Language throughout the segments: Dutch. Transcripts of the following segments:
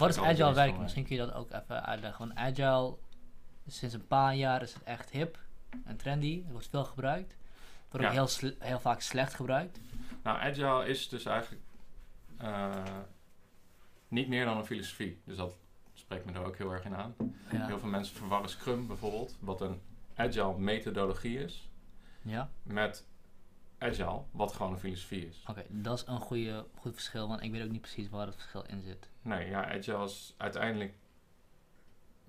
eigenlijk is agile voor werk? mij. Misschien kun je dat ook even uitleggen. Want agile, sinds een paar jaar is het echt hip en trendy. Het wordt veel gebruikt. Wordt ook heel, heel vaak slecht gebruikt. Nou, agile is dus eigenlijk eh, niet meer dan een filosofie. Dus dat spreekt me er ook heel erg in aan. Ja. Heel veel mensen verwarren Scrum bijvoorbeeld, wat een agile methodologie is, ja? met agile, wat gewoon een filosofie is. Oké, dat is een goede, goed verschil. Want ik weet ook niet precies waar het verschil in zit. Nee, ja, agile is uiteindelijk...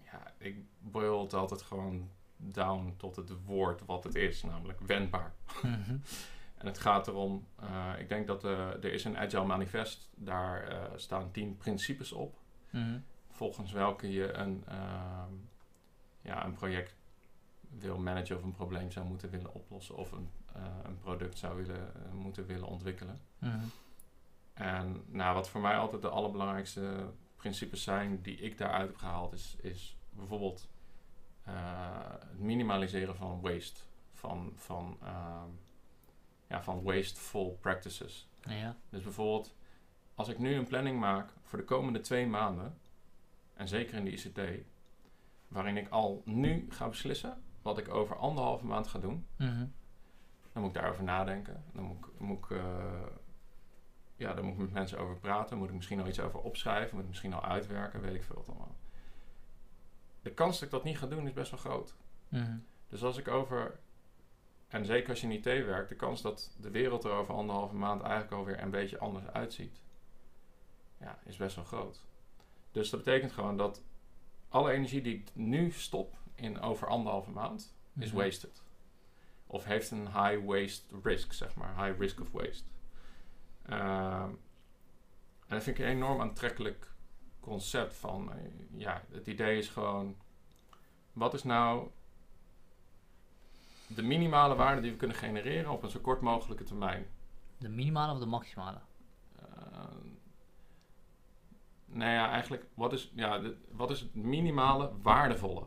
Ja, ik boil het altijd gewoon down tot het woord wat het is, namelijk wendbaar. Mhm. En het gaat erom, eh, ik denk dat eh, er is een agile manifest, daar eh, staan tien principes op, Mhm. volgens welke je een, ehm, ja, een project wil managen of een probleem zou moeten willen oplossen of een, eh, een product zou willen, eh, moeten willen ontwikkelen. Mhm. En nou, wat voor mij altijd de allerbelangrijkste principes zijn die ik daaruit heb gehaald, is, is bijvoorbeeld eh, het minimaliseren van waste. Van, van, ehm, ja, van wasteful practices. Ja. Dus bijvoorbeeld, als ik nu een planning maak voor de komende twee maanden, en zeker in de ICT, waarin ik al nu ga beslissen wat ik over anderhalve maand ga doen, Mhm. dan moet ik daarover nadenken. Dan moet ik, moet ik, eh, ja, dan moet ik met mensen over praten. Moet ik misschien al iets over opschrijven. Moet ik misschien al uitwerken. Weet ik veel wat allemaal. De kans dat ik dat niet ga doen is best wel groot. Mhm. Dus als ik over... En zeker als je in IT werkt, de kans dat de wereld er over anderhalve maand eigenlijk alweer een beetje anders uitziet, ja, is best wel groot. Dus dat betekent gewoon dat alle energie die ik nu stop in over anderhalve maand, is Mhm. wasted. Of heeft een high waste risk, zeg maar. High risk of waste. Ehm, en dat vind ik een enorm aantrekkelijk concept van... eh, ja, het idee is gewoon... Wat is nou de minimale waarde die we kunnen genereren op een zo kort mogelijke termijn? De minimale of de maximale? Nou ja, eigenlijk, wat is, ja, de- wat is het minimale waardevolle?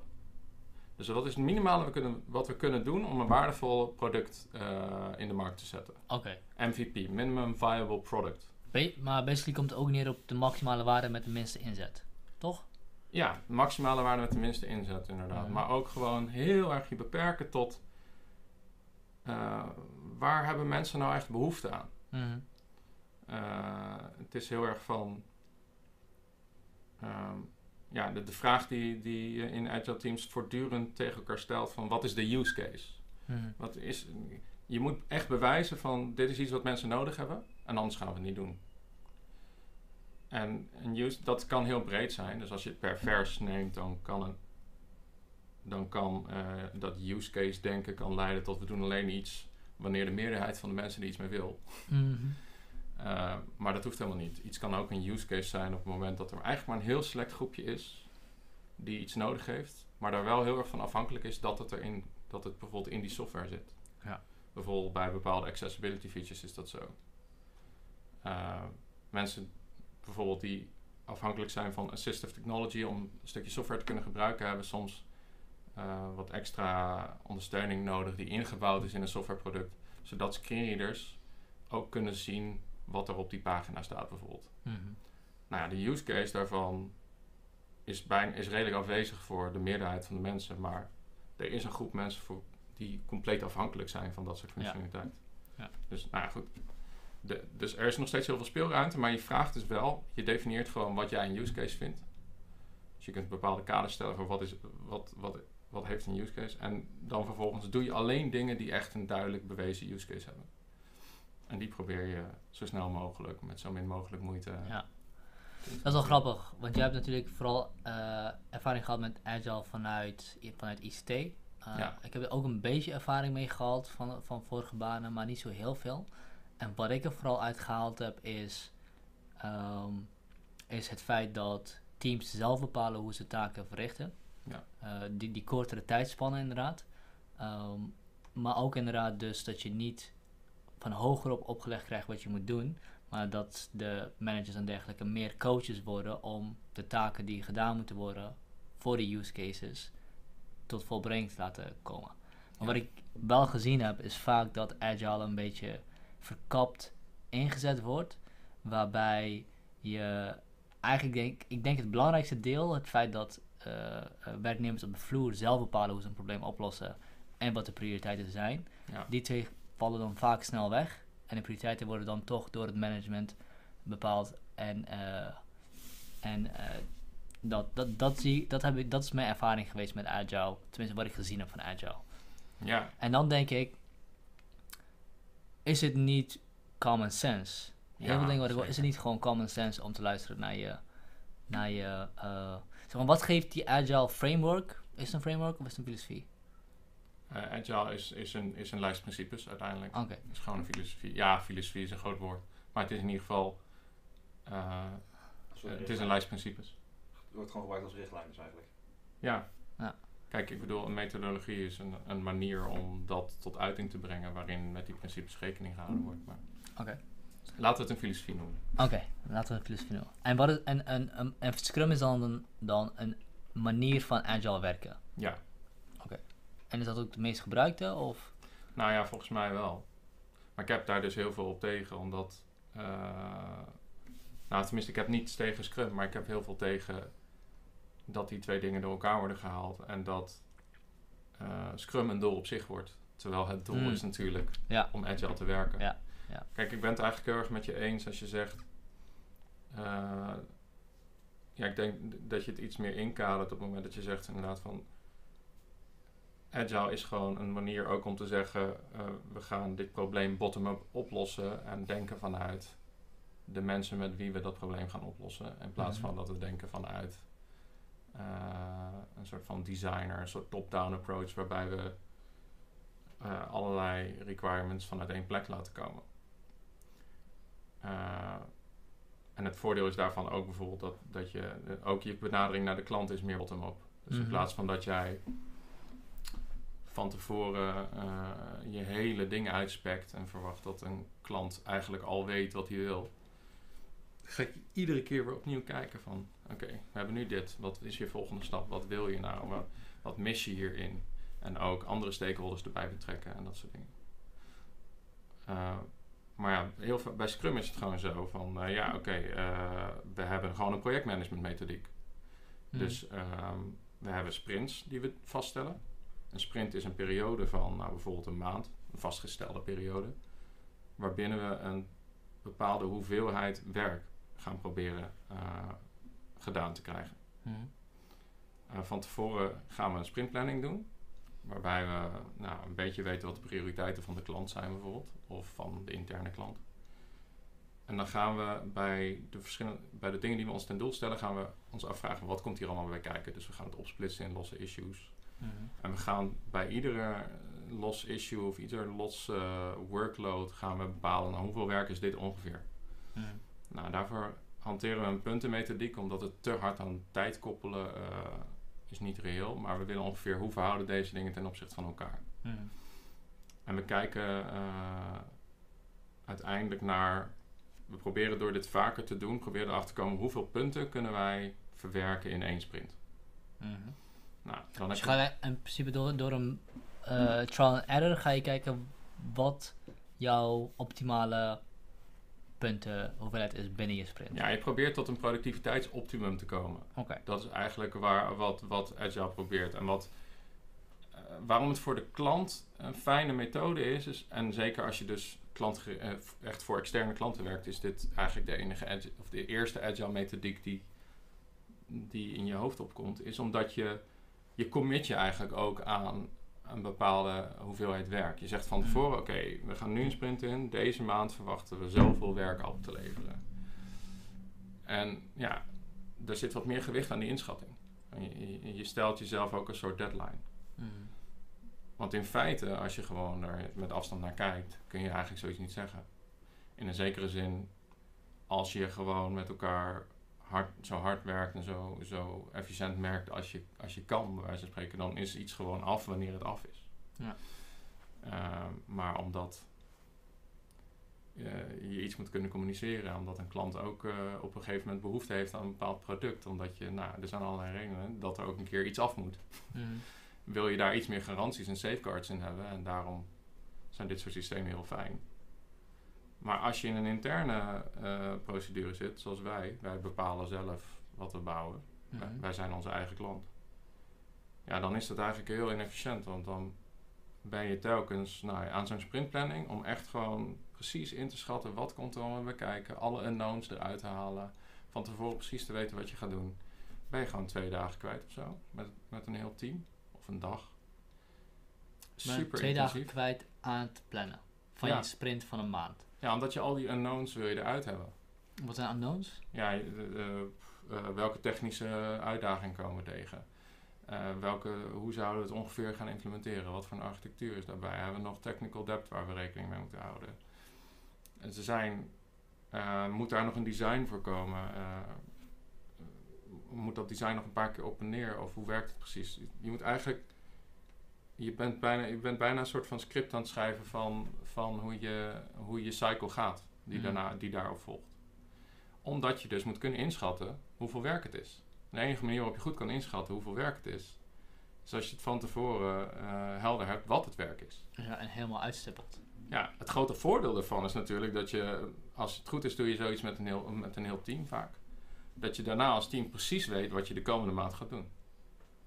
Dus wat is het minimale we kunnen, wat we kunnen doen om een waardevol product eh, in de markt te zetten? Oké. MVP, Minimum Viable Product. Ba- Maar basically komt het ook neer op de maximale waarde met de minste inzet. Toch? Ja, maximale waarde met de minste inzet inderdaad. Maar ook gewoon heel erg je beperken tot... eh, waar hebben mensen nou echt behoefte aan? Mhm. Eh, het is heel erg van. ehm, ja, de, de vraag die, die je in agile teams voortdurend tegen elkaar stelt: van wat is de use case? Mhm. Wat is, je moet echt bewijzen van dit is iets wat mensen nodig hebben en anders gaan we het niet doen. En een use, dat kan heel breed zijn. Dus als je het per vers neemt, dan kan, een, dan kan eh, dat use case denken kan leiden tot we doen alleen iets wanneer de meerderheid van de mensen er iets mee wil. Mhm. Uh, maar dat hoeft helemaal niet. Iets kan ook een use case zijn op het moment dat er eigenlijk maar een heel select groepje is die iets nodig heeft, maar daar wel heel erg van afhankelijk is dat het, erin, dat het bijvoorbeeld in die software zit. Ja. Bijvoorbeeld bij bepaalde accessibility features is dat zo. Uh, mensen bijvoorbeeld die afhankelijk zijn van assistive technology om een stukje software te kunnen gebruiken, hebben soms uh, wat extra ondersteuning nodig die ingebouwd is in een softwareproduct, zodat screenreaders ook kunnen zien wat er op die pagina staat bijvoorbeeld. Mhm. Nou ja, de use case daarvan is, bijna, is redelijk afwezig voor de meerderheid van de mensen, maar er is een groep mensen voor, die compleet afhankelijk zijn van dat soort functionaliteit. Ja. Ja. Dus nou ja, goed. De, dus er is nog steeds heel veel speelruimte, maar je vraagt dus wel, je definieert gewoon wat jij een use case vindt. Dus je kunt bepaalde kaders stellen voor wat, is, wat, wat, wat heeft een use case. En dan vervolgens doe je alleen dingen die echt een duidelijk bewezen use case hebben. En die probeer je zo snel mogelijk, met zo min mogelijk moeite. Ja. Dat is wel grappig, want jij hebt natuurlijk vooral uh, ervaring gehad met Agile vanuit, vanuit ICT. Uh, ja. Ik heb er ook een beetje ervaring mee gehad van, van vorige banen, maar niet zo heel veel. En wat ik er vooral uit gehaald heb is, um, is het feit dat teams zelf bepalen hoe ze taken verrichten. Ja. Uh, die, die kortere tijdspannen inderdaad. Um, maar ook inderdaad dus dat je niet van hogerop opgelegd krijgt wat je moet doen. Maar dat de managers en dergelijke meer coaches worden om de taken die gedaan moeten worden voor de use cases tot volbrenging te laten komen. Maar ja. wat ik wel gezien heb is vaak dat agile een beetje verkapt ingezet wordt. Waarbij je eigenlijk denk ik denk het belangrijkste deel, het feit dat eh, eh, werknemers op de vloer zelf bepalen hoe ze een probleem oplossen en wat de prioriteiten zijn. Ja. Die twee vallen dan vaak snel weg. En de prioriteiten worden dan toch door het management bepaald. En, eh, en eh, dat, dat, dat, zie, dat, heb ik, dat is mijn ervaring geweest met Agile. Tenminste, wat ik gezien heb van Agile. Ja, En dan denk ik, is het niet common sense? Heel veel dingen wat ik wil, zeker. is het niet gewoon common sense om te luisteren naar je, naar je eh, zeg maar, wat geeft die Agile framework? Is het een framework of is het een filosofie? Eh, agile is, is, een, is een lijst principes uiteindelijk. Oké, Het is gewoon een filosofie. Ja, filosofie is een groot woord. Maar het is in ieder geval... eh, Sorry, het is een lijst principes. Het wordt gewoon gebruikt als richtlijn dus eigenlijk. Ja. Ja. Kijk, ik bedoel, een methodologie is een, een manier om dat tot uiting te brengen waarin met die principes rekening gehouden wordt. Maar oké. laten we het een filosofie noemen. Oké, laten we een filosofie noemen. En, wat is, en, en, en, en Scrum is dan een, dan een manier van Agile werken. Ja, En is dat ook de meest gebruikte? Of? nou ja, volgens mij wel. Maar ik heb daar dus heel veel op tegen, omdat... eh, nou, tenminste, ik heb niets tegen Scrum, maar ik heb heel veel tegen dat die twee dingen door elkaar worden gehaald. En dat eh, Scrum een doel op zich wordt. Terwijl het doel Mm. is natuurlijk Ja. om agile te werken. Ja, ja. Kijk, ik ben het eigenlijk heel erg met je eens als je zegt... eh, ja, ik denk dat je het iets meer inkadert op het moment dat je zegt inderdaad van... Agile is gewoon een manier ook om te zeggen... eh, we gaan dit probleem bottom-up oplossen en denken vanuit de mensen met wie we dat probleem gaan oplossen. In plaats Mhm. van dat we denken vanuit eh, een soort van designer, een soort top-down approach waarbij we eh, allerlei requirements vanuit één plek laten komen. En het voordeel is daarvan ook bijvoorbeeld dat, dat je ook je benadering naar de klant is meer bottom-up. Dus in Mhm. plaats van dat jij van tevoren eh, je hele ding uitspekt en verwacht dat een klant eigenlijk al weet wat hij wil. Ga ik iedere keer weer opnieuw kijken van, oké, we hebben nu dit. Wat is je volgende stap? Wat wil je nou? Wat, wat mis je hierin? En ook andere stakeholders erbij betrekken en dat soort dingen. Eh, maar ja, heel veel, bij Scrum is het gewoon zo van, eh, ja, oké, we hebben gewoon een projectmanagement methodiek. Hmm. Dus ehm, we hebben sprints die we vaststellen. Een sprint is een periode van nou, bijvoorbeeld een maand, een vastgestelde periode, waarbinnen we een bepaalde hoeveelheid werk gaan proberen eh, gedaan te krijgen. Mhm. Eh, van tevoren gaan we een sprintplanning doen, waarbij we nou, een beetje weten wat de prioriteiten van de klant zijn bijvoorbeeld, of van de interne klant. En dan gaan we bij de, verschillende, bij de dingen die we ons ten doel stellen, gaan we ons afvragen wat komt hier allemaal bij kijken. Dus we gaan het opsplitsen in losse issues. Mhm. En we gaan bij iedere los issue of ieder los eh, workload gaan we bepalen nou, hoeveel werk is dit ongeveer. Mhm. Nou, daarvoor hanteren we een puntenmethodiek, omdat het te hard aan tijd koppelen eh, is niet reëel. Maar we willen ongeveer hoe verhouden deze dingen ten opzichte van elkaar. Mhm. En we kijken eh, uiteindelijk naar. We proberen door dit vaker te doen, proberen erachter te komen hoeveel punten kunnen wij verwerken in één sprint. Mhm. Nou, dan Dus je gaat in principe door, door een eh, trial and error ga je kijken wat jouw optimale punten hoeveelheid is binnen je sprint. ja, je probeert tot een productiviteitsoptimum te komen. Oké. Dat is eigenlijk waar, wat, wat Agile probeert. En wat, eh, waarom het voor de klant een fijne methode is, is en zeker als je dus klant eh, echt voor externe klanten werkt, is dit eigenlijk de enige Agile, of de eerste Agile methodiek die, die in je hoofd opkomt, is omdat je je commit je eigenlijk ook aan een bepaalde hoeveelheid werk. Je zegt van Mm. tevoren, oké, we gaan nu een sprint in, deze maand verwachten we zoveel werk af te leveren. En ja, er zit wat meer gewicht aan die inschatting. Je, je, stelt jezelf ook een soort deadline. Mhm. Want in feite, als je gewoon er met afstand naar kijkt, kun je eigenlijk zoiets niet zeggen. In een zekere zin, als je gewoon met elkaar hard, zo hard werkt en zo, zo efficiënt werkt als je, als je kan, bij wijze van spreken, dan is iets gewoon af wanneer het af is. Ja. Ehm, maar omdat eh, je iets moet kunnen communiceren, omdat een klant ook eh, op een gegeven moment behoefte heeft aan een bepaald product, omdat je, nou, er zijn allerlei redenen dat er ook een keer iets af moet Mhm. wil je daar iets meer garanties en safeguards in hebben. En daarom zijn dit soort systemen heel fijn. Maar als je in een interne eh, procedure zit, zoals wij, wij bepalen zelf wat we bouwen. Wij- Mhm. Wij zijn onze eigen klant. Ja, dan is dat eigenlijk heel inefficiënt, want dan ben je telkens nou, aan zo'n sprintplanning om echt gewoon precies in te schatten wat komt er allemaal bij kijken, alle unknowns eruit te halen, van tevoren precies te weten wat je gaat doen. Ben je gewoon twee dagen kwijt of zo, met, met een heel team, of een dag. Super twee intensief. dagen kwijt aan het plannen. Van Ja. je sprint van een maand. Ja, omdat je al die unknowns wil je eruit hebben. Wat zijn unknowns? Ja, eh, welke technische uitdagingen komen we tegen? Eh, welke, hoe zouden we het ongeveer gaan implementeren? Wat voor een architectuur is daarbij? Hebben we nog technical debt waar we rekening mee moeten houden? En ze zijn, eh, moet daar nog een design voor komen? Eh, moet dat design nog een paar keer op en neer? Of hoe werkt het precies? Je moet eigenlijk, je bent bijna, je bent bijna een soort van script aan het schrijven van, van hoe, je, hoe je cycle gaat, die, Mhm. daarna, die daarop volgt omdat je dus moet kunnen inschatten hoeveel werk het is. De enige manier waarop je goed kan inschatten hoeveel werk het is, is als je het van tevoren eh, helder hebt wat het werk is. Ja, en helemaal uitstippeld. Ja, het grote voordeel daarvan is natuurlijk dat je, als het goed is, doe je zoiets met een heel, met een heel team vaak. Dat je daarna als team precies weet wat je de komende maand gaat doen.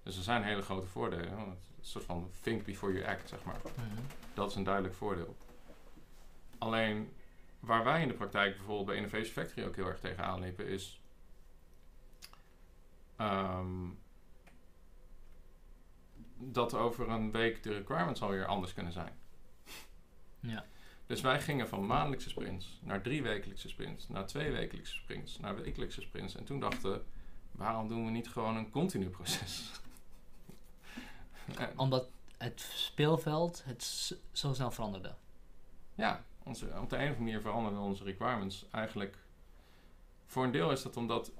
Dus er zijn hele grote voordelen. Een soort van think before you act, zeg maar. Mhm. Dat is een duidelijk voordeel. Alleen waar wij in de praktijk bijvoorbeeld bij Innovation Factory ook heel erg tegenaan liepen, is ehm, dat over een week de requirements alweer anders kunnen zijn. Ja. Dus wij gingen van maandelijkse sprints naar drie wekelijkse sprints, naar twee wekelijkse sprints, naar wekelijkse sprints. En toen dachten we, waarom doen we niet gewoon een continu proces? Omdat het speelveld het zo snel veranderde. Ja, onze, op de een of andere manier veranderden onze requirements eigenlijk. Voor een deel is dat omdat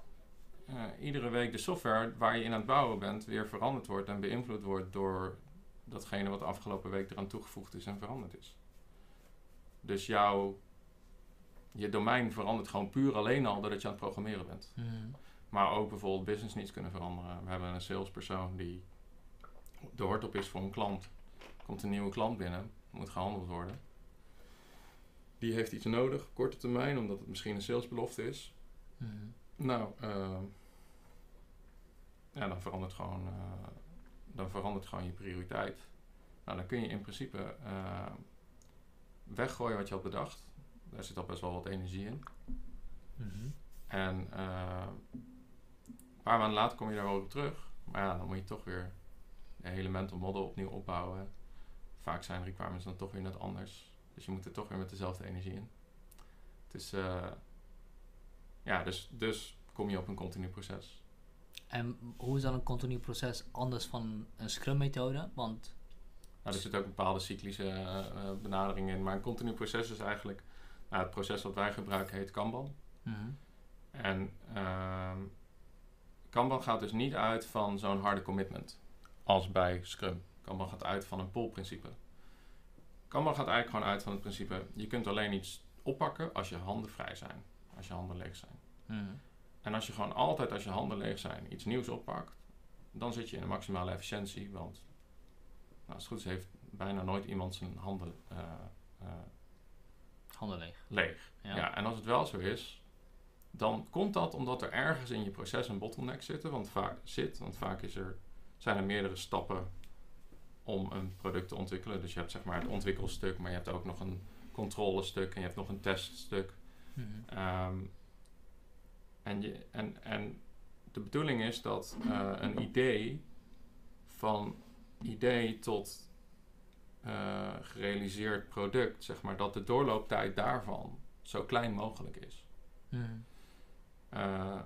eh, iedere week de software waar je in aan het bouwen bent weer veranderd wordt en beïnvloed wordt door datgene wat de afgelopen week eraan toegevoegd is en veranderd is. Dus jouw je domein verandert gewoon puur alleen al doordat je aan het programmeren bent. Mhm. Maar ook bijvoorbeeld business needs kunnen veranderen. We hebben een salespersoon die de hort op is voor een klant. Komt een nieuwe klant binnen, moet gehandeld worden. Die heeft iets nodig, op korte termijn, omdat het misschien een salesbelofte is. Mhm. Nou, eh, ja, dan verandert gewoon, eh, dan verandert gewoon je prioriteit. Nou, dan kun je in principe eh, weggooien wat je had bedacht. Daar zit al best wel wat energie in. Mhm. En een paar maanden later kom je daar wel op terug. Maar ja, dan moet je toch weer de hele mental model opnieuw opbouwen. Vaak zijn requirements dan toch weer net anders. Dus je moet er toch weer met dezelfde energie in. Het is, eh, ja, dus, dus kom je op een continu proces. En hoe is dan een continu proces anders van een Scrum methode? Want Nou, er zit ook een bepaalde cyclische eh, eh, benadering in. Maar een continu proces is eigenlijk... Nou, het proces wat wij gebruiken heet Kanban. Mhm. En ehm Kanban gaat dus niet uit van zo'n harde commitment als bij Scrum. Kanban gaat uit van een pull-principe. Kanban gaat eigenlijk gewoon uit van het principe: je kunt alleen iets oppakken als je handen vrij zijn, als je handen leeg zijn. Mhm. En als je gewoon altijd als je handen leeg zijn iets nieuws oppakt, dan zit je in de maximale efficiëntie, want nou, als het goed is heeft bijna nooit iemand zijn handen eh, eh, Handen leeg. leeg. Ja. Ja. en als het wel zo is, dan komt dat omdat er ergens in je proces een bottleneck zitten, want vaak, zit. Want vaak is er, zijn er meerdere stappen om een product te ontwikkelen. Dus je hebt zeg maar het ontwikkelstuk, maar je hebt ook nog een controlestuk en je hebt nog een teststuk. Mhm. Ehm, en, je, en, en de bedoeling is dat eh, een idee van idee tot eh, gerealiseerd product, zeg maar, dat de doorlooptijd daarvan zo klein mogelijk is. Mhm. Eh,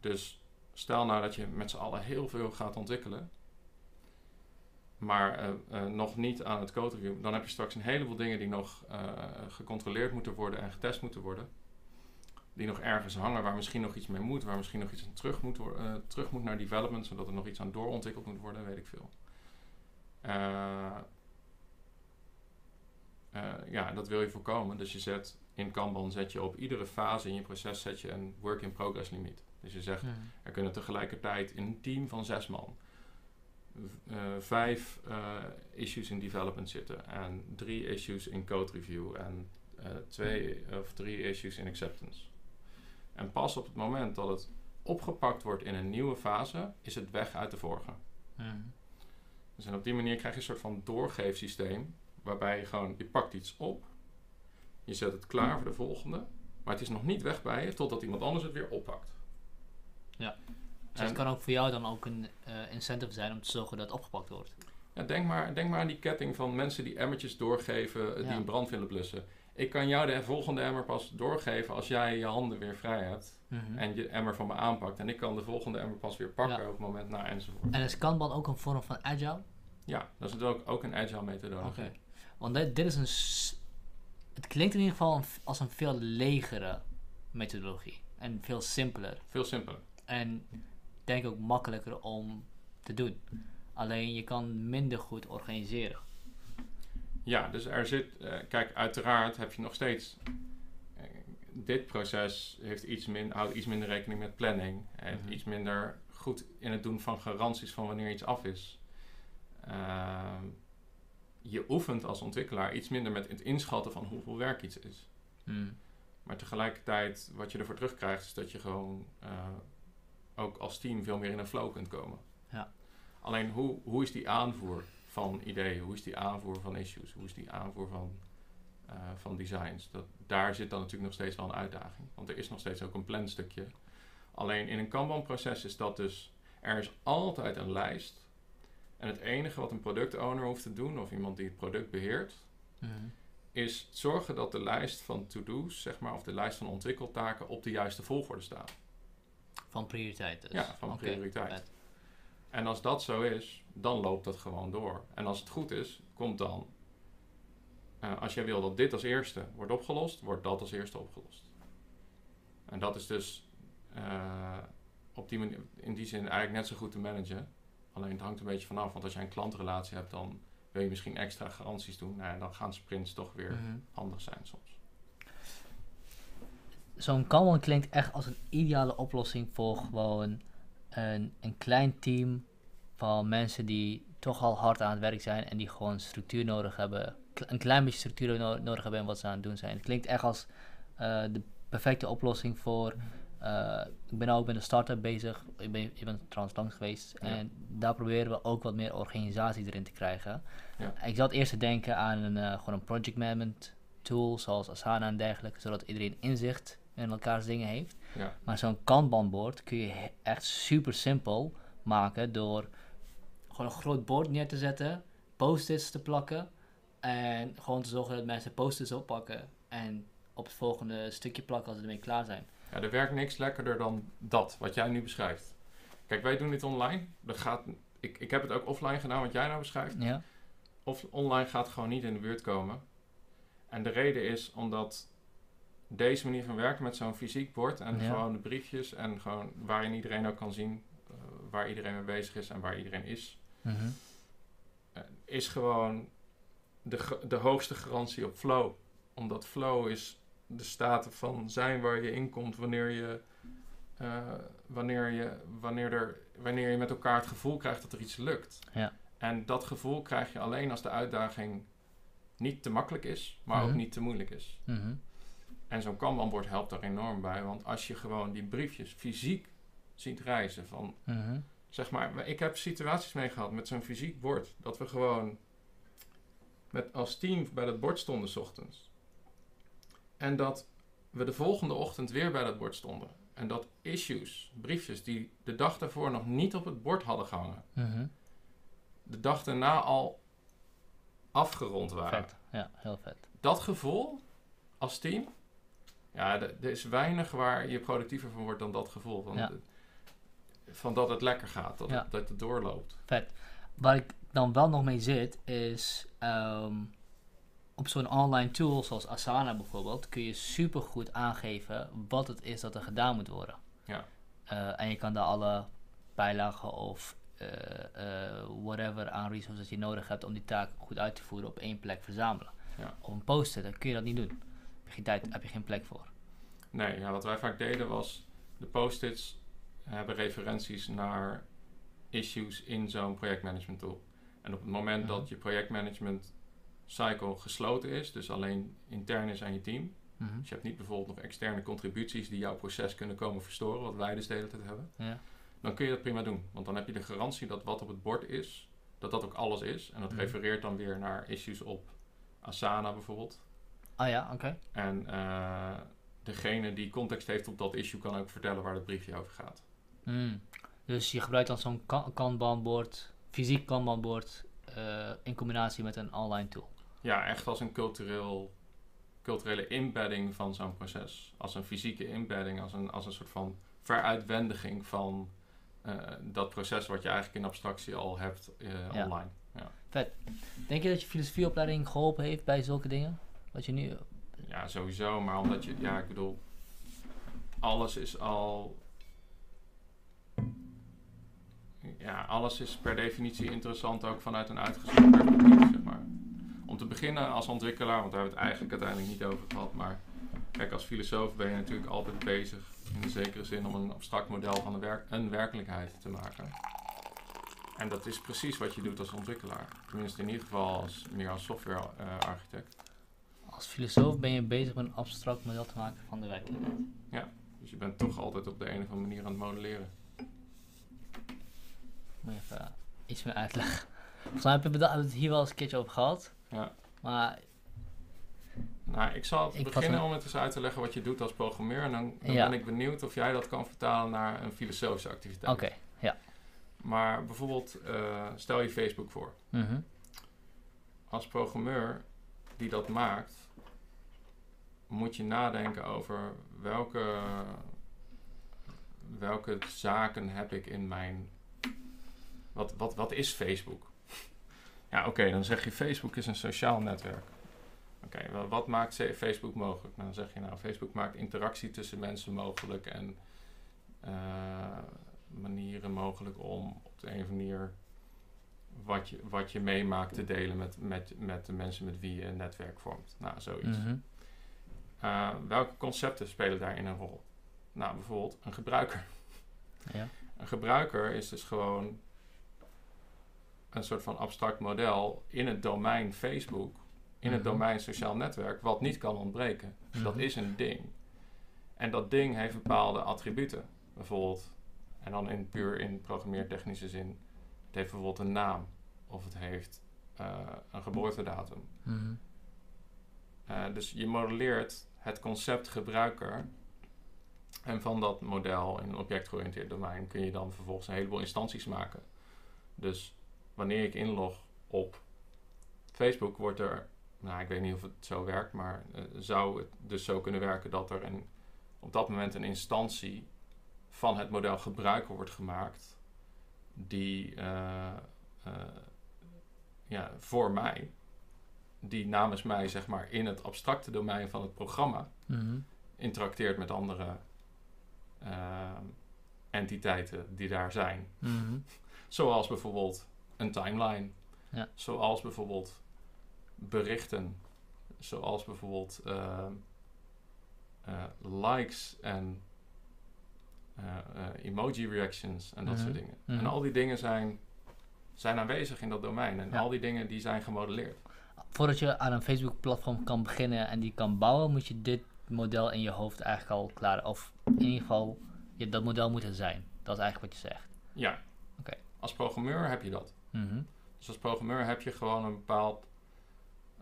dus stel nou dat je met z'n allen heel veel gaat ontwikkelen, maar eh, eh, nog niet aan het code review, dan heb je straks een heleboel dingen die nog eh, gecontroleerd moeten worden en getest moeten worden. Die nog ergens hangen, waar misschien nog iets mee moet, waar misschien nog iets aan terug moet, terug moet naar development, zodat er nog iets aan doorontwikkeld moet worden, weet ik veel. Ja, dat wil je voorkomen. Dus je zet in Kanban zet je op iedere fase in je proces zet je een work in progress limiet. Dus je zegt er kunnen tegelijkertijd in een team van zes man vijf eh, issues in development zitten en drie issues in code review en eh, twee of drie issues in acceptance. En pas op het moment dat het opgepakt wordt in een nieuwe fase, is het weg uit de vorige. Dus en op die manier krijg je een soort van doorgeefsysteem, waarbij je gewoon, je pakt iets op, je zet het klaar voor de volgende, maar het is nog niet weg bij je totdat iemand anders het weer oppakt. Dus het kan ook voor jou dan ook een eh, incentive zijn om te zorgen dat het opgepakt wordt. Ja, denk, maar, denk maar aan die ketting van mensen die emmertjes doorgeven eh, die Ja. een brand willen blussen. Ik kan jou de volgende emmer pas doorgeven als jij je handen weer vrij hebt Mhm. en je emmer van me aanpakt. En ik kan de volgende emmer pas weer pakken Ja. op het moment na enzovoort. En is Kanban ook een vorm van agile? Ja, dat is ook, ook een agile methodologie. Oké. Want dit, dit is een. Het klinkt in ieder geval een als een veel legere methodologie. En veel simpeler. Veel simpeler. En ik denk ook makkelijker om te doen. Alleen je kan minder goed organiseren. Ja, dus er zit, eh, kijk, uiteraard heb je nog steeds. eh, dit proces heeft iets, min, houdt iets minder rekening met planning. Heeft Mhm. iets minder goed in het doen van garanties van wanneer iets af is. Ehm, je oefent als ontwikkelaar iets minder met het inschatten van hoeveel werk iets is. Hmm. Maar tegelijkertijd, wat je ervoor terugkrijgt, is dat je gewoon eh, ook als team veel meer in een flow kunt komen. Ja. Alleen hoe, hoe is die aanvoer van ideeën? Hoe is die aanvoer van issues? Hoe is die aanvoer van, eh, van designs? Dat, daar zit dan natuurlijk nog steeds wel een uitdaging. Want er is nog steeds ook een planstukje. Alleen in een Kanban-proces is dat dus... Er is altijd een lijst. En het enige wat een product owner hoeft te doen... of iemand die het product beheert Mhm. is zorgen dat de lijst van to-do's, zeg maar, of de lijst van ontwikkeltaken op de juiste volgorde staat. Van prioriteit dus. Ja, van prioriteit. En als dat zo is, dan loopt dat gewoon door. En als het goed is, komt dan, eh, als jij wil dat dit als eerste wordt opgelost, wordt dat als eerste opgelost. En dat is dus eh, op die manier, in die zin eigenlijk net zo goed te managen. Alleen het hangt een beetje vanaf, want als jij een klantrelatie hebt, dan wil je misschien extra garanties doen. Nou, ja, dan gaan sprints toch weer Mhm. handig zijn soms. Zo'n Kanban klinkt echt als een ideale oplossing voor gewoon een, een klein team van mensen die toch al hard aan het werk zijn en die gewoon structuur nodig hebben. Een klein beetje structuur no- nodig hebben in wat ze aan het doen zijn. Het klinkt echt als eh, de perfecte oplossing voor. eh, ik ben ook met een start-up bezig. Ik ben, ik ben trouwens langs geweest. Ja. En daar proberen we ook wat meer organisatie erin te krijgen. Ja. Ik zat eerst te denken aan een, eh, gewoon een project management tool zoals Asana en dergelijke, zodat iedereen inzicht in elkaars dingen heeft. Ja. Maar zo'n Kanban-bord kun je echt super simpel maken door gewoon een groot bord neer te zetten, post-its te plakken en gewoon te zorgen dat mensen post-its oppakken en op het volgende stukje plakken als ze ermee klaar zijn. Ja, er werkt niks lekkerder dan dat, wat jij nu beschrijft. Kijk, wij doen dit online. Dat gaat, ik, ik heb het ook offline gedaan, wat jij nou beschrijft. Ja? Of online gaat gewoon niet in de buurt komen. En de reden is omdat deze manier van werken met zo'n fysiek bord en Ja. gewoon de briefjes en gewoon waarin iedereen ook kan zien eh, waar iedereen mee bezig is en waar iedereen is, Mhm. eh, is gewoon de, de hoogste garantie op flow. Omdat flow is de staat van zijn waar je in komt wanneer je, eh, wanneer je, wanneer er, wanneer je met elkaar het gevoel krijgt dat er iets lukt. Ja. En dat gevoel krijg je alleen als de uitdaging niet te makkelijk is, maar ook Mhm. niet te moeilijk is. Mhm. En zo'n Kanban-bord helpt daar enorm bij, want als je gewoon die briefjes fysiek ziet reizen van Mhm. zeg maar, ik heb situaties mee gehad met zo'n fysiek bord. Dat we gewoon met als team bij dat bord stonden 's ochtends. En dat we de volgende ochtend weer bij dat bord stonden. En dat issues, briefjes die de dag daarvoor nog niet op het bord hadden gehangen, Mhm. de dag daarna al afgerond waren. Vet. Ja, heel vet. Dat gevoel als team, ja, er is weinig waar je productiever van wordt dan dat gevoel. Van, Ja. van dat het lekker gaat, dat, Ja. het, dat het doorloopt. Waar ik dan wel nog mee zit, is ehm, op zo'n online tool zoals Asana bijvoorbeeld, kun je supergoed aangeven wat het is dat er gedaan moet worden. Ja. Eh, en je kan daar alle bijlagen of eh, eh, whatever aan resources je nodig hebt om die taak goed uit te voeren op één plek verzamelen. Ja. Op een post-it, dan kun je dat niet doen. Heb je geen tijd, heb je geen plek voor. Nee, ja, wat wij vaak deden was de post-its hebben referenties naar issues in zo'n projectmanagement tool. En op het moment Mhm. dat je projectmanagement cycle gesloten is, dus alleen intern is aan je team. Mhm. Dus je hebt niet bijvoorbeeld nog externe contributies die jouw proces kunnen komen verstoren, wat wij dus de hele tijd hebben. Ja. Dan kun je dat prima doen. Want dan heb je de garantie dat wat op het bord is, dat dat ook alles is. En dat Mhm. refereert dan weer naar issues op Asana bijvoorbeeld. Ah ja, oké. En eh, degene die context heeft op dat issue kan ook vertellen waar het briefje over gaat. Mm. Dus je gebruikt dan zo'n ka- kanbanbord, fysiek kanbanbord, eh, in combinatie met een online tool. Ja, echt als een cultureel, culturele embedding van zo'n proces. Als een fysieke embedding, als een, als een soort van veruitwendiging van eh, dat proces wat je eigenlijk in abstractie al hebt eh, Ja. online. Denk je dat je filosofieopleiding geholpen heeft bij zulke dingen? Wat je nu... Ja, sowieso, maar omdat je, ja, ik bedoel, alles is al. Ja, alles is per definitie interessant ook vanuit een uitgezocht perspectief, zeg maar. Om te beginnen als ontwikkelaar, want daar hebben we het eigenlijk uiteindelijk niet over gehad, maar kijk, als filosoof ben je natuurlijk altijd bezig, in zekere zin, om een abstract model van een, werk, een werkelijkheid te maken. En dat is precies wat je doet als ontwikkelaar. Tenminste, in ieder geval als, meer als software-architect. Als filosoof ben je bezig met een abstract model te maken van de werkelijkheid. Dus je bent toch altijd op de een of andere manier aan het modelleren. Moet je even iets meer uitleggen. Volgens mij hebben we het hier wel eens een keertje over gehad. Ja. Maar Nou, ik zal Ik beginnen om het eens uit te leggen wat je doet als programmeur. En dan, dan Ja. ben ik benieuwd of jij dat kan vertalen naar een filosofische activiteit. oké. Maar bijvoorbeeld, eh, stel je Facebook voor. Mhm. Als programmeur die dat maakt, moet je nadenken over welke, welke zaken heb ik in mijn... Wat, wat, wat is Facebook? Ja, oké, dan zeg je Facebook is een sociaal netwerk. Oké, wel, wat maakt Facebook mogelijk? Nou, dan zeg je nou, Facebook maakt interactie tussen mensen mogelijk en eh, manieren mogelijk om op de een of andere manier wat je, wat je meemaakt te delen met, met, met de mensen met wie je een netwerk vormt. Nou, zoiets. Mhm. Eh, welke concepten spelen daarin een rol? Nou, bijvoorbeeld een gebruiker. Ja. Een gebruiker is dus gewoon een soort van abstract model in het domein Facebook, in het Mhm. domein sociaal netwerk, wat niet kan ontbreken. Dus dat Mhm. is een ding. En dat ding heeft bepaalde attributen. Bijvoorbeeld, en dan in puur in programmeertechnische zin, het heeft bijvoorbeeld een naam of het heeft eh, een geboortedatum. Mhm. Eh, dus je modelleert het concept gebruiker. En van dat model in een objectgeoriënteerd domein kun je dan vervolgens een heleboel instanties maken. Dus wanneer ik inlog op Facebook, wordt er, nou ik weet niet of het zo werkt, maar eh, zou het dus zo kunnen werken dat er een, op dat moment een instantie van het model gebruiker wordt gemaakt, die eh, eh, ja, voor mij die namens mij, zeg maar, in het abstracte domein van het programma Mhm. interacteert met andere ehm, entiteiten die daar zijn. Mhm. Zoals bijvoorbeeld een timeline. Ja. Zoals bijvoorbeeld berichten. Zoals bijvoorbeeld ehm, eh, likes en eh, eh, emoji reactions en dat Mhm. soort dingen. Mhm. En al die dingen zijn, zijn aanwezig in dat domein. En Ja. al die dingen die zijn gemodelleerd. Voordat je aan een Facebook-platform kan beginnen en die kan bouwen, moet je dit model in je hoofd eigenlijk al klaar. Of in ieder geval, je, dat model moet er zijn. Dat is eigenlijk wat je zegt. Ja. Oké. Als programmeur heb je dat. Mhm. Dus als programmeur heb je gewoon een, bepaald,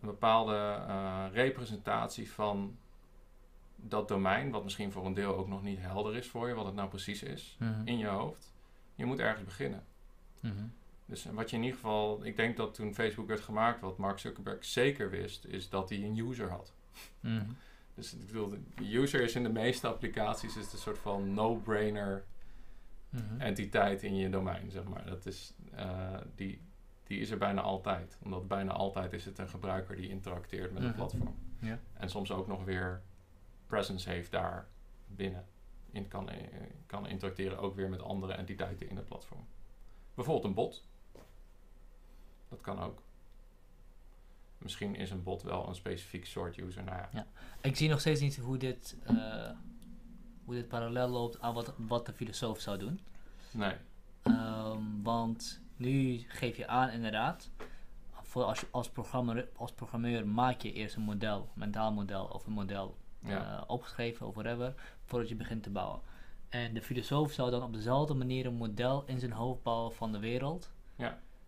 een bepaalde eh, representatie van dat domein, wat misschien voor een deel ook nog niet helder is voor je, wat het nou precies is, Mhm. in je hoofd. Je moet ergens beginnen. Mhm. Dus wat je in ieder geval, ik denk dat toen Facebook werd gemaakt, wat Mark Zuckerberg zeker wist, is dat hij een user had. Mhm. Dus ik bedoel, de user is in de meeste applicaties is een soort van no-brainer Mhm. entiteit in je domein, zeg maar. Dat is, eh, die, die is er bijna altijd. Omdat bijna altijd is het een gebruiker die interacteert met Mhm. een platform. Ja. En soms ook nog weer presence heeft daar binnen. In, kan, eh, kan interacteren ook weer met andere entiteiten in het platform. Bijvoorbeeld een bot. Dat kan ook. Misschien is een bot wel een specifiek soort user. Nou ja, Ik zie nog steeds niet hoe dit, eh, hoe dit parallel loopt aan wat, wat de filosoof zou doen. nee. Ehm, want nu geef je aan inderdaad, voor als, als, programmeur, als programmeur maak je eerst een model, een mentaal model of een model Ja. eh, opgeschreven of whatever, voordat je begint te bouwen. En de filosoof zou dan op dezelfde manier een model in zijn hoofd bouwen van de wereld,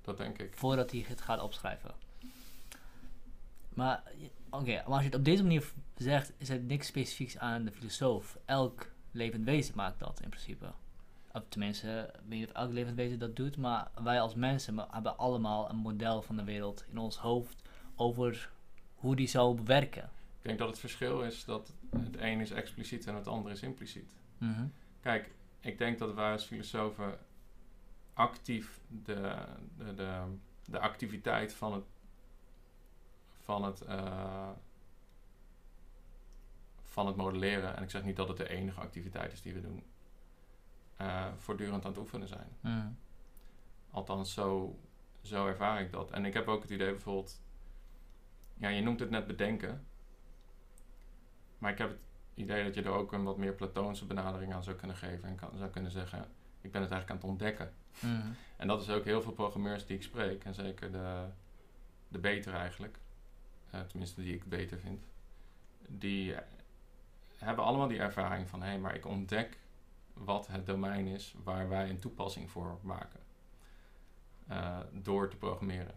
dat denk ik. voordat hij het gaat opschrijven. Maar, oké, maar als je het op deze manier zegt, is het niks specifieks aan de filosoof. Elk levend wezen maakt dat in principe. Of tenminste, ik weet niet of elk levend wezen dat doet, maar wij als mensen hebben allemaal een model van de wereld in ons hoofd over hoe die zou werken. Ik denk dat het verschil is dat het een is expliciet en het andere is impliciet. Mhm. Kijk, ik denk dat wij als filosofen actief de, de, de, de activiteit van het, van het, eh, van het modelleren, en ik zeg niet dat het de enige activiteit is die we doen, eh, voortdurend aan het oefenen zijn. Mhm. Althans, zo, zo ervaar ik dat. En ik heb ook het idee bijvoorbeeld, ja, je noemt het net bedenken, maar ik heb het idee dat je er ook een wat meer platoonse benadering aan zou kunnen geven en kan, zou kunnen zeggen, ik ben het eigenlijk aan het ontdekken. Mhm. En dat is ook heel veel programmeurs die ik spreek, en zeker de, de beter eigenlijk, eh, tenminste die ik beter vind, die hebben allemaal die ervaring van, hé, hey, maar ik ontdek wat het domein is waar wij een toepassing voor maken. Eh, door te programmeren.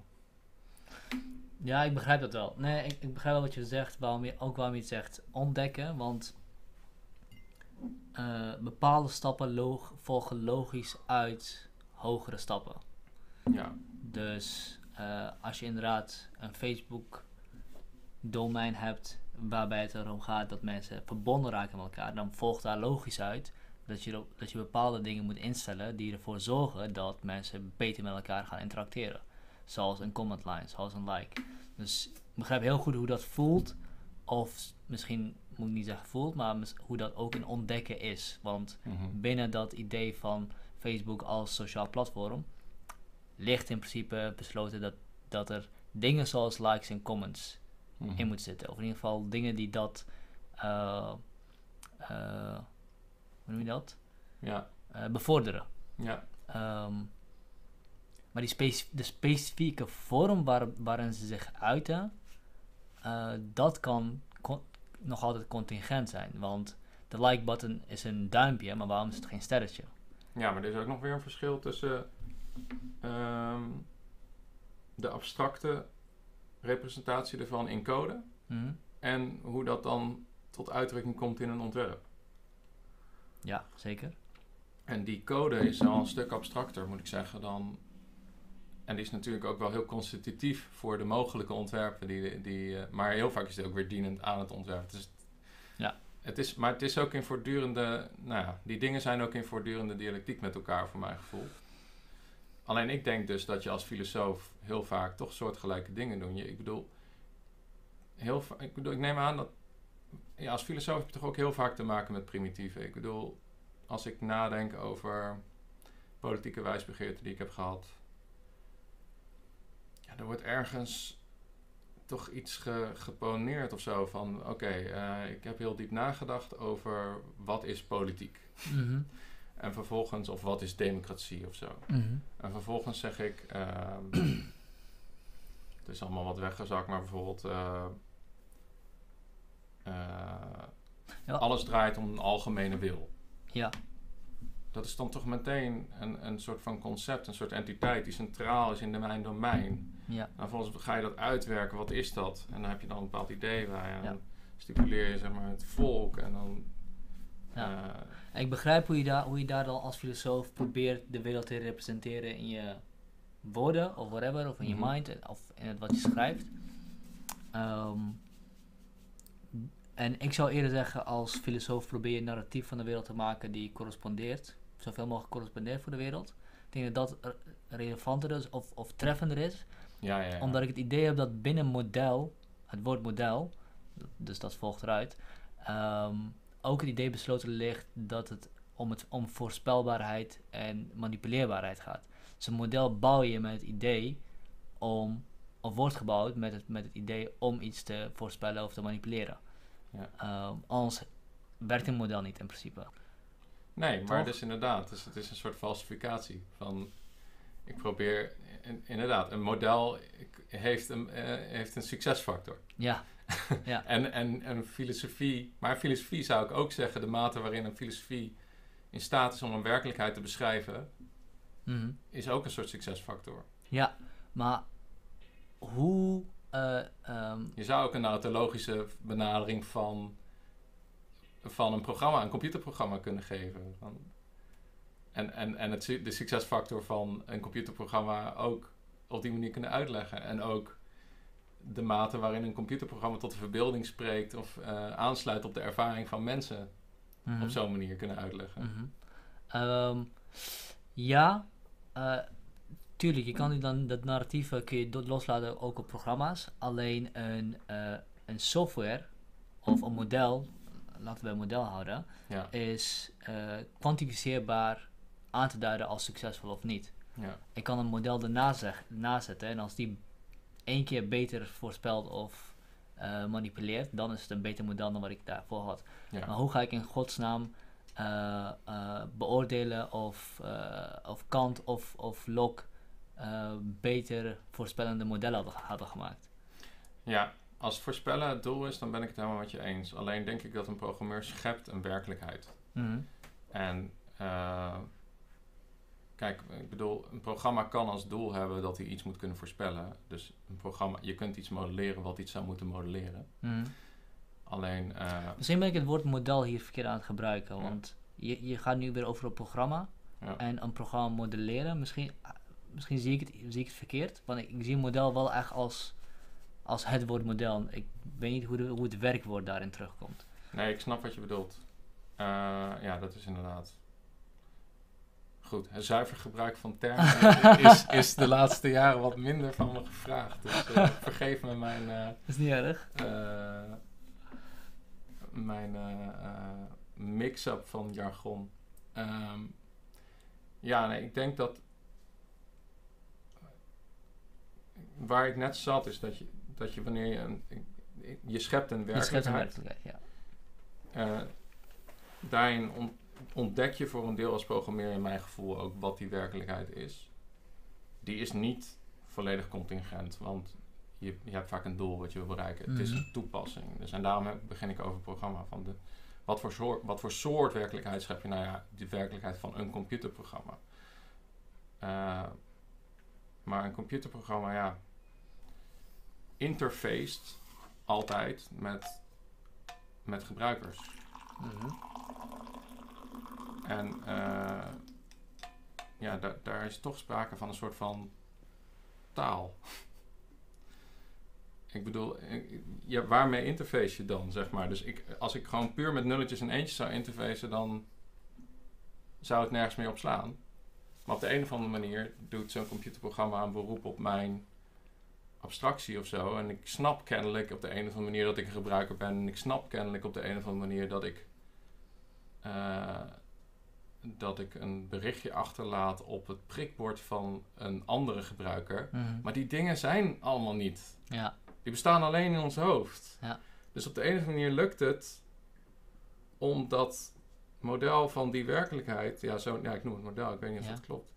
Ja, ik begrijp dat wel. Nee, ik, ik begrijp wel wat je zegt, waarom je, ook waarom je het zegt ontdekken, want eh, bepaalde stappen log- volgen logisch uit hogere stappen. Ja, Dus eh, als je inderdaad een Facebook-domein hebt waarbij het erom gaat dat mensen verbonden raken met elkaar, dan volgt daar logisch uit dat je, dat je bepaalde dingen moet instellen die ervoor zorgen dat mensen beter met elkaar gaan interacteren. Zoals een comment line, zoals een like. Dus ik begrijp heel goed hoe dat voelt, of misschien moet ik niet zeggen voelt, maar hoe dat ook in ontdekken is. Want mhm. binnen dat idee van Facebook als sociaal platform ligt in principe besloten dat, dat er dingen zoals likes en comments Mhm. in moet zitten. Of in ieder geval dingen die dat, eh, eh, hoe noem je dat? Ja, Eh, bevorderen. ja, Ehm, maar die de specifieke vorm waar, waarin ze zich uiten, dat kan nog altijd contingent zijn. Want de like button is een duimpje, maar waarom is het geen sterretje? ja, maar er is ook nog weer een verschil tussen ehm, de abstracte representatie ervan in code Mhm. en hoe dat dan tot uitdrukking komt in een ontwerp. Ja, zeker. En die code is al een stuk abstracter, moet ik zeggen, dan. En die is natuurlijk ook wel heel constitutief voor de mogelijke ontwerpen. Die, die, eh, maar heel vaak is het ook weer dienend aan het ontwerp. Dus Ja. Het is, maar het is ook in voortdurende. Nou ja, die dingen zijn ook in voortdurende dialectiek met elkaar, voor mijn gevoel. Alleen ik denk dus dat je als filosoof heel vaak toch soortgelijke dingen doet. Je, ik bedoel, heel ik bedoel, ik neem aan dat. Ja, als filosoof heb je toch ook heel vaak te maken met primitieven. Ik bedoel, als ik nadenk over politieke wijsbegeerte die ik heb gehad. Er wordt ergens toch iets ge- geponeerd of zo van... Oké, eh, ik heb heel diep nagedacht over wat is politiek. Mhm. En vervolgens, of wat is democratie of zo. Mhm. En vervolgens zeg ik... ehm, het is allemaal wat weggezakt, maar bijvoorbeeld... eh, eh, Ja. Alles draait om een algemene wil. Ja, Dat is dan toch meteen een, een soort van concept, een soort entiteit die centraal is in de mijn domein. ja. En vervolgens ga je dat uitwerken, wat is dat? En dan heb je dan een bepaald idee bij. En Ja. dan stipuleer je zeg maar het volk en dan... Ja. eh, Ik begrijp hoe je, daar, hoe je daar dan als filosoof probeert de wereld te representeren in je woorden of whatever, of in je Mhm. mind of in het wat je schrijft. Ehm, en ik zou eerder zeggen, als filosoof probeer je een narratief van de wereld te maken die correspondeert, zoveel mogelijk correspondeert voor de wereld. Ik denk dat dat relevanter is of, of treffender is, ja, ja, ja. omdat ik het idee heb dat binnen model, het woord model, dus dat volgt eruit, ehm, ook het idee besloten ligt dat het om, het om voorspelbaarheid en manipuleerbaarheid gaat. Dus een model bouw je met het idee om, of wordt gebouwd met het, met het idee om iets te voorspellen of te manipuleren. Ja. Ehm, anders werkt een model niet in principe. Nee, maar dus inderdaad, dus het is een soort falsificatie van... Ik probeer in- inderdaad een model... Heeft een, eh, heeft een succesfactor. Ja, Ja. en, en, en filosofie, maar filosofie zou ik ook zeggen, de mate waarin een filosofie in staat is om een werkelijkheid te beschrijven, mhm. is ook een soort succesfactor. ja, maar hoe... eh, ehm, Je zou ook een autologische benadering van, van een programma, een computerprogramma kunnen geven. Van, en en, en het, de succesfactor van een computerprogramma ook op die manier kunnen uitleggen. En ook de mate waarin een computerprogramma tot de verbeelding spreekt of eh, aansluit op de ervaring van mensen mhm. op zo'n manier kunnen uitleggen. Mhm. Ehm, ja, eh, tuurlijk, je kan die dan, dat narratieve kun je loslaten ook op programma's. Alleen een, eh, een software of een model, laten we een model houden, Ja, is eh, kwantificeerbaar aan te duiden als succesvol of niet. ja, Ik kan een model erna zeg- nazetten en als die één keer beter voorspelt of eh, manipuleert, dan is het een beter model dan wat ik daarvoor had. Maar hoe ga ik in godsnaam eh, beoordelen of, of Kant of, of Locke beter voorspellende modellen hadden, hadden gemaakt? ja, als voorspellen het doel is, dan ben ik het helemaal met je eens. Alleen denk ik dat een programmeur schept een werkelijkheid. Mhm. En eh, kijk, ik bedoel, een programma kan als doel hebben dat hij iets moet kunnen voorspellen. Dus een programma, je kunt iets modelleren wat iets zou moeten modelleren. Mhm. Alleen, eh, Misschien ben ik het woord model hier verkeerd aan het gebruiken, Ja. want je, je gaat nu weer over een programma ja, en een programma modelleren. Misschien, misschien zie, ik het, zie ik het verkeerd, want ik, ik zie een model wel echt als, als het woord model. Ik weet niet hoe, de, hoe het werkwoord daarin terugkomt. nee, ik snap wat je bedoelt. Eh, ja, dat is inderdaad. Goed, het zuiver gebruik van termen is, is de laatste jaren wat minder van me gevraagd. Dus eh, vergeef me mijn, Dat is niet erg. mijn mix-up van jargon. Ehm, ja, nee, ik denk dat. Waar ik net zat, is dat je, dat je wanneer je een. Je schept een Je schept een werkelijkheid. werkelijkheid, ja. Eh, daarin on- ontdek je voor een deel als programmeer in mijn gevoel ook wat die werkelijkheid is. Die is niet volledig contingent, want je, je hebt vaak een doel wat je wil bereiken. Het is Mhm. een toepassing. Dus en daarom heb- begin ik over het programma. Van de, wat, voor soort, wat voor soort werkelijkheid schep je? Nou ja, de werkelijkheid van een computerprogramma. Eh, maar een computerprogramma, ja, interfaced altijd met, met gebruikers. Mhm. En eh, ja, da- daar is toch sprake van een soort van taal. ik bedoel, ja, waarmee interface je dan, zeg maar? Dus ik, als ik gewoon puur met nulletjes en eentjes zou interfacen, dan zou het nergens meer op slaan. Maar op de een of andere manier doet zo'n computerprogramma een beroep op mijn abstractie of zo. En ik snap kennelijk op de een of andere manier dat ik een gebruiker ben. En ik snap kennelijk op de een of andere manier dat ik eh, dat ik een berichtje achterlaat op het prikbord van een andere gebruiker. Mhm. Maar die dingen zijn allemaal niet. Ja, Die bestaan alleen in ons hoofd. Ja. Dus op de andere manier lukt het om dat model van die werkelijkheid, ja, zo, ja ik noem het model, ik weet niet of Ja. dat klopt,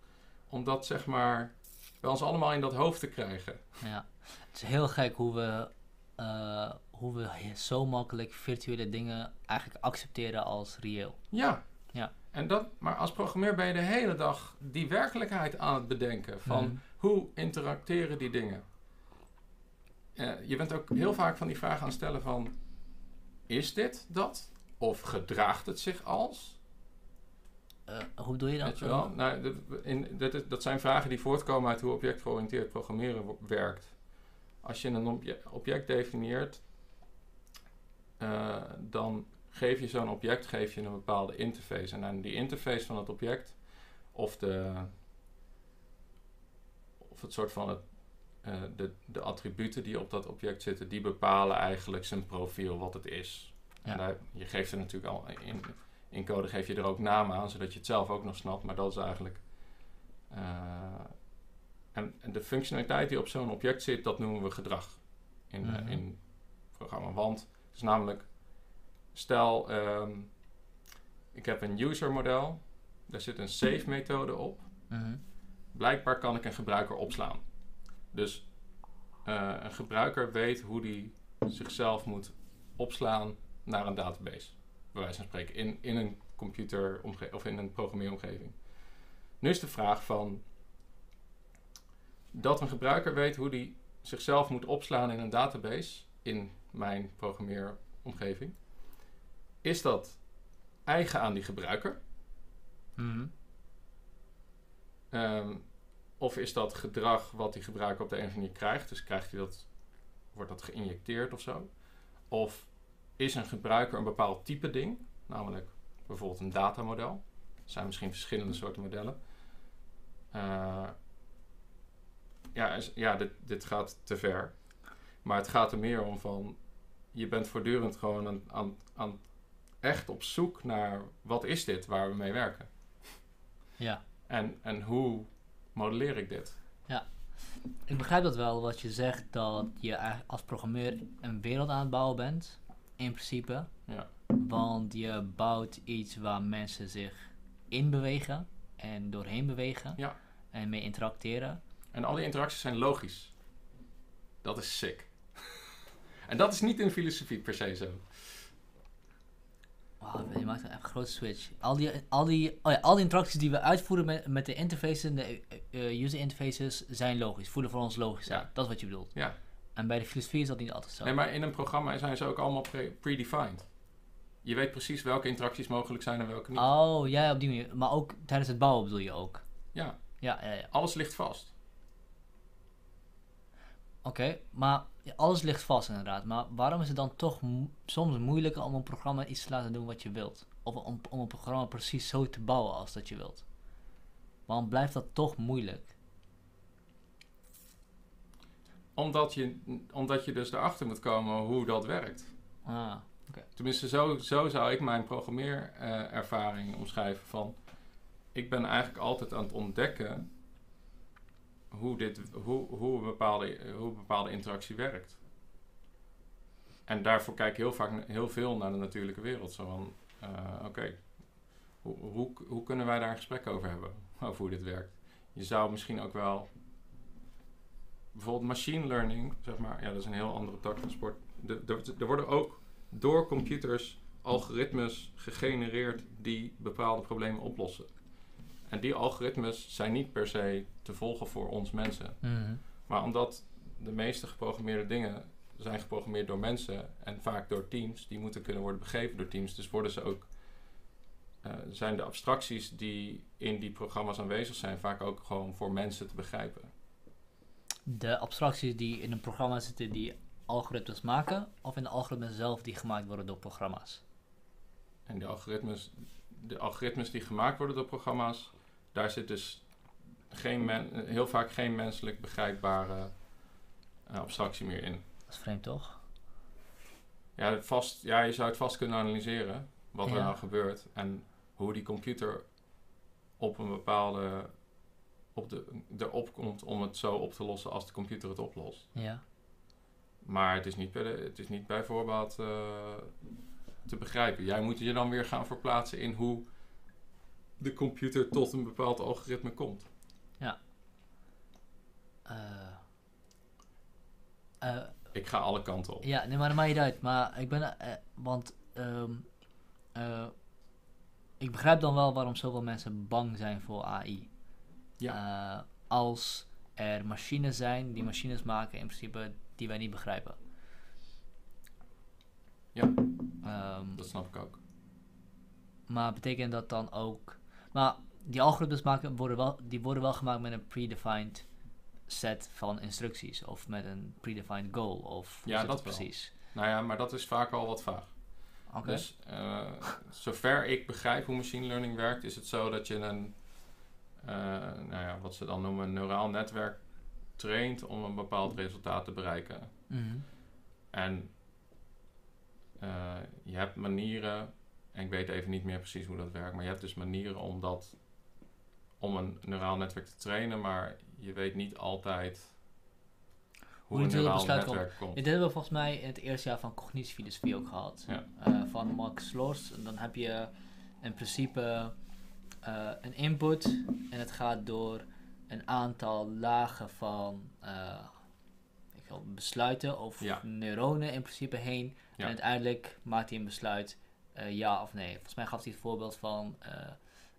om dat zeg maar bij ons allemaal in dat hoofd te krijgen. ja. Het is heel gek hoe we, eh, hoe we zo makkelijk virtuele dingen eigenlijk accepteren als reëel. Ja. Ja. En dat, maar als programmeur ben je de hele dag die werkelijkheid aan het bedenken van Mhm. hoe interacteren die dingen. Eh, je bent ook heel vaak van die vragen aan het stellen van is dit dat? Of gedraagt het zich als? Eh, hoe bedoel je dat? Weet wel? Nou, dit, in, dit, is- dat zijn vragen die voortkomen uit hoe objectgeoriënteerd programmeren werkt. Als je een obje- object definieert, eh, dan geef je zo'n object geef je een bepaalde interface. En aan die interface van het object, of, de, of het soort van het, eh, de, de attributen die op dat object zitten, die bepalen eigenlijk zijn profiel, wat het is. Ja. En daar, je geeft er natuurlijk al in, in code geef je er ook namen aan, zodat je het zelf ook nog snapt. Maar dat is eigenlijk. eh, en, en de functionaliteit die op zo'n object zit, dat noemen we gedrag in, Mhm. in het programma. Want het is namelijk, stel, ehm, ik heb een user model, daar zit een save methode op. Mhm. Blijkbaar kan ik een gebruiker opslaan. Dus eh, een gebruiker weet hoe die zichzelf moet opslaan naar een database. Bij wijze van spreken. In, in een computer of in een programmeeromgeving. Nu is de vraag van dat een gebruiker weet hoe die zichzelf moet opslaan in een database in mijn programmeeromgeving. Is dat eigen aan die gebruiker? Mhm. Ehm, of is dat gedrag wat die gebruiker op de een of andere manier krijgt? Dus krijgt hij dat, wordt dat geïnjecteerd of zo? Of is een gebruiker een bepaald type ding, namelijk bijvoorbeeld een datamodel? Er zijn misschien verschillende soorten modellen. Uh, ja, ja dit, dit gaat te ver. Maar het gaat er meer om van... Je bent voortdurend gewoon aan, aan, aan echt op zoek naar... Wat is dit waar we mee werken? Ja. En, en hoe modelleer ik dit? Ik begrijp dat wel, wat je zegt, dat je als programmeur een wereld aan het bouwen bent, in principe. Ja. Want je bouwt iets waar mensen zich in bewegen en doorheen bewegen Ja. en mee interacteren. En al die interacties zijn logisch. Dat is sick. en dat is niet in filosofie per se zo. Wauw, je maakt een grote switch. Al die, al, die, oh ja, al die interacties die we uitvoeren met, met de interfaces, en de eh, user interfaces, zijn logisch. Voelen voor ons logisch Ja. Dat is wat je bedoelt. Ja. En bij de filosofie is dat niet altijd zo. Nee, maar in een programma zijn ze ook allemaal pre- predefined. Je weet precies welke interacties mogelijk zijn en welke niet. Oh, ja, op die manier. Maar ook tijdens het bouwen bedoel je ook. Ja, Ja, ja, ja. alles ligt vast. Oké, maar alles ligt vast inderdaad. Maar waarom is het dan toch soms moeilijker om een programma iets te laten doen wat je wilt? Of om, om een programma precies zo te bouwen als dat je wilt? Waarom blijft dat toch moeilijk? Omdat je, omdat je dus erachter moet komen hoe dat werkt. Ah, Tenminste, zo, zo zou ik mijn programmeerervaring omschrijven van... Ik ben eigenlijk altijd aan het ontdekken hoe, dit, hoe, hoe, een bepaalde, hoe een bepaalde interactie werkt. En daarvoor kijk ik heel, vaak, heel veel naar de natuurlijke wereld. Zo van, eh, oké, hoe, hoe, hoe kunnen wij daar een gesprek over hebben? Over hoe dit werkt. Je zou misschien ook wel... Bijvoorbeeld machine learning, zeg maar. Ja, dat is een heel andere tak van sport. Er worden ook door computers algoritmes gegenereerd die bepaalde problemen oplossen. En die algoritmes zijn niet per se te volgen voor ons mensen. Mhm. Maar omdat de meeste geprogrammeerde dingen zijn geprogrammeerd door mensen en vaak door teams, die moeten kunnen worden begrepen door teams. Dus worden ze ook, eh, zijn de abstracties die in die programma's aanwezig zijn vaak ook gewoon voor mensen te begrijpen. De abstracties die in een programma zitten die algoritmes maken, of in de algoritmes zelf die gemaakt worden door programma's? En de algoritmes, de algoritmes die gemaakt worden door programma's, daar zit dus geen men, heel vaak geen menselijk begrijpbare eh, abstractie meer in. Dat is vreemd toch? Ja, vast, ja, je zou het vast kunnen analyseren wat er nou gebeurt en hoe die computer op een bepaalde op de, erop komt om het zo op te lossen als de computer het oplost. Ja. Maar het is niet, bij de, het is niet bij voorbaat eh, te begrijpen. Jij moet je dan weer gaan verplaatsen in hoe de computer tot een bepaald algoritme komt. Eh, eh, Ik ga alle kanten op. ja, nee, maar dat maakt niet uit. Maar ik ben, want ehm, eh, ik begrijp dan wel waarom zoveel mensen bang zijn voor AI. Eh, als er machines zijn die machines maken in principe die wij niet begrijpen. Ja. Ehm, Dat snap ik ook. maar betekent dat dan ook... Maar die algoritmes maken, worden wel, die worden wel gemaakt met een predefined set van instructies. Of met een predefined goal. Of Ja, dat wel. precies? Nou ja, maar dat is vaak al wat vaag. Oké. Dus eh, zover ik begrijp hoe machine learning werkt, is het zo dat je een, nou ja, wat ze dan noemen, een neuraal netwerk traint om een bepaald resultaat te bereiken. Mhm. En eh, je hebt manieren, en ik weet even niet meer precies hoe dat werkt, maar je hebt dus manieren om dat, om een neuraal netwerk te trainen, maar je weet niet altijd hoe, Hoe een neuraal besluit komt. netwerk komt. Dit hebben we volgens mij in het eerste jaar van cognitiefilosofie ook gehad. Ja. Eh, van Max Loors. En dan heb je in principe eh, een input. En het gaat door een aantal lagen van... eh, ik veel, besluiten of Ja. neuronen in principe heen. Ja. En uiteindelijk maakt hij een besluit eh, ja of nee. Volgens mij gaf hij het voorbeeld van eh,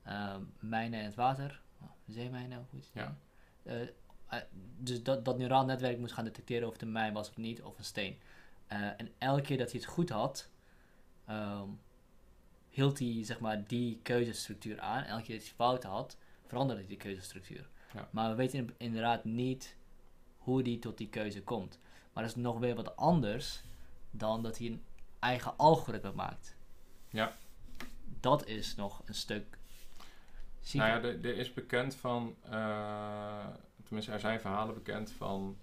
eh, mijnen in het water. Oh, zeemijnen, hoe heet het? Ja. Eh, dus dat, dat neuraal netwerk moest gaan detecteren of het een mijn was of niet, of een steen. En elke keer dat hij het goed had, ehm, hield hij zeg maar die keuzestructuur aan. En elke keer dat hij fouten had, veranderde die keuzestructuur. Ja. Maar we weten in- inderdaad niet hoe die tot die keuze komt. Maar dat is nog weer wat anders dan dat hij een eigen algoritme maakt. Ja. Dat is nog een stuk. zieker. Nou ja, er, er is bekend van, eh, tenminste er zijn verhalen bekend van,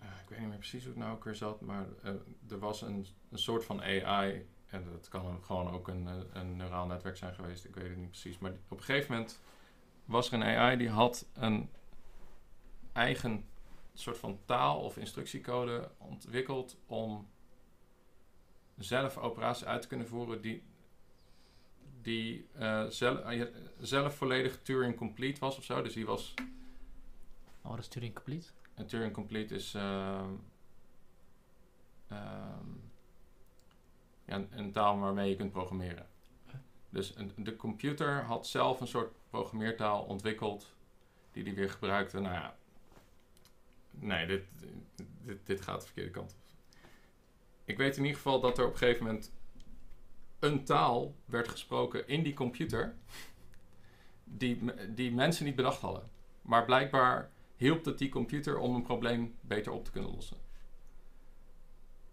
eh, ik weet niet meer precies hoe het nou ook weer zat, maar eh, er was een, een soort van AI, en dat kan een- gewoon ook een, eh, een neuraal netwerk zijn geweest, ik weet het niet precies, maar op een gegeven moment was er een AI die had een eigen soort van taal of instructiecode ontwikkeld om zelf operaties uit te kunnen voeren die die eh, zelf, eh, zelf volledig Turing complete was of zo. Dus die was. Oh, dat is Turing complete. En Turing complete is. ehm, ehm, ja, een, taal waarmee je kunt programmeren. Dus de computer had zelf een soort programmeertaal ontwikkeld. die die weer gebruikte. Nou ja. Nee, dit, dit, dit gaat de verkeerde kant op. Ik weet in ieder geval dat er op een gegeven moment een taal werd gesproken in die computer die, die mensen niet bedacht hadden. Maar blijkbaar hielp het die computer om een probleem beter op te kunnen lossen.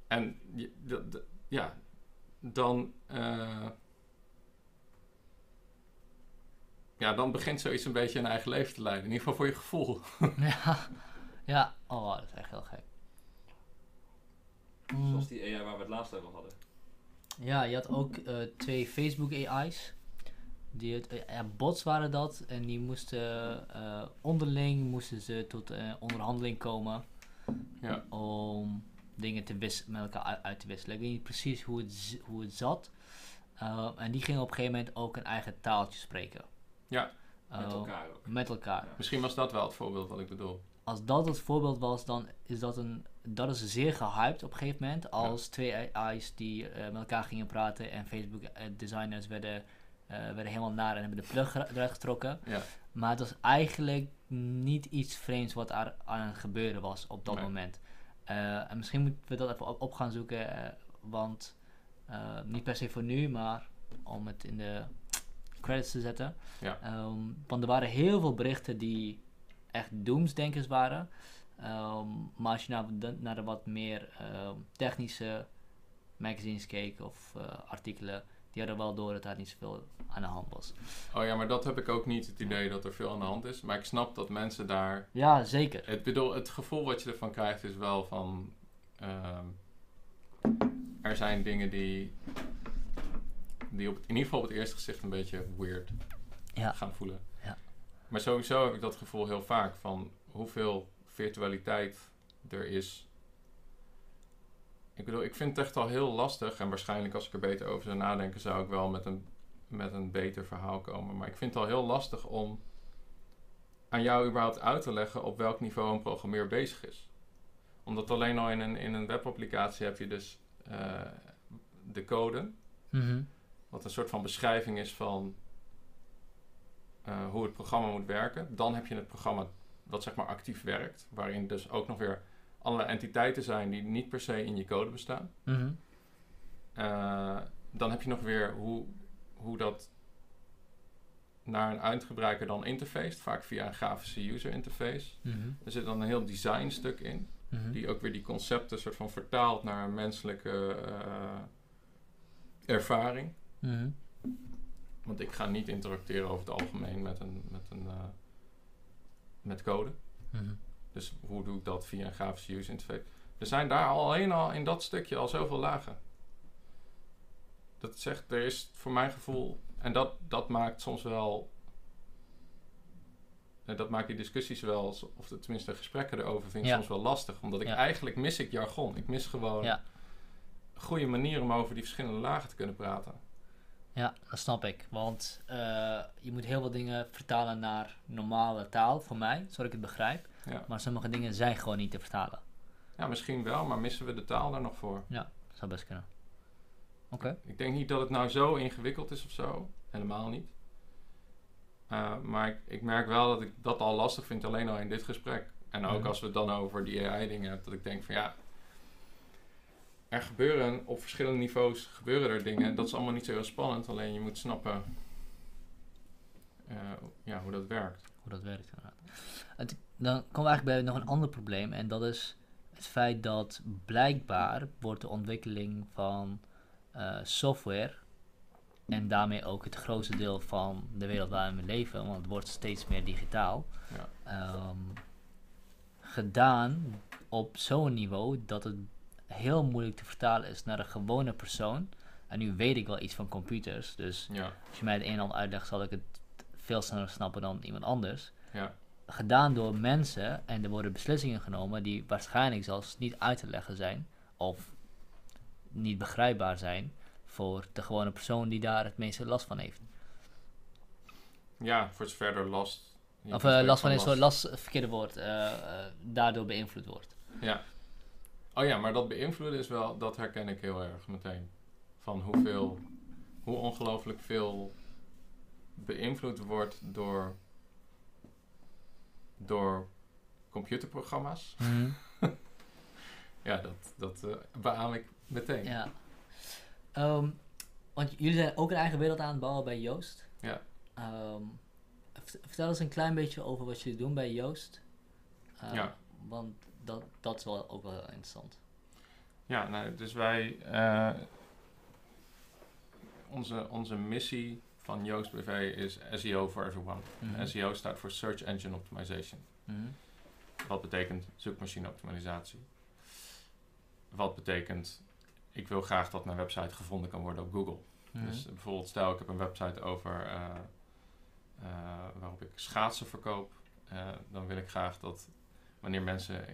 En ja, dan, eh, ja, dan begint zoiets een beetje een eigen leven te leiden. In ieder geval voor je gevoel. ja. ja, oh, dat is echt heel gek. Mm. Zoals die AI waar we het laatst over hadden. Ja, je had ook eh, twee Facebook AI's. Die het, eh, ja, bots waren dat. En die moesten eh, onderling moesten ze tot eh, onderhandeling komen. Ja. Om dingen te wis met elkaar uit, te wisselen. Ik weet niet precies hoe het, hoe het zat. Uh, en die gingen op een gegeven moment ook een eigen taaltje spreken. Ja. Uh, Met elkaar ook. Met elkaar. Misschien was dat wel het voorbeeld wat ik bedoel. Als dat het voorbeeld was, dan is dat een. Dat is zeer gehyped op een gegeven moment. Als twee AI's die eh, met elkaar gingen praten en Facebook eh, designers werden, eh, werden helemaal naar en hebben de plug er- eruit getrokken. Ja. Maar het was eigenlijk niet iets vreemds wat er aan het gebeuren was op dat Nee. moment. Eh, en misschien moeten we dat even op, op gaan zoeken, eh, want eh, niet per se voor nu, maar om het in de credits te zetten. Ja. Ehm, want er waren heel veel berichten die echt doomsdenkers waren. Ehm, maar als je naar, de, naar de wat meer ehm, technische magazines keek of artikelen, die hadden wel door dat daar niet zoveel aan de hand was. Oh ja, maar dat heb ik ook niet het idee dat er veel aan de hand is. Maar ik snap dat mensen daar Ja, zeker. Het, bedoel, het gevoel wat je ervan krijgt is wel van. ehm, er zijn dingen die. die op, in ieder geval op het eerste gezicht een beetje weird Ja. gaan voelen. Ja. Maar sowieso heb ik dat gevoel heel vaak van hoeveel virtualiteit er is. Ik bedoel, ik vind het echt al heel lastig. En waarschijnlijk als ik er beter over zou nadenken, zou ik wel met een, met een beter verhaal komen. Maar ik vind het al heel lastig om aan jou überhaupt uit te leggen op welk niveau een programmeer bezig is. Omdat alleen al in een, in een webapplicatie heb je dus eh, de code, Mhm. wat een soort van beschrijving is van eh, hoe het programma moet werken. Dan heb je het programma wat zeg maar actief werkt, waarin dus ook nog weer allerlei entiteiten zijn die niet per se in je code bestaan. Mhm. Eh, dan heb je nog weer hoe, hoe dat naar een eindgebruiker dan interface, vaak via een grafische user interface. Mhm. Er zit dan een heel design stuk in, Mhm. die ook weer die concepten soort van vertaalt naar een menselijke eh, ervaring. Want ik ga niet interacteren over het algemeen met een, met een eh, met code. Dus hoe doe ik dat via een grafische user interface? Er zijn daar al alleen al in dat stukje al zoveel lagen. Dat zegt, er is voor mijn gevoel, en dat, dat maakt soms wel, eh, dat maakt die discussies wel, of tenminste de gesprekken erover, vind ik Ja. soms wel lastig. Omdat ik Ja. eigenlijk mis ik jargon. Ik mis gewoon Ja. goede manier om over die verschillende lagen te kunnen praten. Ja, dat snap ik. Want eh, je moet heel veel dingen vertalen naar normale taal, voor mij, zodat ik het begrijp. Ja. Maar sommige dingen zijn gewoon niet te vertalen. ja, misschien wel, maar missen we de taal daar nog voor? Dat zou best kunnen. Oké. Ik denk niet dat het nou zo ingewikkeld is of zo. Helemaal niet. Uh, maar ik, ik, merk wel dat ik dat al lastig vind, alleen al in dit gesprek. En ook als we het dan over die AI-dingen hebben, dat ik denk van ja. Er gebeuren op verschillende niveaus gebeuren er dingen. Dat is allemaal niet zo heel spannend, alleen je moet snappen uh, ja, hoe dat werkt. Hoe dat werkt inderdaad. Het, dan komen we eigenlijk bij nog een ander probleem. En dat is het feit dat blijkbaar wordt de ontwikkeling van uh, software en daarmee ook het grootste deel van de wereld waarin we leven, want het wordt steeds meer digitaal, ja. um, gedaan op zo'n niveau dat het heel moeilijk te vertalen is naar een gewone persoon. En nu weet ik wel iets van computers, dus ja. als je mij het een en ander uitlegt, zal ik het veel sneller snappen dan iemand anders. Ja. Gedaan door mensen en er worden beslissingen genomen die waarschijnlijk zelfs niet uit te leggen zijn of niet begrijpbaar zijn voor de gewone persoon die daar het meeste last van heeft. Ja, voor zover er last. Of uh, last van is zo'n last, verkeerde woord, uh, uh, daardoor beïnvloed wordt. Ja. Oh ja, maar dat beïnvloeden is wel, dat herken ik heel erg meteen. Van hoeveel, hoe ongelooflijk veel beïnvloed wordt door, door computerprogramma's. Mm -hmm. ja, dat, dat uh, beaam ik meteen. Ja. Um, want jullie zijn ook een eigen wereld aan het bouwen bij Joost. Ja. Um, vertel eens een klein beetje over wat jullie doen bij Joost. Uh, ja. Want dat, dat is wel ook wel heel interessant. Ja, nou, dus wij. Uh, onze, onze missie van Joost BV is SEO for everyone. Mhm. Mm -hmm. SEO staat voor Search Engine Optimization. Mm -hmm. Wat betekent zoekmachine optimalisatie. Wat betekent, ik wil graag dat mijn website gevonden kan worden op Google. Mm -hmm. Dus bijvoorbeeld, stel ik heb een website over uh, uh, waarop ik schaatsen verkoop. Uh, dan wil ik graag dat wanneer mensen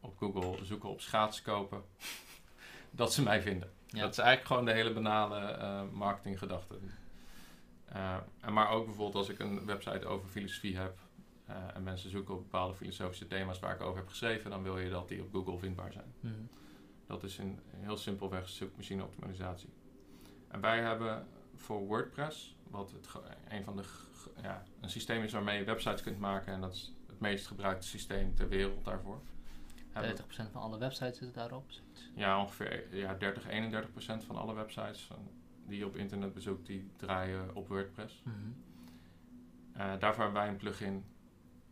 op Google zoeken op schaatsen kopen, dat ze mij vinden. Ja. Dat is eigenlijk gewoon de hele banale marketinggedachte. En maar ook bijvoorbeeld als ik een website over filosofie heb uh, en mensen zoeken op bepaalde filosofische thema's waar ik over heb geschreven, dan wil je dat die op Google vindbaar zijn. Mm -hmm. Dat is een heel simpelweg zoekmachine optimalisatie. En wij hebben voor WordPress, wat het een van de ja, een systeem is waarmee je websites kunt maken en dat is het meest gebruikte systeem ter wereld daarvoor. 30% van alle websites zitten daarop? Ja, ongeveer ja, 30, 31% van alle websites van, die je op internet bezoekt, die draaien op WordPress. Mm -hmm. uh, daarvoor hebben wij een plugin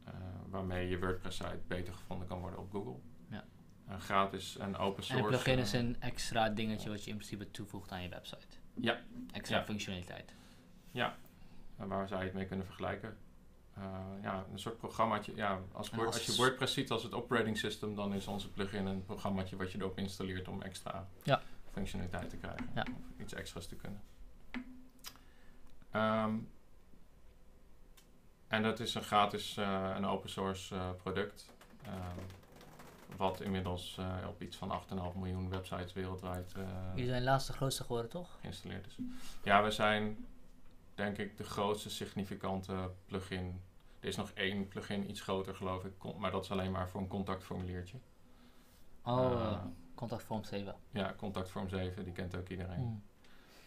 uh, waarmee je WordPress-site beter gevonden kan worden op Google. Ja. Uh, gratis en open source. En een plugin is een extra dingetje wat je in principe toevoegt aan je website. Ja. Extra ja. functionaliteit. Ja, waar zou je het mee kunnen vergelijken? Ja, een soort programmaatje. Ja, als, Word, als, je WordPress ziet als het operating system, dan is onze plugin een programmaatje wat je erop installeert om extra ja. Functionaliteit te krijgen. Ja. Of iets extra's te kunnen. Um, en dat is een gratis uh, en open source uh, product. Um, wat inmiddels uh, op iets van 8,5 miljoen websites wereldwijd. Jullie zijn laatst de grootste geworden, toch? Geïnstalleerd is. Ja, we zijn denk ik de grootste significante plugin. Er is nog één plugin, iets groter geloof ik, maar dat is alleen maar voor een contactformuliertje. Oh, contactvorm 7. Ja, contactvorm 7, die kent ook iedereen. Hmm.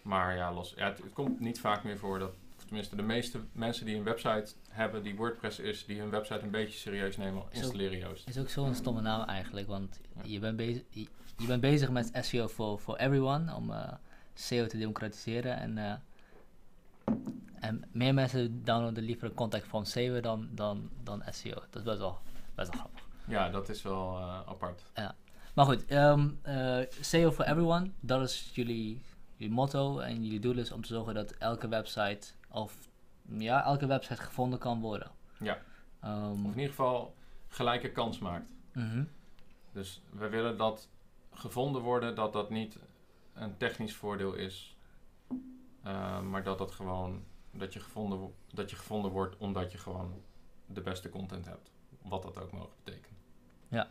Maar ja, los, ja het, het, komt niet vaak meer voor dat, tenminste de meeste mensen die een website hebben die WordPress is, die hun website een beetje serieus nemen, installeren Joost. Is ook zo'n stomme naam eigenlijk, want ja. je, bent bezig, je, je, bent bezig met SEO for, for everyone, om uh, SEO te democratiseren en... Uh, en meer mensen downloaden liever Contact Form 7 dan, dan, dan SEO. Dat is best wel, best wel grappig. Ja, dat is wel uh, apart. Ja. Maar goed, um, uh, SEO for everyone, dat is jullie, jullie motto. En jullie doel is om te zorgen dat elke website, of ja, elke website gevonden kan worden. Ja. Um, of in ieder geval gelijke kans maakt. Mm -hmm. Dus we willen dat gevonden worden, dat dat niet een technisch voordeel is. Uh, maar dat dat gewoon dat je, gevonden, dat je gevonden wordt omdat je gewoon de beste content hebt. Wat dat ook mogen betekenen. Ja,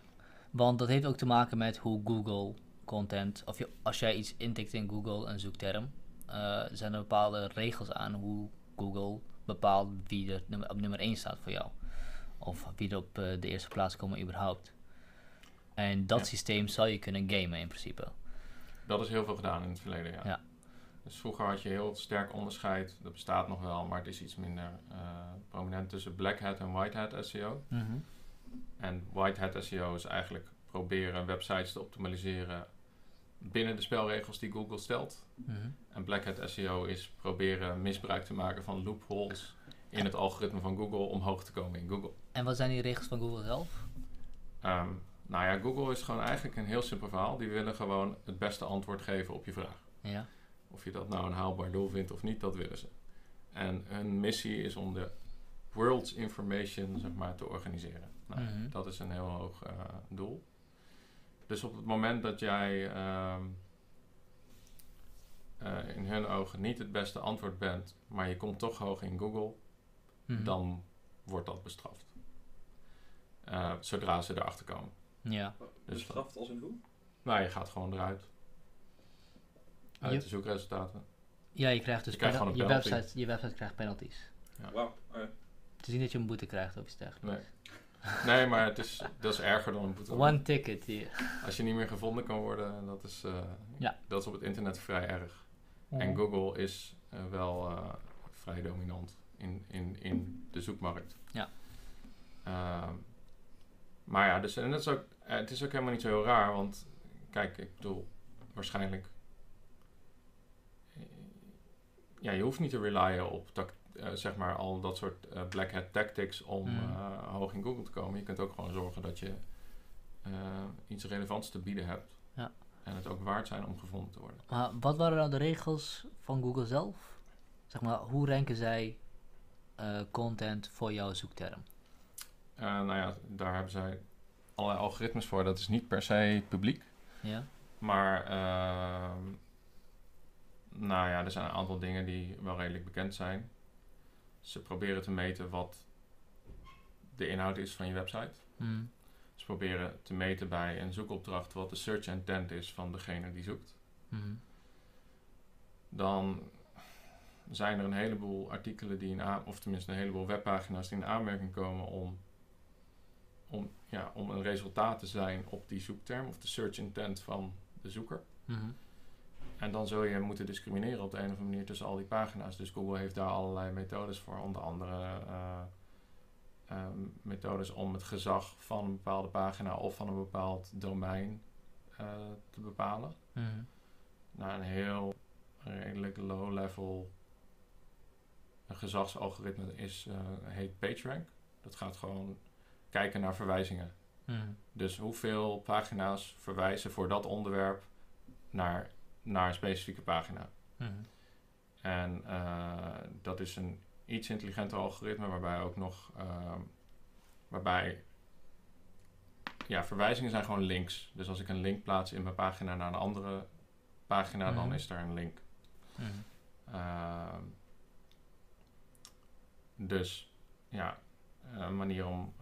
want dat heeft ook te maken met hoe Google content, of je, als jij iets intikt in Google, een zoekterm, uh, zijn er bepaalde regels aan hoe Google bepaalt wie er nummer, op nummer 1 staat voor jou. Of wie er op eh, de eerste plaats komen überhaupt. En dat Ja. systeem zou je kunnen gamen in principe. Dat is heel veel gedaan in het verleden, ja. Ja. Dus vroeger had je heel sterk onderscheid, dat bestaat nog wel, maar het is iets minder eh, prominent tussen Black Hat en White Hat SEO. Mhm. En White Hat SEO is eigenlijk proberen websites te optimaliseren binnen de spelregels die Google stelt. Mhm. En Black Hat SEO is proberen misbruik te maken van loopholes in het algoritme van Google om hoog te komen in Google. En wat zijn die regels van Google zelf? Ehm, nou ja, Google is gewoon eigenlijk een heel simpel verhaal. Die willen gewoon het beste antwoord geven op je vraag. Ja. Of je dat nou een haalbaar doel vindt of niet, dat willen ze. En hun missie is om de world's information zeg maar, te organiseren. Nou, Mhm. Dat is een heel hoog eh, doel. Dus op het moment dat jij ehm, eh, in hun ogen niet het beste antwoord bent, maar je komt toch hoog in Google, Mhm. dan wordt dat bestraft. Eh, zodra ze erachter komen. Ja. Dus Bestraft als in hoe? nou, je gaat gewoon eruit. Uit Je- de zoekresultaten. ja, je krijgt dus Je krijgt penal- gewoon je, een penalty. website, je website krijgt penalties. Ja. Wauw. Oh ja. Het is niet dat je een boete krijgt of iets dergelijks. Nee. Nee, maar het is, dat is erger dan een boete. One ticket hier. Als je niet meer gevonden kan worden, dat is, eh, Ja. dat is op het internet vrij erg. En Google is eh, wel eh, vrij dominant in, in, in de zoekmarkt. Ja. Ehm, maar ja, dus, en dat is ook, het is ook helemaal niet zo heel raar, want kijk, ik bedoel, waarschijnlijk. Ja, je hoeft niet te relyen op zeg maar al dat soort eh, black hat tactics om Mm. eh, hoog in Google te komen. Je kunt ook gewoon zorgen dat je eh, iets relevants te bieden hebt. Ja. En het ook waard zijn om gevonden te worden. Maar wat waren nou de regels van Google zelf? Zeg maar, hoe ranken zij eh, content voor jouw zoekterm? Eh, nou ja, daar hebben zij allerlei algoritmes voor. Dat is niet per se publiek. Ja? Maar ehm, nou ja, er zijn een aantal dingen die wel redelijk bekend zijn. Ze proberen te meten wat de inhoud is van je website. Mhm. Ze proberen te meten bij een zoekopdracht wat de search intent is van degene die zoekt. Mhm. Dan zijn er een heleboel artikelen die in of tenminste een heleboel webpagina's die in aanmerking komen om, om, ja, om een resultaat te zijn op die zoekterm of de search intent van de zoeker. Mhm. En dan zul je moeten discrimineren op de een of andere manier tussen al die pagina's. Dus Google heeft daar allerlei methodes voor, onder andere eh, ehm, methodes om het gezag van een bepaalde pagina of van een bepaald domein eh, te bepalen. Mhm. naar een heel redelijk low-level gezagsalgoritme is, eh, heet PageRank. Dat gaat gewoon kijken naar verwijzingen. Mhm. Dus hoeveel pagina's verwijzen voor dat onderwerp naar, naar een specifieke pagina. Mhm. En eh, dat is een iets intelligenter algoritme waarbij ook nog ehm, waarbij ja, verwijzingen zijn gewoon links. Dus als ik een link plaats in mijn pagina naar een andere pagina, dan Mhm. is daar een link. Mhm. Ehm, dus ja, een manier om,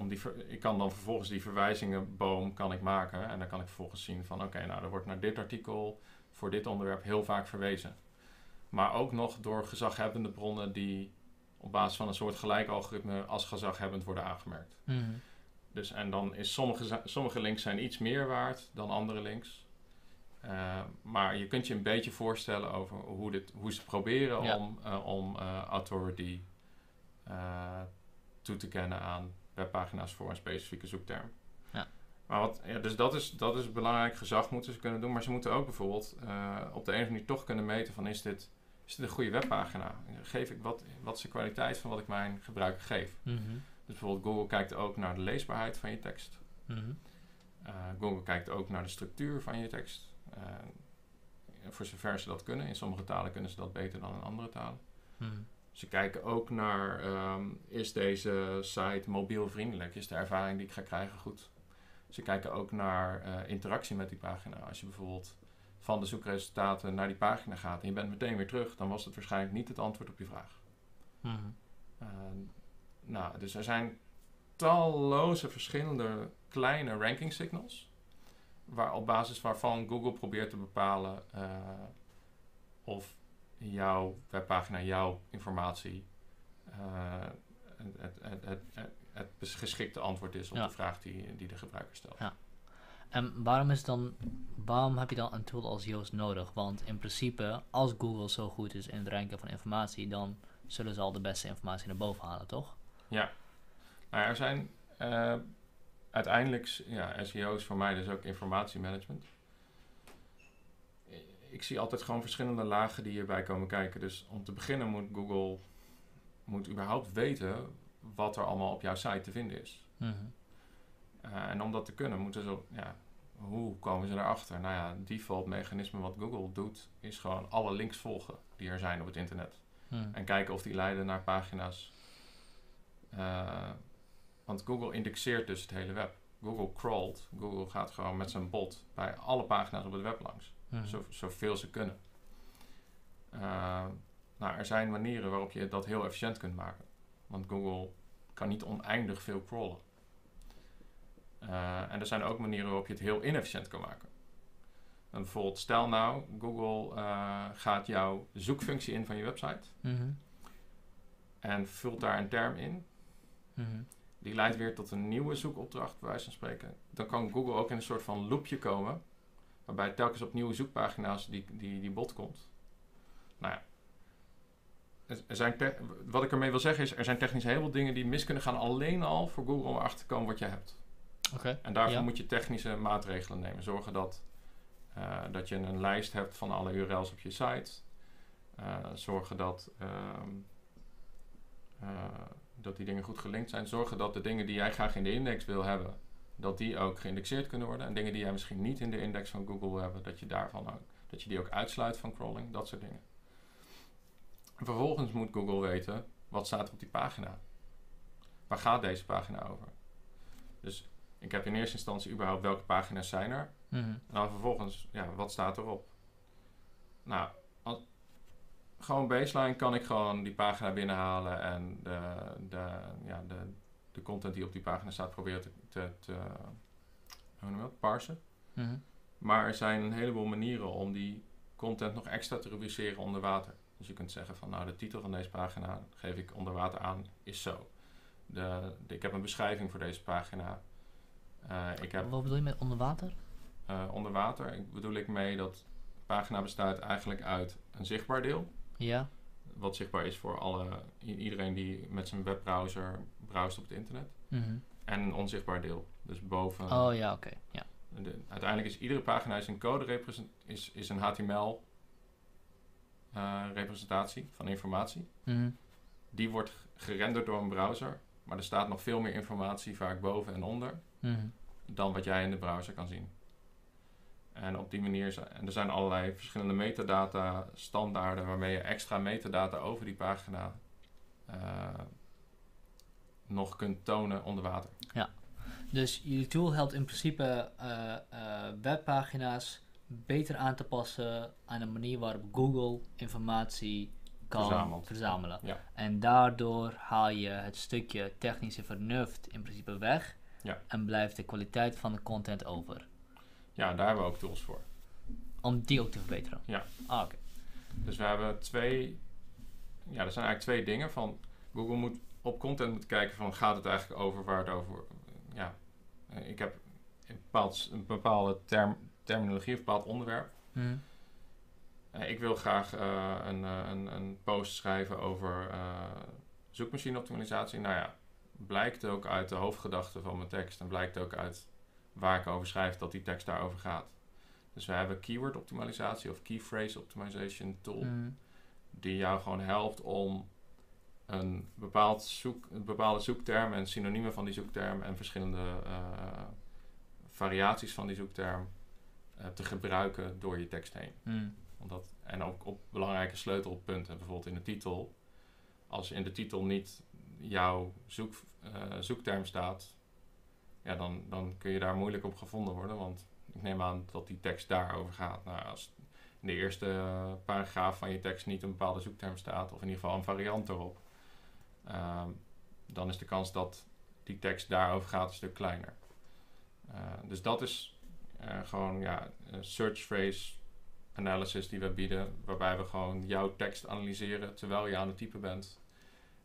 om die. ik kan dan vervolgens die verwijzingenboom kan ik maken en dan kan ik vervolgens zien van oké, nou er wordt naar dit artikel voor dit onderwerp heel vaak verwezen. Maar ook nog door gezaghebbende bronnen die op basis van een soort gelijk algoritme als gezaghebbend worden aangemerkt. Mhm. Dus en dan is sommige, sommige links zijn iets meer waard dan andere links. Eh, maar je kunt je een beetje voorstellen over hoe, dit, hoe ze proberen Ja. om, eh, om eh, authority toe te kennen aan webpagina's voor een specifieke zoekterm. Ja. Maar wat, ja, dus dat is, dat is belangrijk gezag moeten ze kunnen doen. Maar ze moeten ook bijvoorbeeld eh, op de een of andere manier toch kunnen meten van is dit, is dit een goede webpagina? Geef ik wat, wat is de kwaliteit van wat ik mijn gebruiker geef? Mhm. Dus bijvoorbeeld Google kijkt ook naar de leesbaarheid van je tekst. Mhm. Uh, Google kijkt ook naar de structuur van je tekst. Uh, voor zover ze dat kunnen. In sommige talen kunnen ze dat beter dan in andere talen. Mhm. Ze kijken ook naar, um, is deze site mobielvriendelijk? Is de ervaring die ik ga krijgen goed? Ze kijken ook naar uh, interactie met die pagina. Als je bijvoorbeeld van de zoekresultaten naar die pagina gaat en je bent meteen weer terug, dan was het waarschijnlijk niet het antwoord op je vraag. Mhm. Uh, nou, dus er zijn talloze verschillende kleine ranking signals. Waar, op basis waarvan Google probeert te bepalen uh, of jouw webpagina, jouw informatie, uh, het, het, het, het, geschikte antwoord is op Ja. de vraag die, die de gebruiker stelt. Ja. En waarom, is dan, waarom heb je dan een tool als Yoast nodig? Want in principe, als Google zo goed is in het ranken van informatie, dan zullen ze al de beste informatie naar boven halen, toch? Ja. Nou, er zijn eh, uiteindelijk, ja, SEO is voor mij dus ook informatiemanagement. Ik zie altijd gewoon verschillende lagen die hierbij komen kijken. Dus om te beginnen moet Google moet überhaupt weten wat er allemaal op jouw site te vinden is. Mhm. Eh, en om dat te kunnen, moeten ze, ja, hoe komen ze erachter? Nou ja, het default mechanisme wat Google doet, is gewoon alle links volgen die er zijn op het internet. Mhm. En kijken of die leiden naar pagina's. Eh, want Google indexeert dus het hele web. Google crawlt. Google gaat gewoon met zijn bot bij alle pagina's op het web langs. Mhm. Zo, zoveel ze kunnen. Eh, nou, er zijn manieren waarop je dat heel efficiënt kunt maken. Want Google kan niet oneindig veel crawlen. Eh, en er zijn ook manieren waarop je het heel inefficiënt kan maken. En bijvoorbeeld, stel nou, Google eh, gaat jouw zoekfunctie in van je website Mhm. en vult daar een term in. Mhm. Die leidt weer tot een nieuwe zoekopdracht, bij wijze van spreken. Dan kan Google ook in een soort van loopje komen, waarbij telkens op nieuwe zoekpagina's die, die, die bot komt. Nou ja, er- zijn wat ik ermee wil zeggen is, er zijn technisch heel veel dingen die mis kunnen gaan alleen al voor Google om erachter te komen wat je hebt. Oké. En daarvoor Ja. moet je technische maatregelen nemen. Zorgen dat, eh, dat je een lijst hebt van alle URL's op je site. Eh, zorgen dat, ehm, eh, dat die dingen goed gelinkt zijn. Zorgen dat de dingen die jij graag in de index wil hebben, dat die ook geïndexeerd kunnen worden. En dingen die jij misschien niet in de index van Google wil hebben, dat je daarvan ook, dat je die ook uitsluit van crawling. Dat soort dingen. Vervolgens moet Google weten, wat staat er op die pagina? Waar gaat deze pagina over? Dus ik heb in eerste instantie überhaupt welke pagina's zijn er. Mhm. En dan vervolgens, ja, wat staat erop? Nou, als, gewoon baseline kan ik gewoon die pagina binnenhalen en de, de, ja, de, de content die op die pagina staat proberen te, te, te hoe noem dat? parsen. Mhm. Maar er zijn een heleboel manieren om die content nog extra te rubriceren onder water. Dus je kunt zeggen van nou de titel van deze pagina geef ik onder water aan is zo. De, de- ik heb een beschrijving voor deze pagina. Eh, ik heb Wat bedoel je met onder water? eh, onder water. Ik bedoel ik mee dat de pagina bestaat eigenlijk uit een zichtbaar deel. Ja. Wat zichtbaar is voor alle, iedereen die met zijn webbrowser browst op het internet. Mhm. En een onzichtbaar deel. Dus boven. Oh ja, oké. Ja. de- uiteindelijk is iedere pagina is een code is, is een HTML eh, representatie van informatie. Mhm. Die wordt gerenderd door een browser. Maar er staat nog veel meer informatie vaak boven en onder. Mhm. dan wat jij in de browser kan zien. En op die manier zijn, en er zijn allerlei verschillende metadata standaarden waarmee je extra metadata over die pagina eh, nog kunt tonen onder water. Dus jullie tool helpt in principe eh, eh, webpagina's beter aan te passen aan de manier waarop Google informatie kan verzamelen. Ja. En daardoor haal je het stukje technische vernuft in principe weg Ja. en blijft de kwaliteit van de content over. Ja, daar hebben we ook tools voor. Om die ook te verbeteren. Ja. Ah, oké. Dus we hebben twee, ja, er zijn eigenlijk twee dingen van Google moet op content moeten kijken van gaat het eigenlijk over waar het over, ja, ik heb een, bepaald, een bepaalde term, terminologie een bepaald onderwerp. Eh, ik wil graag eh, een, eh, een, een post schrijven over eh zoekmachine optimalisatie. Nou ja, blijkt ook uit de hoofdgedachte van mijn tekst en blijkt ook uit waar ik over schrijf dat die tekst daarover gaat. Dus we hebben keyword optimalisatie of key phrase optimization tool Mhm. die jou gewoon helpt om een, bepaald zoek, een bepaalde zoekterm en synoniemen van die zoekterm en verschillende eh, variaties van die zoekterm eh, te gebruiken door je tekst heen. Mhm. Omdat, en ook op belangrijke sleutelpunten, bijvoorbeeld in de titel. Als in de titel niet jouw zoek, eh, zoekterm staat, ja, dan, dan kun je daar moeilijk op gevonden worden. Want ik neem aan dat die tekst daarover gaat. Nou, als in de eerste paragraaf van je tekst niet een bepaalde zoekterm staat, of in ieder geval een variant erop, ehm, dan is de kans dat die tekst daarover gaat een stuk kleiner. Eh, dus dat is eh, gewoon ja, een search phrase analysis die we bieden, waarbij we gewoon jouw tekst analyseren terwijl je aan het typen bent.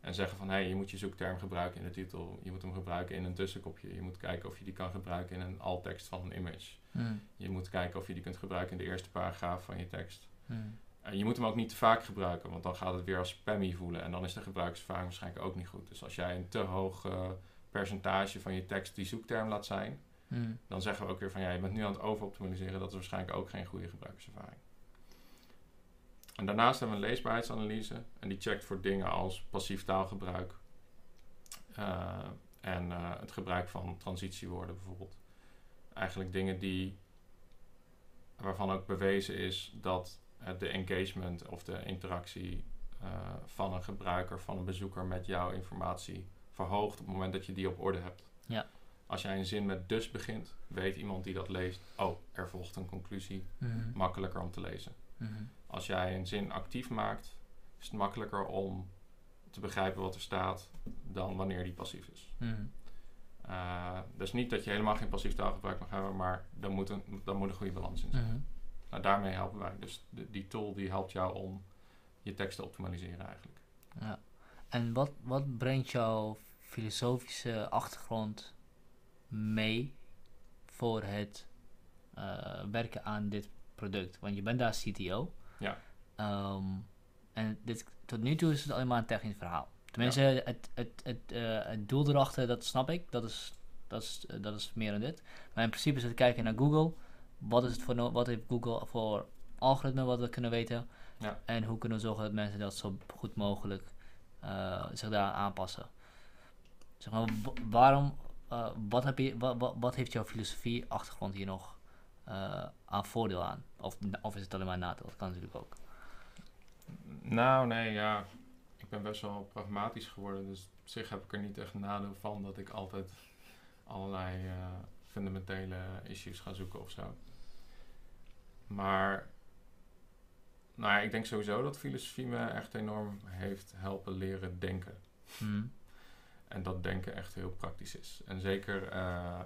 En zeggen van hé, hey, je moet je zoekterm gebruiken in de titel. Je moet hem gebruiken in een tussenkopje. Je moet kijken of je die kan gebruiken in een alt-tekst van een image. Mm. Je moet kijken of je die kunt gebruiken in de eerste paragraaf van je tekst. Mm. En je moet hem ook niet te vaak gebruiken, want dan gaat het weer als spammy voelen. En dan is de gebruikerservaring waarschijnlijk ook niet goed. Dus als jij een te hoog eh, percentage van je tekst die zoekterm laat zijn, Mm. dan zeggen we ook weer van ja, je bent nu aan het overoptimaliseren. Dat is waarschijnlijk ook geen goede gebruikerservaring. En daarnaast hebben we een leesbaarheidsanalyse. En die checkt voor dingen als passief taalgebruik. eh, en eh, het gebruik van transitiewoorden bijvoorbeeld. Eigenlijk dingen die, waarvan ook bewezen is dat de engagement of de interactie eh, van een gebruiker, van een bezoeker met jouw informatie verhoogt op het moment dat je die op orde hebt. Ja. Als jij een zin met dus begint, weet iemand die dat leest, oh, er volgt een conclusie, Mhm. makkelijker om te lezen. Mhm. Als jij een zin actief maakt, is het makkelijker om te begrijpen wat er staat dan wanneer die passief is. Mhm. Uh, dus niet dat je helemaal geen passief taalgebruik mag hebben, maar dan moet een, dan moet een goede balans in zijn. Nou, daarmee helpen wij. Dus de, die tool die helpt jou om je tekst te optimaliseren eigenlijk. Ja. En wat, wat brengt jouw filosofische achtergrond mee voor het eh, werken aan dit product? Want je bent daar CTO. Ja. Ehm, en dit, tot nu toe is het alleen maar een technisch verhaal. Tenminste, het, het, het, eh, het doel erachter, dat snap ik. Dat is, dat, is, dat is meer dan dit. Maar in principe is het kijken naar Google. Wat, is het voor no- wat heeft Google voor algoritme wat we kunnen weten? Ja. En hoe kunnen we zorgen dat mensen dat zo goed mogelijk eh, zich daar aanpassen? Zeg maar, wa- waarom, eh, wat, heb je, wat, heeft jouw filosofie achtergrond hier nog eh, aan voordeel aan? Of, of is het alleen maar nadeel? Dat kan natuurlijk ook. Nou, nee, ja. Ik ben best wel pragmatisch geworden. Dus op zich heb ik er niet echt nadeel van dat ik altijd allerlei fundamentele issues ga zoeken of zo. Maar, nou ja, ik denk sowieso dat filosofie me echt enorm heeft helpen leren denken. Hmm. En dat denken echt heel praktisch is. En zeker eh,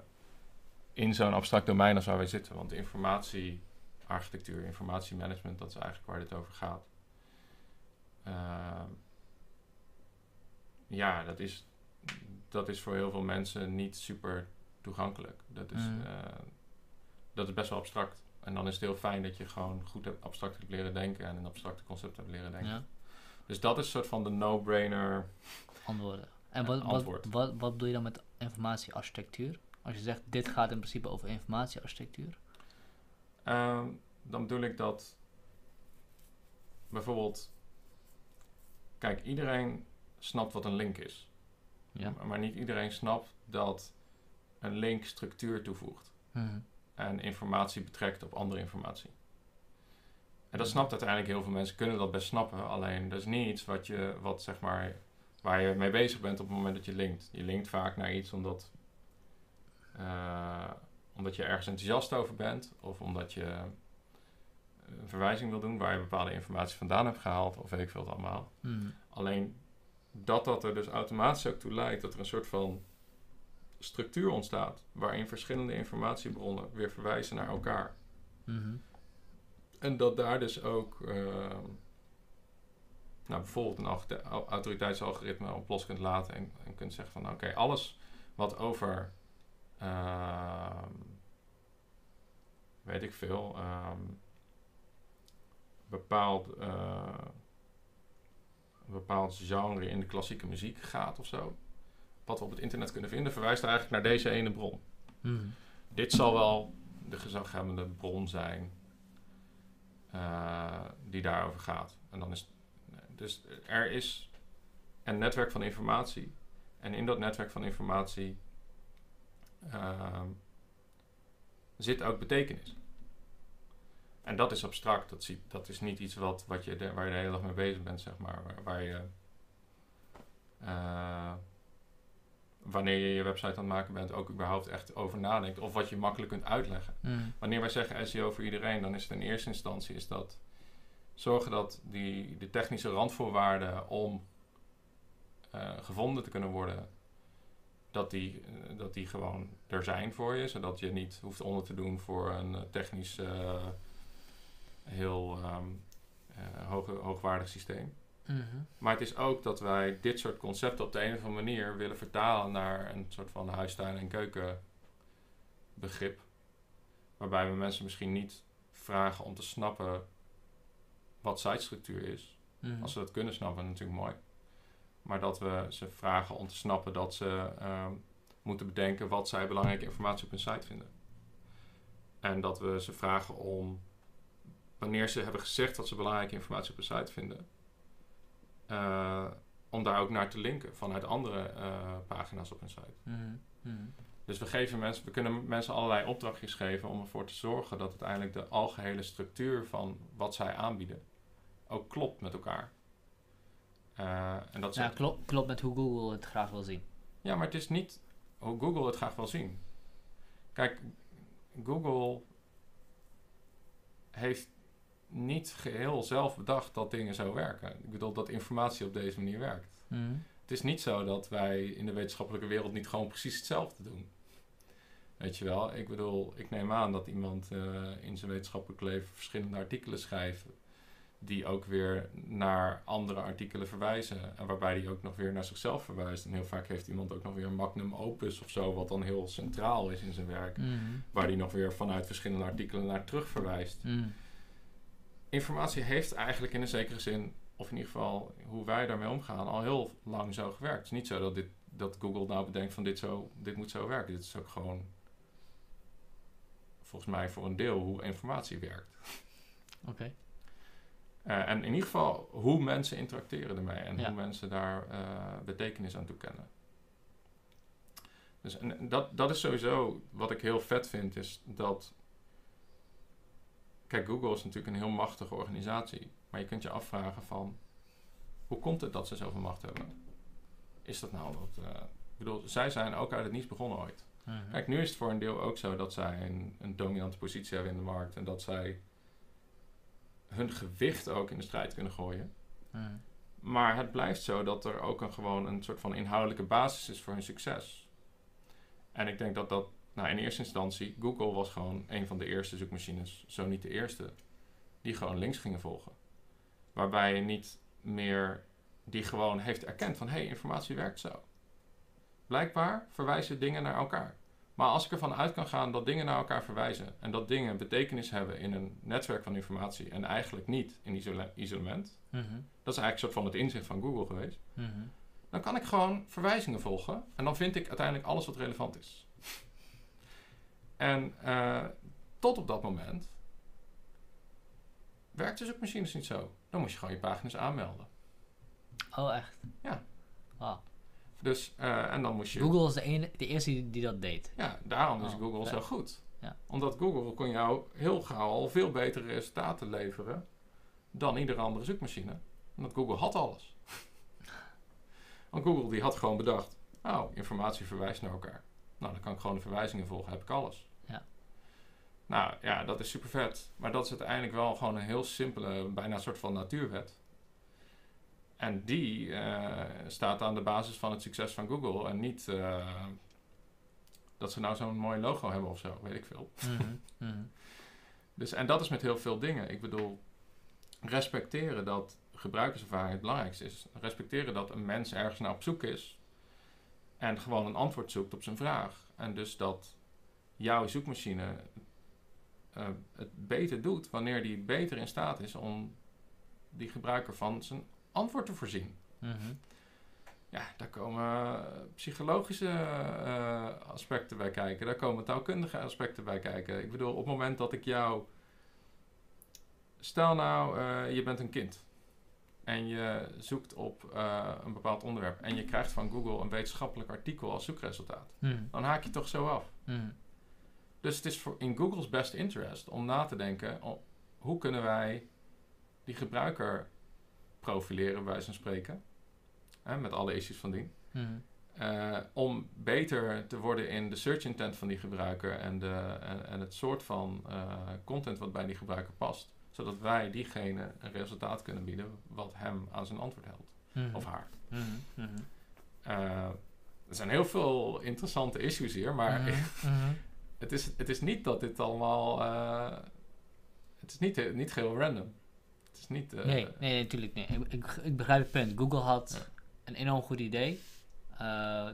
in zo'n abstract domein als waar wij zitten. Want informatiearchitectuur, informatiemanagement, dat is eigenlijk waar dit over gaat. Eh, ja, dat is, dat is voor heel veel mensen niet super toegankelijk. Dat is, Mm. eh, dat is best wel abstract. En dan is het heel fijn dat je gewoon goed hebt, abstract hebt leren denken en een abstracte concept hebt leren denken. Ja, Dus dat is een soort van de no-brainer. antwoorden. En wat, wat, antwoord. wat, wat bedoel je dan met informatiearchitectuur? Als je zegt, dit gaat in principe over informatiearchitectuur. Ehm, dan bedoel ik dat bijvoorbeeld, kijk, iedereen snapt wat een link is. Ja. Maar niet iedereen snapt dat een link structuur toevoegt Mhm. En informatie betrekt op andere informatie. En dat snapt uiteindelijk heel veel mensen, kunnen dat best snappen. Alleen dat is niet iets wat je, wat zeg maar, waar je mee bezig bent op het moment dat je linkt. Je linkt vaak naar iets omdat, eh, omdat je ergens enthousiast over bent. Of omdat je een verwijzing wil doen waar je bepaalde informatie vandaan hebt gehaald. Of weet ik veel het allemaal. Mhm. Alleen dat dat er dus automatisch ook toe leidt dat er een soort van structuur ontstaat. Waarin verschillende informatiebronnen weer verwijzen naar elkaar. Mhm. En dat daar dus ook ehm, nou, bijvoorbeeld een autorite- au- autoriteitsalgoritme op los kunt laten en, en kunt zeggen van oké, alles wat over ehm, weet ik veel, ehm, bepaald, eh, een bepaald genre in de klassieke muziek gaat of zo, wat we op het internet kunnen vinden, verwijst eigenlijk naar deze ene bron. Mhm. Dit zal wel de gezaghebbende bron zijn eh, die daarover gaat. En dan is, dus er is een netwerk van informatie. En in dat netwerk van informatie ehm, zit ook betekenis. En dat is abstract. Dat, dat is niet iets wat, wat je de, waar je de hele dag mee bezig bent, zeg maar. Waar, waar je... eh, wanneer je je website aan het maken bent, ook überhaupt echt over nadenkt. Of wat je makkelijk kunt uitleggen. Mhm. Wanneer wij zeggen SEO voor iedereen, dan is het in eerste instantie is dat zorgen dat die, de technische randvoorwaarden om eh, gevonden te kunnen worden, dat die, eh, dat die gewoon er zijn voor je. Zodat je niet hoeft onder te doen voor een eh, technisch heel eh, hoog, hoogwaardig systeem. Mhm. Maar het is ook dat wij dit soort concepten op de een of andere manier willen vertalen naar een soort van huistuin- en keukenbegrip. Waarbij we mensen misschien niet vragen om te snappen wat sitestructuur is. Mhm. Als ze dat kunnen snappen, natuurlijk mooi. Maar dat we ze vragen om te snappen dat ze ehm, moeten bedenken wat zij belangrijke informatie op hun site vinden. En dat we ze vragen om, wanneer ze hebben gezegd wat ze belangrijke informatie op hun site vinden, eh, om daar ook naar te linken vanuit andere eh, pagina's op hun site. Mhm. Mhm. Dus we, geven mensen, we kunnen mensen allerlei opdrachtjes geven om ervoor te zorgen dat uiteindelijk de algehele structuur van wat zij aanbieden ook klopt met elkaar. Eh, en dat Ja, klopt, klopt met hoe Google het graag wil zien. Ja, maar het is niet hoe Google het graag wil zien. Kijk, Google heeft niet geheel zelf bedacht dat dingen zo werken. Ik bedoel dat informatie op deze manier werkt. Mhm. Het is niet zo dat wij in de wetenschappelijke wereld niet gewoon precies hetzelfde doen. Weet je wel, ik bedoel, ik neem aan dat iemand eh, in zijn wetenschappelijk leven verschillende artikelen schrijft. Die ook weer naar andere artikelen verwijzen. En waarbij die ook nog weer naar zichzelf verwijst. En heel vaak heeft iemand ook nog weer een magnum opus of zo, wat dan heel centraal is in zijn werk. Mhm. Waar die nog weer vanuit verschillende artikelen naar terug verwijst Mhm. Informatie heeft eigenlijk in een zekere zin, of in ieder geval hoe wij daarmee omgaan, al heel lang zo gewerkt. Het is niet zo dat, dit, dat Google nou bedenkt van dit, zo, dit moet zo werken. Dit is ook gewoon, volgens mij voor een deel, hoe informatie werkt. Oké. Eh, en in ieder geval hoe mensen interacteren ermee en Ja. hoe mensen daar eh, betekenis aan toekennen. Dus en dat, dat is sowieso wat ik heel vet vind, is dat. Kijk, Google is natuurlijk een heel machtige organisatie. Maar je kunt je afvragen van. Hoe komt het dat ze zoveel macht hebben? Is dat nou dat. eh, ik bedoel, zij zijn ook uit het niets begonnen ooit. Kijk, nu is het voor een deel ook zo dat zij een, een dominante positie hebben in de markt. En dat zij hun gewicht ook in de strijd kunnen gooien. Maar het blijft zo dat er ook een, gewoon een soort van inhoudelijke basis is voor hun succes. En ik denk dat dat, nou in eerste instantie, Google was gewoon een van de eerste zoekmachines, zo niet de eerste, die gewoon links gingen volgen. Waarbij je niet meer, die gewoon heeft erkend van, hé, hey, informatie werkt zo. Blijkbaar verwijzen dingen naar elkaar. Maar als ik ervan uit kan gaan dat dingen naar elkaar verwijzen en dat dingen betekenis hebben in een netwerk van informatie en eigenlijk niet in isola- isolement, Mhm. dat is eigenlijk een soort van het inzicht van Google geweest. Mhm. Dan kan ik gewoon verwijzingen volgen. En dan vind ik uiteindelijk alles wat relevant is. En eh, tot op dat moment werkt de zoekmachines niet zo. Dan moet je gewoon je pagina's aanmelden. Oh, echt? Ja. Dus, eh, en dan moest je... Google is de, ene, de eerste die, die dat deed. Ja, daarom is Oh, Google zo goed. Ja. Omdat Google kon jou heel gauw al veel betere resultaten leveren dan iedere andere zoekmachine. Omdat Google had alles. Want Google die had gewoon bedacht, oh, informatie verwijst naar elkaar. Nou, dan kan ik gewoon de verwijzingen volgen, heb ik alles. Nou ja, dat is super vet. Maar dat is uiteindelijk wel gewoon een heel simpele, bijna een soort van natuurwet. En die eh, staat aan de basis van het succes van Google. En niet eh, dat ze nou zo'n mooi logo hebben of zo, weet ik veel. Mhm. Mhm. Dus, en dat is met heel veel dingen. Ik bedoel, respecteren dat gebruikerservaring het belangrijkste is. Respecteren dat een mens ergens naar op zoek is. En gewoon een antwoord zoekt op zijn vraag. En dus dat jouw zoekmachine eh, het beter doet wanneer die beter in staat is om die gebruiker van zijn antwoord te voorzien. Mhm. Ja, daar komen psychologische eh, aspecten bij kijken. Daar komen taalkundige aspecten bij kijken. Ik bedoel, op het moment dat ik jou... Stel nou, eh, je bent een kind. En je zoekt op een bepaald onderwerp. En je krijgt van Google een wetenschappelijk artikel als zoekresultaat. Mhm. Dan haak je toch zo af. Mhm. Dus het is voor in Google's best interest om na te denken... hoe kunnen wij die gebruiker profileren, bij wijze van spreken. Hè, met alle issues van dien. Mhm. Eh, om beter te worden in de search intent van die gebruiker en, de, en, en het soort van eh, content wat bij die gebruiker past. Zodat wij diegene een resultaat kunnen bieden wat hem aan zijn antwoord helpt. Mhm. Of haar. Mhm. Eh, er zijn heel veel interessante issues hier, maar. het, is, het is niet dat dit allemaal. eh, het is niet, niet geheel random. Het is niet... eh, nee, nee, natuurlijk niet. Ik, ik, ik begrijp het punt. Google had Ja. een enorm goed idee. eh,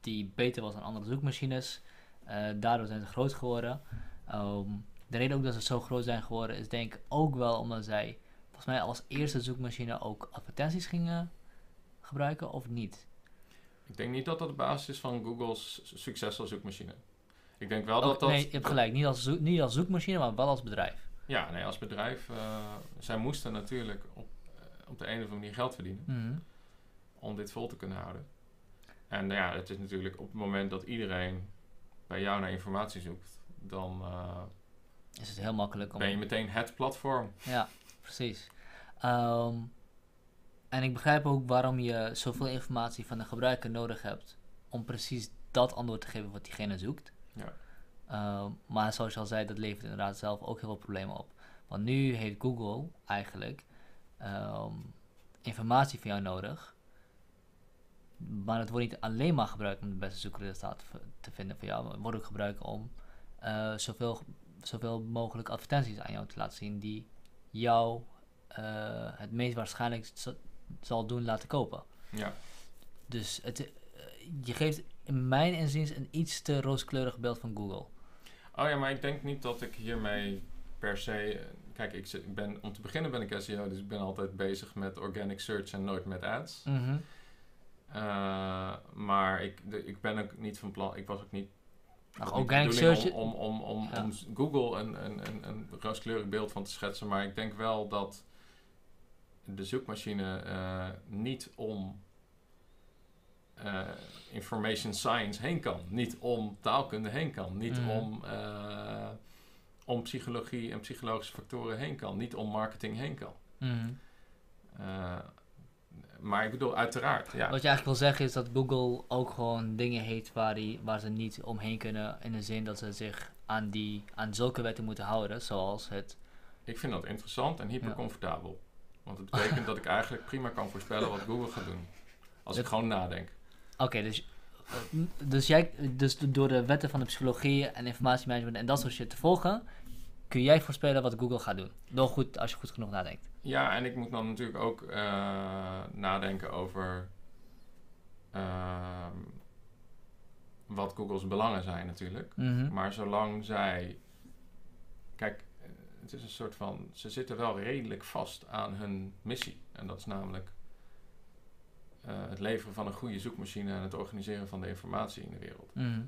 die beter was dan andere zoekmachines. Eh, daardoor zijn ze groot geworden. Ehm, de reden ook dat ze zo groot zijn geworden is denk ik ook wel omdat zij volgens mij als eerste zoekmachine ook advertenties gingen gebruiken of niet. Ik denk niet dat dat de basis is van Google's su- succes als zoekmachine. Ik denk wel Ook- dat dat... nee, je hebt gelijk. Niet als, zoek- niet als zoekmachine, maar wel als bedrijf. Ja, nee, als bedrijf... eh, zij moesten natuurlijk op, eh, op de een of andere manier geld verdienen. Mhm. om dit vol te kunnen houden. En ja, het is natuurlijk op het moment dat iedereen bij jou naar informatie zoekt, dan eh, Is het heel makkelijk om... ben je meteen het platform. Ja, precies. Ehm, en ik begrijp ook waarom je zoveel informatie van de gebruiker nodig hebt om precies dat antwoord te geven wat diegene zoekt. Ja. Ehm, maar zoals je al zei, dat levert inderdaad zelf ook heel veel problemen op. Want nu heeft Google eigenlijk ehm, informatie van jou nodig. Maar het wordt niet alleen maar gebruikt om de beste zoekresultaten te vinden voor jou. Maar het wordt ook gebruikt om eh, zoveel, zoveel mogelijk advertenties aan jou te laten zien die jou eh, het meest waarschijnlijk zal doen laten kopen. Ja, Dus het, eh, je geeft in mijn inziens een iets te rooskleurig beeld van Google. oh ja, maar ik denk niet dat ik hiermee per se. eh, Kijk, ik, ben, om te beginnen ben ik SEO, dus ik ben altijd bezig met organic search en nooit met ads. Mhm. Eh, maar ik, de, ik ben ook niet van plan. Ik was ook niet. Ach, organic bedoeling search- Om, om, om, Ja. om Google een, een, een, een rooskleurig beeld van te schetsen. Maar ik denk wel dat de zoekmachine eh, niet om eh, information science heen kan. Niet om taalkunde heen kan. Niet Mhm. om, eh, om psychologie en psychologische factoren heen kan. Niet om marketing heen kan. Mhm. Eh, maar ik bedoel, uiteraard. Ja. Wat je eigenlijk wil zeggen is dat Google ook gewoon dingen heeft waar, die, waar ze niet omheen kunnen. In de zin dat ze zich aan, die, aan zulke wetten moeten houden. Zoals het. Ik vind dat interessant en hypercomfortabel. Want het betekent dat ik eigenlijk prima kan voorspellen wat Google gaat doen. Als ik gewoon nadenk. Oké, dus, eh, dus, jij, dus door de wetten van de psychologie en informatiemanagement en dat soort shit te volgen. Kun jij voorspellen wat Google gaat doen? Door goed, als je goed genoeg nadenkt. Ja, en ik moet dan natuurlijk ook eh, nadenken over ehm, wat Google's belangen zijn natuurlijk. Mhm. Maar zolang zij... Kijk, het is een soort van... Ze zitten wel redelijk vast aan hun missie. En dat is namelijk eh, het leveren van een goede zoekmachine en het organiseren van de informatie in de wereld. Mhm.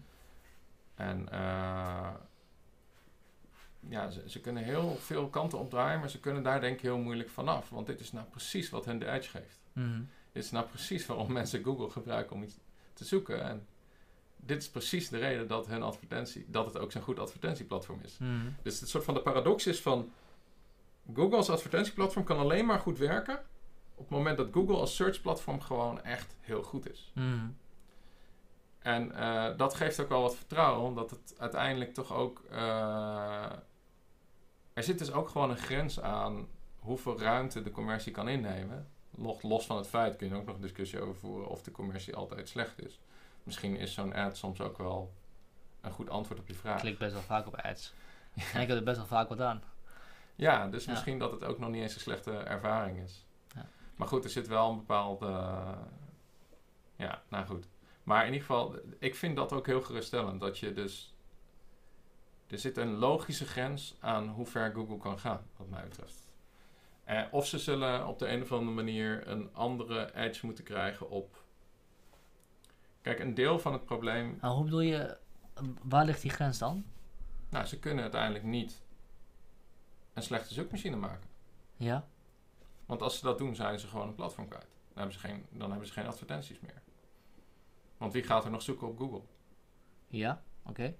En eh, ja, ze, ze kunnen heel veel kanten opdraaien, maar ze kunnen daar denk ik heel moeilijk vanaf. Want dit is nou precies wat hen de edge geeft. Mhm. Dit is nou precies waarom mensen Google gebruiken om iets te zoeken. En dit is precies de reden dat hun advertentie, dat het ook zo'n goed advertentieplatform is. Mhm. Dus het soort van de paradox is van Google als advertentieplatform kan alleen maar goed werken op het moment dat Google als searchplatform gewoon echt heel goed is. Mhm. En eh, dat geeft ook wel wat vertrouwen, omdat het uiteindelijk toch ook. eh, er zit dus ook gewoon een grens aan hoeveel ruimte de commercie kan innemen. Los, los van het feit kun je ook nog een discussie over voeren of de commercie altijd slecht is. Misschien is zo'n ad soms ook wel een goed antwoord op je Ik vraag. klik best wel vaak op ads. En ik heb er best wel vaak wat aan. Ja, dus Ja. misschien dat het ook nog niet eens een slechte ervaring is. Maar goed, er zit wel een bepaalde. ja, nou goed. Maar in ieder geval, ik vind dat ook heel geruststellend. Dat je dus. Er zit een logische grens aan hoe ver Google kan gaan, wat mij betreft. Eh, of ze zullen op de een of andere manier een andere edge moeten krijgen op. Kijk, een deel van het probleem. Nou, hoe bedoel je, waar ligt die grens dan? Nou, ze kunnen uiteindelijk niet een slechte zoekmachine maken. Ja? Want als ze dat doen, zijn ze gewoon een platform kwijt. Dan hebben ze geen, dan hebben ze geen advertenties meer. Want wie gaat er nog zoeken op Google? Ja? Oké.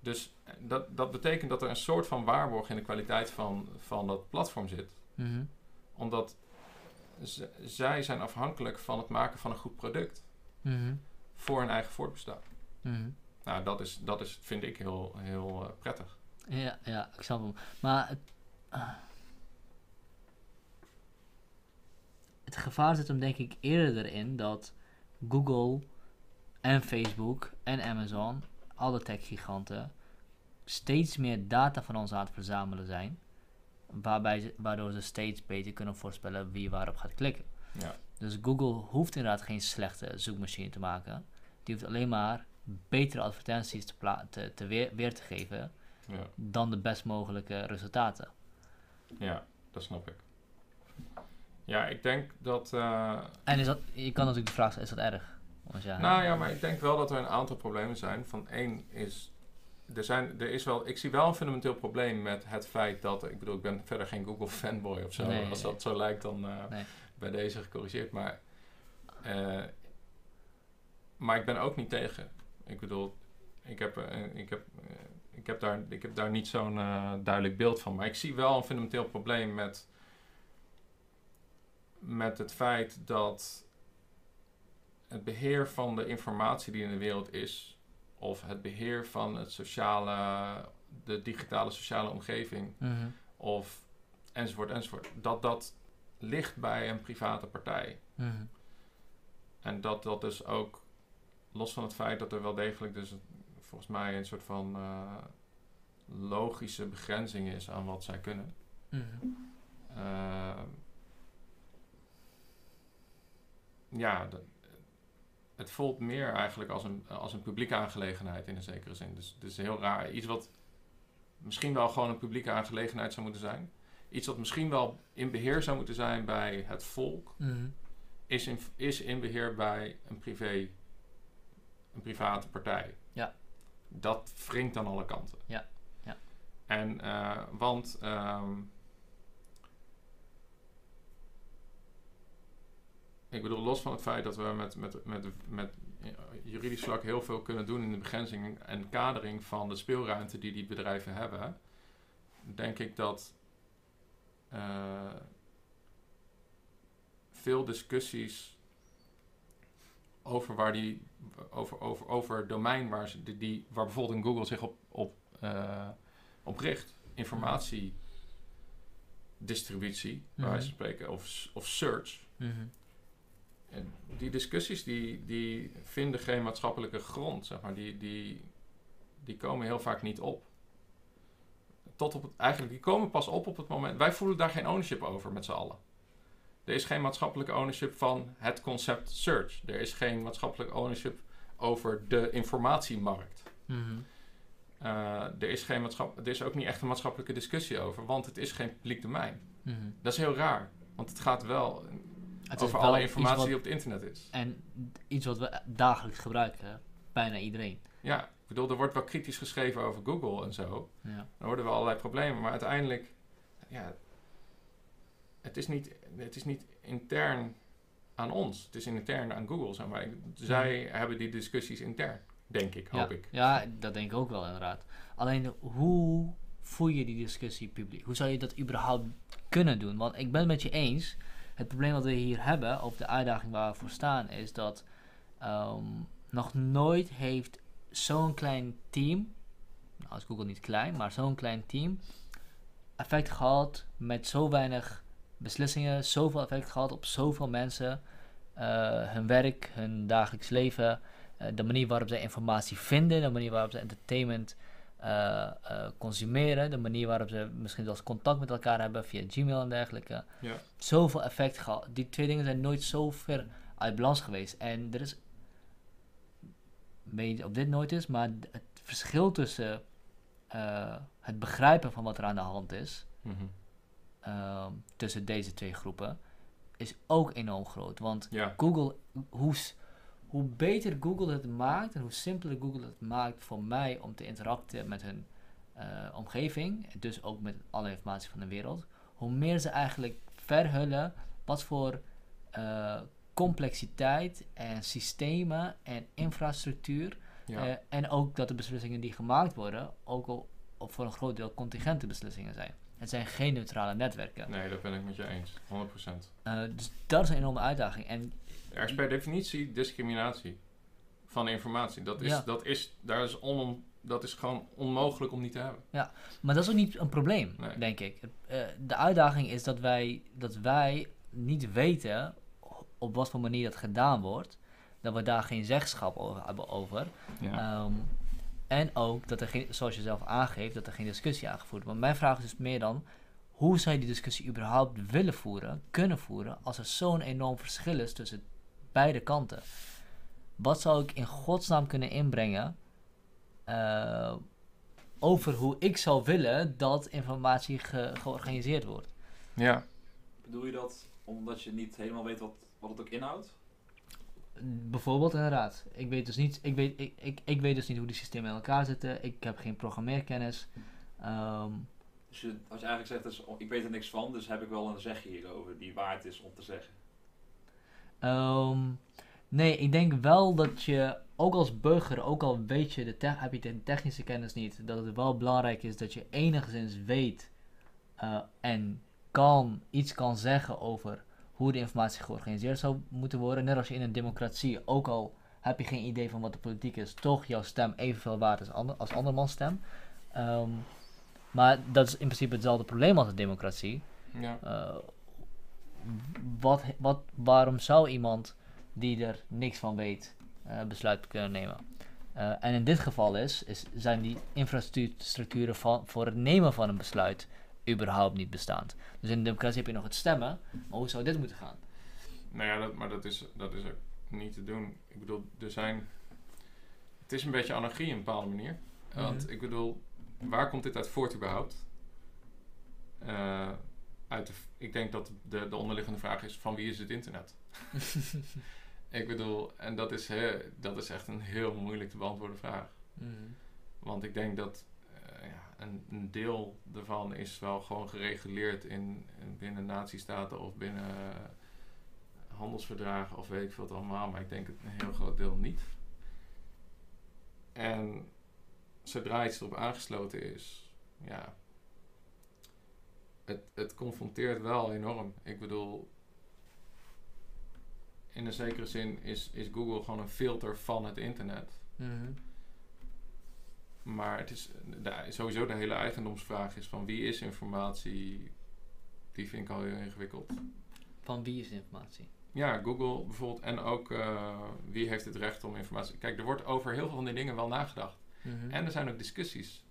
Dus eh, dat, dat betekent dat er een soort van waarborg in de kwaliteit van, van dat platform zit. Mhm. Omdat zij zijn afhankelijk van het maken van een goed product Mhm. voor hun eigen voortbestaan. Mhm. Nou, dat, is, dat is, vind ik heel, heel eh, prettig. Ja, ja, ik snap hem. Maar het, ah. Het gevaar zit hem denk ik eerder erin dat Google en Facebook en Amazon, alle techgiganten, steeds meer data van ons aan het verzamelen zijn. waarbij ze, waardoor ze steeds beter kunnen voorspellen wie waarop gaat klikken. Ja. Dus Google hoeft inderdaad geen slechte zoekmachine te maken. Die hoeft alleen maar betere advertenties te, te, te weer, weer te geven Ja, dan de best mogelijke resultaten. ja, dat snap ik. Ja, ik denk dat... eh, En is dat, je kan natuurlijk de vraag stellen, is dat erg? Want ja, Nou ja, maar ik denk wel dat er een aantal problemen zijn. Van één is, er zijn, er is wel, ik zie wel een fundamenteel probleem met het feit dat, ik bedoel, ik ben verder geen Google fanboy of zo. Nee. Als dat zo lijkt, dan eh, Nee. bij deze gecorrigeerd. Maar, eh, maar ik ben ook niet tegen. Ik bedoel, ik heb, ik heb, ik heb, daar, ik heb daar niet zo'n duidelijk beeld van. Maar ik zie wel een fundamenteel probleem met, met het feit dat het beheer van de informatie die in de wereld is, of het beheer van het sociale, de digitale sociale omgeving, Mhm. of enzovoort, enzovoort, dat dat ligt bij een private partij. Mhm. En dat dat dus ook, los van het feit dat er wel degelijk dus volgens mij een soort van eh, logische begrenzing is aan wat zij kunnen. Eh, ja, het voelt meer eigenlijk als een, als een publieke aangelegenheid in een zekere zin. Dus het is heel raar. Iets wat misschien wel gewoon een publieke aangelegenheid zou moeten zijn. Iets wat misschien wel in beheer zou moeten zijn bij het volk, Mhm. is in, is in beheer bij een privé, een private partij. Ja. Dat wringt aan alle kanten. Ja, ja. En, eh, want, ehm, ik bedoel, los van het feit dat we met, met, met, met juridisch vlak heel veel kunnen doen in de begrenzing en kadering van de speelruimte die die bedrijven hebben, denk ik dat eh, veel discussies over waar die over, over, over domein waar, ze, die, die, waar bijvoorbeeld een Google zich op, op, eh, op richt, informatiedistributie, bij wijze van spreken, of, of search. Mhm. Die discussies die, die vinden geen maatschappelijke grond, zeg maar. Die, die, die komen heel vaak niet op. Tot op het, eigenlijk, die komen pas op op het moment... Wij voelen daar geen ownership over met z'n allen. Er is geen maatschappelijke ownership van het concept search. Er is geen maatschappelijk ownership over de informatiemarkt. Mhm. Eh, er, is geen er is ook niet echt een maatschappelijke discussie over, want het is geen publiek domein. Mhm. Dat is heel raar, want het gaat wel Het over alle informatie wat- die op het internet is. En iets wat we dagelijks gebruiken, bijna iedereen. Ja, ik bedoel, er wordt wel kritisch geschreven over Google en zo. Ja. Er worden wel allerlei problemen, maar uiteindelijk, ja, het is niet, het is niet intern aan ons. Het is intern aan Google, zeg maar. Zij hebben die discussies intern, denk ik, hoop ja. ik. Ja, dat denk ik ook wel inderdaad. Alleen, hoe voer je die discussie publiek? Hoe zou je dat überhaupt kunnen doen? Want ik ben het met je eens. Het probleem dat we hier hebben, of de uitdaging waar we voor staan, is dat ehm, nog nooit heeft zo'n klein team, nou is Google niet klein, maar zo'n klein team, effect gehad met zo weinig beslissingen, zoveel effect gehad op zoveel mensen, eh, hun werk, hun dagelijks leven, eh, de manier waarop zij informatie vinden, de manier waarop ze entertainment consumeren, de manier waarop ze misschien zelfs contact met elkaar hebben via Gmail en dergelijke. Ja. Zoveel effect gehad. Die twee dingen zijn nooit zo ver uit balans geweest. En er is, weet niet of dit nooit is, maar het verschil tussen eh, het begrijpen van wat er aan de hand is, Mhm. ehm, tussen deze twee groepen, is ook enorm groot. Want Ja, Google, hoe, s- hoe beter Google het maakt en hoe simpeler Google het maakt voor mij om te interacten met hun eh, omgeving, en dus ook met alle informatie van de wereld, hoe meer ze eigenlijk verhullen wat voor eh, complexiteit en systemen en infrastructuur ja. eh, en ook dat de beslissingen die gemaakt worden ook al voor een groot deel contingente beslissingen zijn. Het zijn geen neutrale netwerken. nee, dat ben ik met je eens. 100%. Eh, dus dat is een enorme uitdaging. En Er is per definitie discriminatie van informatie. Dat is, Ja. dat is, daar is on, dat is gewoon onmogelijk om niet te hebben. Maar dat is ook niet een probleem, Nee. denk ik. Eh, de uitdaging is dat wij, dat wij niet weten op wat voor manier dat gedaan wordt. Dat we daar geen zeggenschap over hebben over. Ehm, en ook dat er geen, zoals je zelf aangeeft, dat er geen discussie aangevoerd wordt. Maar mijn vraag is dus meer dan, hoe zou je die discussie überhaupt willen voeren, kunnen voeren, als er zo'n enorm verschil is tussen beide kanten? Wat zou ik in godsnaam kunnen inbrengen eh, over hoe ik zou willen dat informatie ge- georganiseerd wordt? Ja, Bedoel je dat omdat je niet helemaal weet wat, wat het ook inhoudt? Bijvoorbeeld, inderdaad. Ik weet dus niet, ik weet, ik, ik, ik weet dus niet hoe die systemen in elkaar zitten. Ik heb geen programmeerkennis. Ehm, Dus je, als je eigenlijk zegt, dus, ik weet er niks van, dus heb ik wel een zegje hierover die waard is om te zeggen. Ehm, nee, ik denk wel dat je, ook als burger, ook al weet je de heb je de technische kennis niet, dat het wel belangrijk is dat je enigszins weet eh, en kan, iets kan zeggen over hoe de informatie georganiseerd zou moeten worden. Net als je in een democratie, ook al heb je geen idee van wat de politiek is, toch jouw stem evenveel waard is ander, als andermans stem. Ehm, maar dat is in principe hetzelfde probleem als een democratie. ja. Eh, wat, wat, waarom zou iemand die er niks van weet eh besluit kunnen nemen? Eh, en in dit geval is, is, zijn die infrastructuren van, voor het nemen van een besluit überhaupt niet bestaand. Dus in de democratie heb je nog het stemmen, maar hoe zou dit moeten gaan? Nou ja, dat, maar dat is, dat is ook niet te doen. Ik bedoel, er zijn... Het is een beetje anarchie op een bepaalde manier. Want Mhm. ik bedoel, waar komt dit uit voort überhaupt? Eh, uit de, ik denk dat de, de onderliggende vraag is, van wie is het internet? ik bedoel, en dat is, he, dat is echt een heel moeilijk te beantwoorden vraag. Mhm. Want ik denk dat eh, ja, een, een deel daarvan is wel gewoon gereguleerd in, in binnen natiestaten of binnen eh, handelsverdragen of weet ik veel allemaal. Maar ik denk het een heel groot deel niet. En zodra iets erop aangesloten is, ja, het, het confronteert wel enorm. Ik bedoel, in een zekere zin is, is Google gewoon een filter van het internet. Mhm. Maar het is de, sowieso de hele eigendomsvraag is van wie is informatie, die vind ik al heel ingewikkeld. Van wie is informatie? Ja, Google bijvoorbeeld en ook eh, wie heeft het recht om informatie. Kijk, er wordt over heel veel van die dingen wel nagedacht. Mhm. En er zijn ook discussies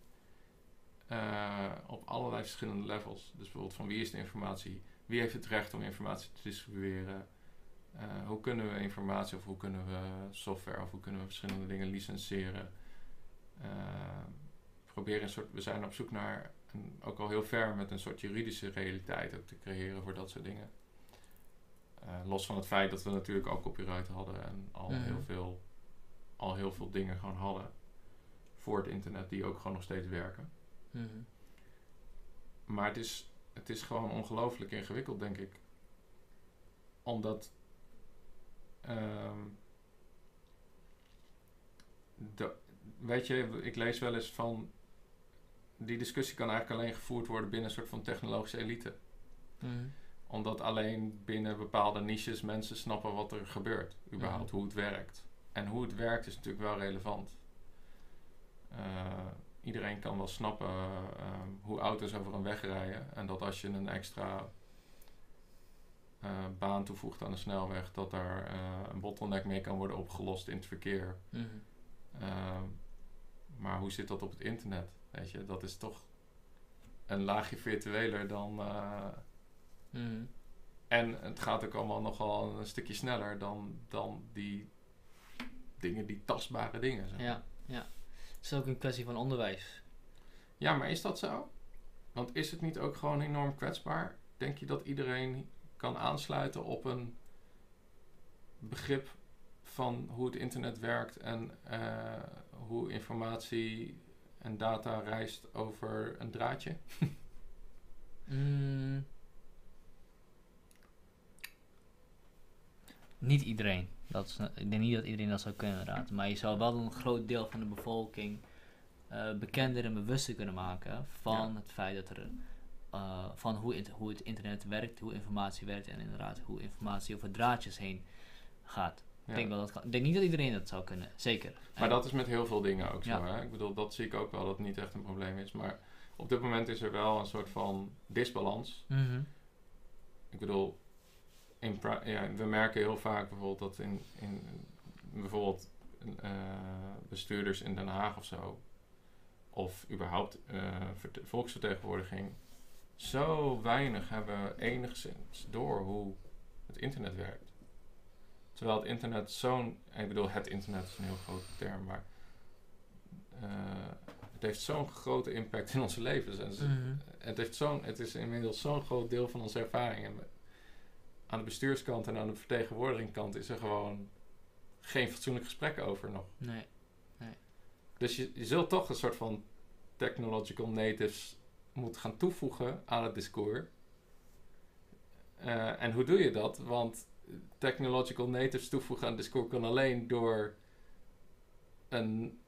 eh, op allerlei verschillende levels. Dus bijvoorbeeld van wie is de informatie, wie heeft het recht om informatie te distribueren. Eh, hoe kunnen we informatie of hoe kunnen we software of hoe kunnen we verschillende dingen licenseren. Eh, proberen een soort, we zijn op zoek naar, een, ook al heel ver met een soort juridische realiteit ook te creëren voor dat soort dingen. Los van het feit dat we natuurlijk ook copyright hadden en al, Mhm. heel veel, al heel veel dingen gewoon hadden voor het internet die ook gewoon nog steeds werken. Mhm. Maar het is, het is gewoon ongelooflijk ingewikkeld, denk ik. Omdat. ehm, de, weet je, ik lees wel eens van. Die discussie kan eigenlijk alleen gevoerd worden binnen een soort van technologische elite. Mhm. Omdat alleen binnen bepaalde niches mensen snappen wat er gebeurt, überhaupt, Mhm. hoe het werkt. En hoe het werkt is natuurlijk wel relevant. Eh, iedereen kan wel snappen eh, hoe auto's over een weg rijden. En dat als je een extra eh, baan toevoegt aan de snelweg, dat daar eh, een bottleneck mee kan worden opgelost in het verkeer. Mhm. Maar hoe zit dat op het internet? Weet je, dat is toch een laagje virtueler dan. Mhm. en het gaat ook allemaal nogal een stukje sneller dan, dan die dingen, die tastbare dingen. Zeg. Ja, ja. Het is ook een kwestie van onderwijs. ja, maar is dat zo? Want is het niet ook gewoon enorm kwetsbaar? Denk je dat iedereen kan aansluiten op een begrip van hoe het internet werkt en eh, hoe informatie en data reist over een draadje? Mm. Niet iedereen. Dat is, ik denk niet dat iedereen dat zou kunnen inderdaad. Maar je zou wel een groot deel van de bevolking eh, bekender en bewuster kunnen maken van Ja. het feit dat er eh, van hoe, het- hoe het internet werkt, hoe informatie werkt en inderdaad hoe informatie over draadjes heen gaat. Ja. Ik, denk wel dat kan, ik denk niet dat iedereen dat zou kunnen, zeker. Maar En- dat is met heel veel dingen ook zo. Ja. Hè? Ik bedoel, dat zie ik ook wel dat het niet echt een probleem is. Maar op dit moment is er wel een soort van disbalans. Mhm. Ik bedoel, in ja, we merken heel vaak bijvoorbeeld dat in, in bijvoorbeeld eh, bestuurders in Den Haag of zo, of überhaupt eh, verte- volksvertegenwoordiging, zo weinig hebben enigszins door hoe het internet werkt. Terwijl het internet zo'n, ik bedoel het internet is een heel grote term, maar eh, het heeft zo'n grote impact in onze levens. En Mhm. het, heeft zo'n, het is inmiddels zo'n groot deel van onze ervaring. En aan de bestuurskant en aan de vertegenwoordigingskant is er gewoon geen fatsoenlijk gesprek over nog. Nee. Dus je, je zult toch een soort van technological natives moeten gaan toevoegen aan het discours. Eh, en hoe doe je dat? Want technological natives toevoegen aan het discours kan alleen door een,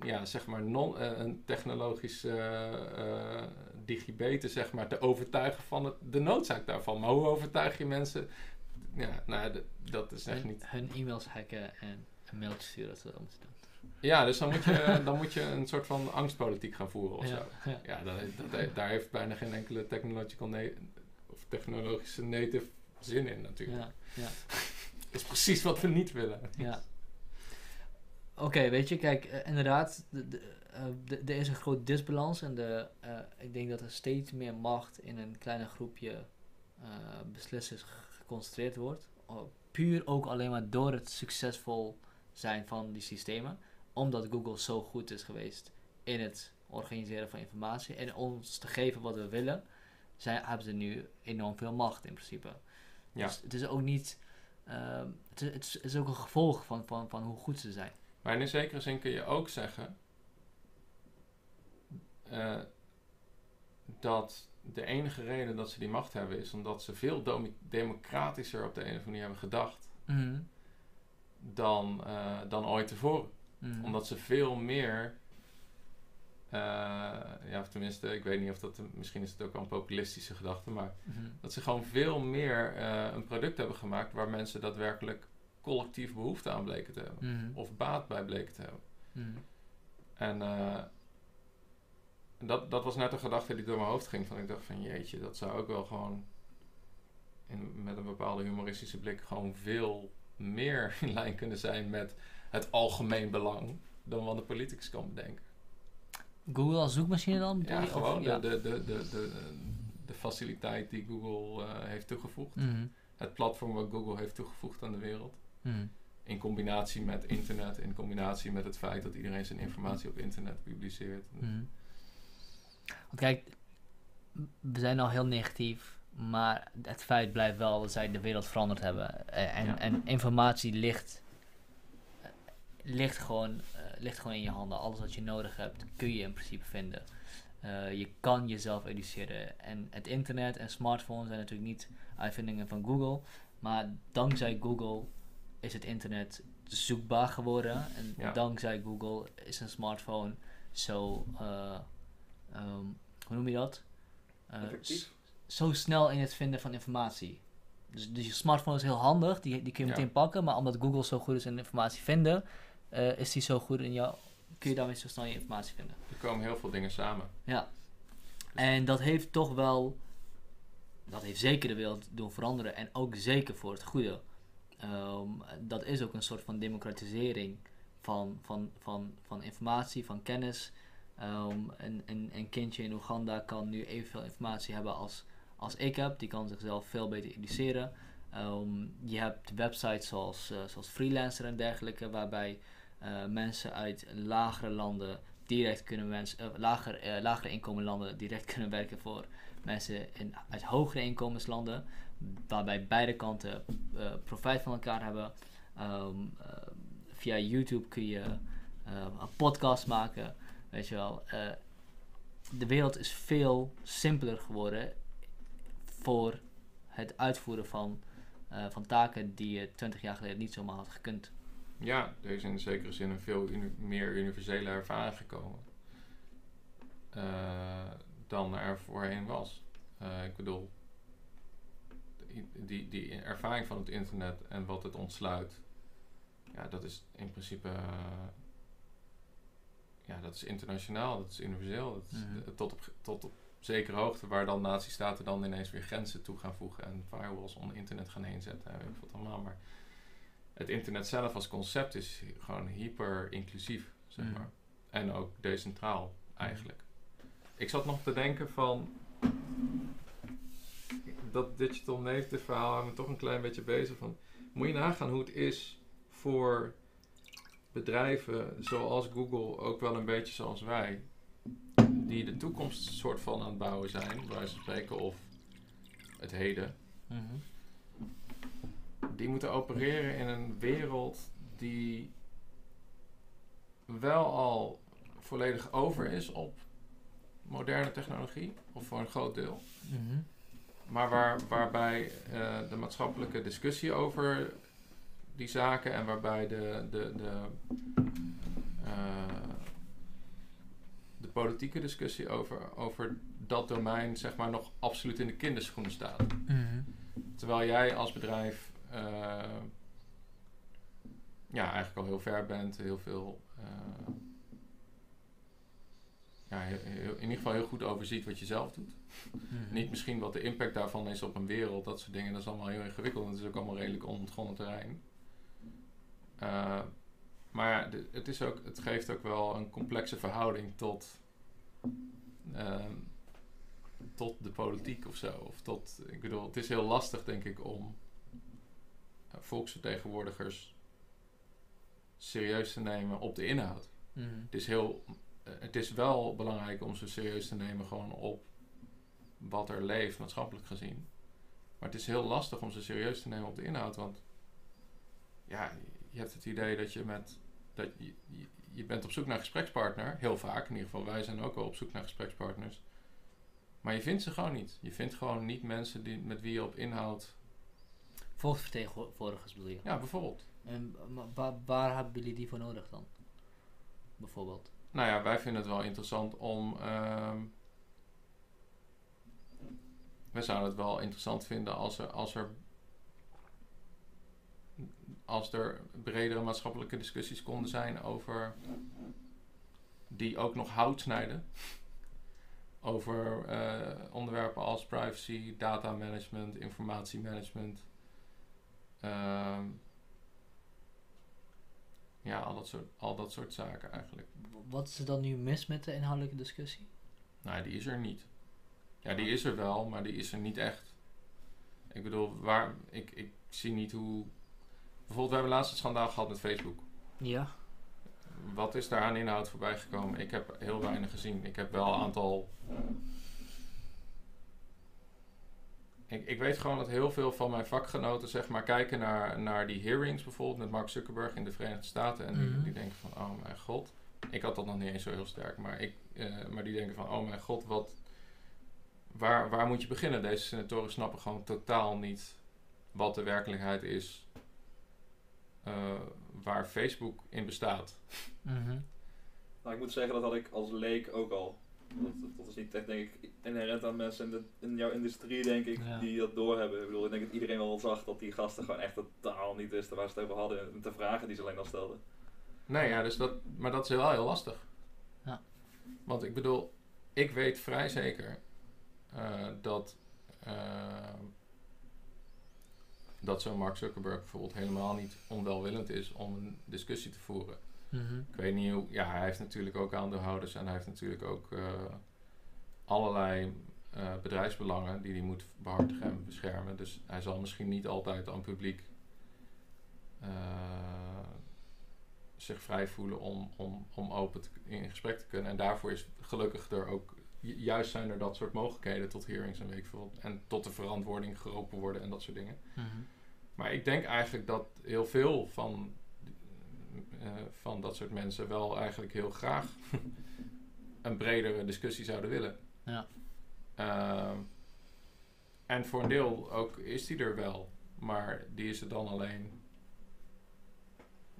ja, zeg maar, non, eh, een technologisch eh, digibeten, zeg maar, te overtuigen van het, de noodzaak daarvan. Maar hoe overtuig je mensen? Ja, nou, dat is echt Hun, niet hun e-mails hacken en een mailtje sturen dat ze dat moeten doen. Ja, dus dan moet je, dan moet je een soort van angstpolitiek gaan voeren of ja, zo. ja. Ja, dat, dat, daar heeft bijna geen enkele technological of technologische native zin in natuurlijk. ja, ja. Dat is precies wat we niet willen. Ja. Oké, weet je, kijk, eh, inderdaad, de- de- eh, er is een groot disbalans en de, eh, ik denk dat er steeds meer macht in een kleine groepje beslissers ge- geconcentreerd wordt. Puur ook alleen maar door het succesvol zijn van die systemen. Omdat Google zo goed is geweest in het organiseren van informatie en ons te geven wat we willen, zijn, hebben ze nu enorm veel macht in principe. Ja. Dus het is ook niet. ehm, het is- het is ook een gevolg van, van, van hoe goed ze zijn. Maar in zekere zin kun je ook zeggen eh, dat de enige reden dat ze die macht hebben is omdat ze veel democratischer op de een of andere manier hebben gedacht dan, eh, dan ooit tevoren. Mhm. Omdat ze veel meer. eh, ja, of tenminste, ik weet niet of dat. Misschien is het ook wel een populistische gedachte. Maar Mhm. dat ze gewoon veel meer een product hebben gemaakt. waar mensen daadwerkelijk collectief behoefte aan bleken te hebben. Mhm. Of baat bij bleken te hebben. Mhm. En eh, dat, dat was net een gedachte die door mijn hoofd ging. Van ik dacht van jeetje, dat zou ook wel gewoon. In, met een bepaalde humoristische blik. gewoon veel meer in lijn kunnen zijn met het algemeen belang. dan wat de politicus kan bedenken. Google als zoekmachine dan? Ja? Of- gewoon ja. De, de, de, de, de, de faciliteit die Google eh, heeft toegevoegd. Mhm. Het platform wat Google heeft toegevoegd aan de wereld. Mhm. In combinatie met internet, in combinatie met het feit dat iedereen zijn informatie op internet publiceert. Mhm. Want kijk, we zijn al heel negatief, maar het feit blijft wel dat zij de wereld veranderd hebben. Eh, En, Ja. en informatie ligt, eh, ligt, gewoon, eh, ligt gewoon in je handen. Alles wat je nodig hebt, kun je in principe vinden. Je kan jezelf educeren. En het internet en smartphones zijn natuurlijk niet uitvindingen van Google. Maar dankzij Google is het internet zoekbaar geworden. En Ja. dankzij Google is een smartphone zo, eh, ehm, hoe noem je dat? S- zo snel in het vinden van informatie. Dus, dus je smartphone is heel handig, die, die kun je Ja. meteen pakken. Maar omdat Google zo goed is in informatie vinden, eh, is die zo goed in jou, kun je daarmee zo snel je informatie vinden. Er komen heel veel dingen samen. Ja. En dat heeft toch wel, dat heeft zeker de wereld doen veranderen en ook zeker voor het goede. Ehm, dat is ook een soort van democratisering van, van, van, van informatie, van kennis. Ehm, een, een, een kindje in Oeganda kan nu evenveel informatie hebben als, als ik heb. Die kan zichzelf veel beter educeren. Ehm, je hebt websites zoals, eh, zoals Freelancer en dergelijke, waarbij eh, mensen uit lagere landen direct kunnen mensen, eh, lager, lagere inkomenlanden direct kunnen werken voor mensen in, uit hogere inkomenslanden. Waarbij beide kanten eh, profijt van elkaar hebben. Ehm, eh, via YouTube kun je eh, een podcast maken. Weet je wel. De wereld is veel simpeler geworden voor het uitvoeren van, van taken die je 20 jaar geleden niet zomaar had gekund. Ja, er is in zekere zin een veel meer universele ervaring gekomen. dan er voorheen was. Ik bedoel, die, die, ervaring van het internet en wat het ontsluit, ja, dat is in principe, eh, ja, dat is internationaal, dat is universeel. Dat is, Mhm. eh, tot, op, tot op zekere hoogte, waar dan natiestaten dan ineens weer grenzen toe gaan voegen en firewalls om internet gaan heen zetten en weet ik wat allemaal. Maar het internet zelf als concept is gewoon hyper inclusief, zeg Mhm. maar. En ook decentraal, eigenlijk. Ik zat nog te denken van... dat digital native verhaal houdt me toch een klein beetje bezig van. Moet je nagaan hoe het is voor bedrijven zoals Google, ook wel een beetje zoals wij, die de toekomst soort van aan het bouwen zijn, bij wijze van spreken, of het heden. Mhm. Die moeten opereren in een wereld die wel al volledig over is op moderne technologie, of voor een groot deel. Mhm. Maar waar, waarbij eh, de maatschappelijke discussie over die zaken en waarbij de, de, de, eh, de politieke discussie over, over dat domein zeg maar nog absoluut in de kinderschoenen staat. Mhm. Terwijl jij als bedrijf eh, ja, eigenlijk al heel ver bent, heel veel. Ja, heel- in ieder geval heel goed overziet wat je zelf doet. Mhm. Niet misschien wat de impact daarvan is op een wereld, dat soort dingen. Dat is allemaal heel ingewikkeld. en Het is ook allemaal redelijk onontgonnen terrein. Eh, maar de- het, is ook, het geeft ook wel een complexe verhouding tot, ehm, tot de politiek of zo. Of tot, ik bedoel, het is heel lastig, denk ik, om eh, volksvertegenwoordigers serieus te nemen op de inhoud. Mhm. Het is, heel, het is wel belangrijk om ze serieus te nemen gewoon op wat er leeft, maatschappelijk gezien. Maar het is heel lastig om ze serieus te nemen op de inhoud. Want ja, je hebt het idee dat je met. Dat je, je, bent op zoek naar gesprekspartner. Heel vaak, in ieder geval. Wij zijn ook wel op zoek naar gesprekspartners. Maar je vindt ze gewoon niet. Je vindt gewoon niet mensen die, met wie je op inhoud. Volksvertegenwoordigers bedoel je? Ja, bijvoorbeeld. En wa- wa- waar hebben jullie die voor nodig dan? Bijvoorbeeld. Nou ja, wij vinden het wel interessant om. ehm wij zouden het wel interessant vinden als er, als er. Als er bredere maatschappelijke discussies konden zijn over. die ook nog hout snijden. Over eh, onderwerpen als privacy, data management, informatiemanagement. ehm, ja, al dat, soort, al dat soort zaken eigenlijk. Wat is er dan nu mis met de inhoudelijke discussie? Nou, die is er niet. Ja, die is er wel, maar die is er niet echt. Ik bedoel, waar, ik, ik zie niet hoe... Bijvoorbeeld, we hebben laatst het schandaal gehad met Facebook. Ja. Wat is daar aan inhoud voorbij gekomen? Ik heb heel weinig gezien. Ik heb wel een aantal... Ik, ik weet gewoon dat heel veel van mijn vakgenoten zeg maar kijken naar, naar die hearings bijvoorbeeld met Mark Zuckerberg in de Verenigde Staten. En die, Mhm. die denken van, oh mijn god. Ik had dat nog niet eens zo heel sterk, maar, ik, eh, maar die denken van, oh mijn god, wat, waar, waar moet je beginnen? Deze senatoren snappen gewoon totaal niet wat de werkelijkheid is eh, waar Facebook in bestaat. Mhm. Nou, ik moet zeggen, dat had ik als leek ook al. Dat, dat- dat is niet echt, denk ik, inherent aan mensen in, de, in jouw industrie, denk ik, Ja. die dat doorhebben. Ik bedoel, ik denk dat iedereen wel zag dat die gasten gewoon echt totaal niet wisten waar ze het over hadden. En de vragen die ze alleen al stelden. Nee, ja, dus dat, maar dat is wel heel lastig. Ja. Want ik bedoel, ik weet vrij zeker eh, dat, eh, dat zo'n Mark Zuckerberg bijvoorbeeld helemaal niet onwelwillend is om een discussie te voeren. Mhm. Ik weet niet hoe, ja, hij heeft natuurlijk ook aandeelhouders en hij heeft natuurlijk ook eh, allerlei eh, bedrijfsbelangen die hij moet behartigen en beschermen. Dus hij zal misschien niet altijd aan het publiek eh, zich vrij voelen om, om, om open te, in gesprek te kunnen. En daarvoor is gelukkig er ook, ju- juist zijn er dat soort mogelijkheden tot hearings en weet ik veel. wat. En tot de verantwoording geroepen worden en dat soort dingen. Mhm. Maar ik denk eigenlijk dat heel veel van, van dat soort mensen wel eigenlijk heel graag een bredere discussie zouden willen. Ja. Ehm, en voor een deel ook is die er wel, maar die is er dan alleen,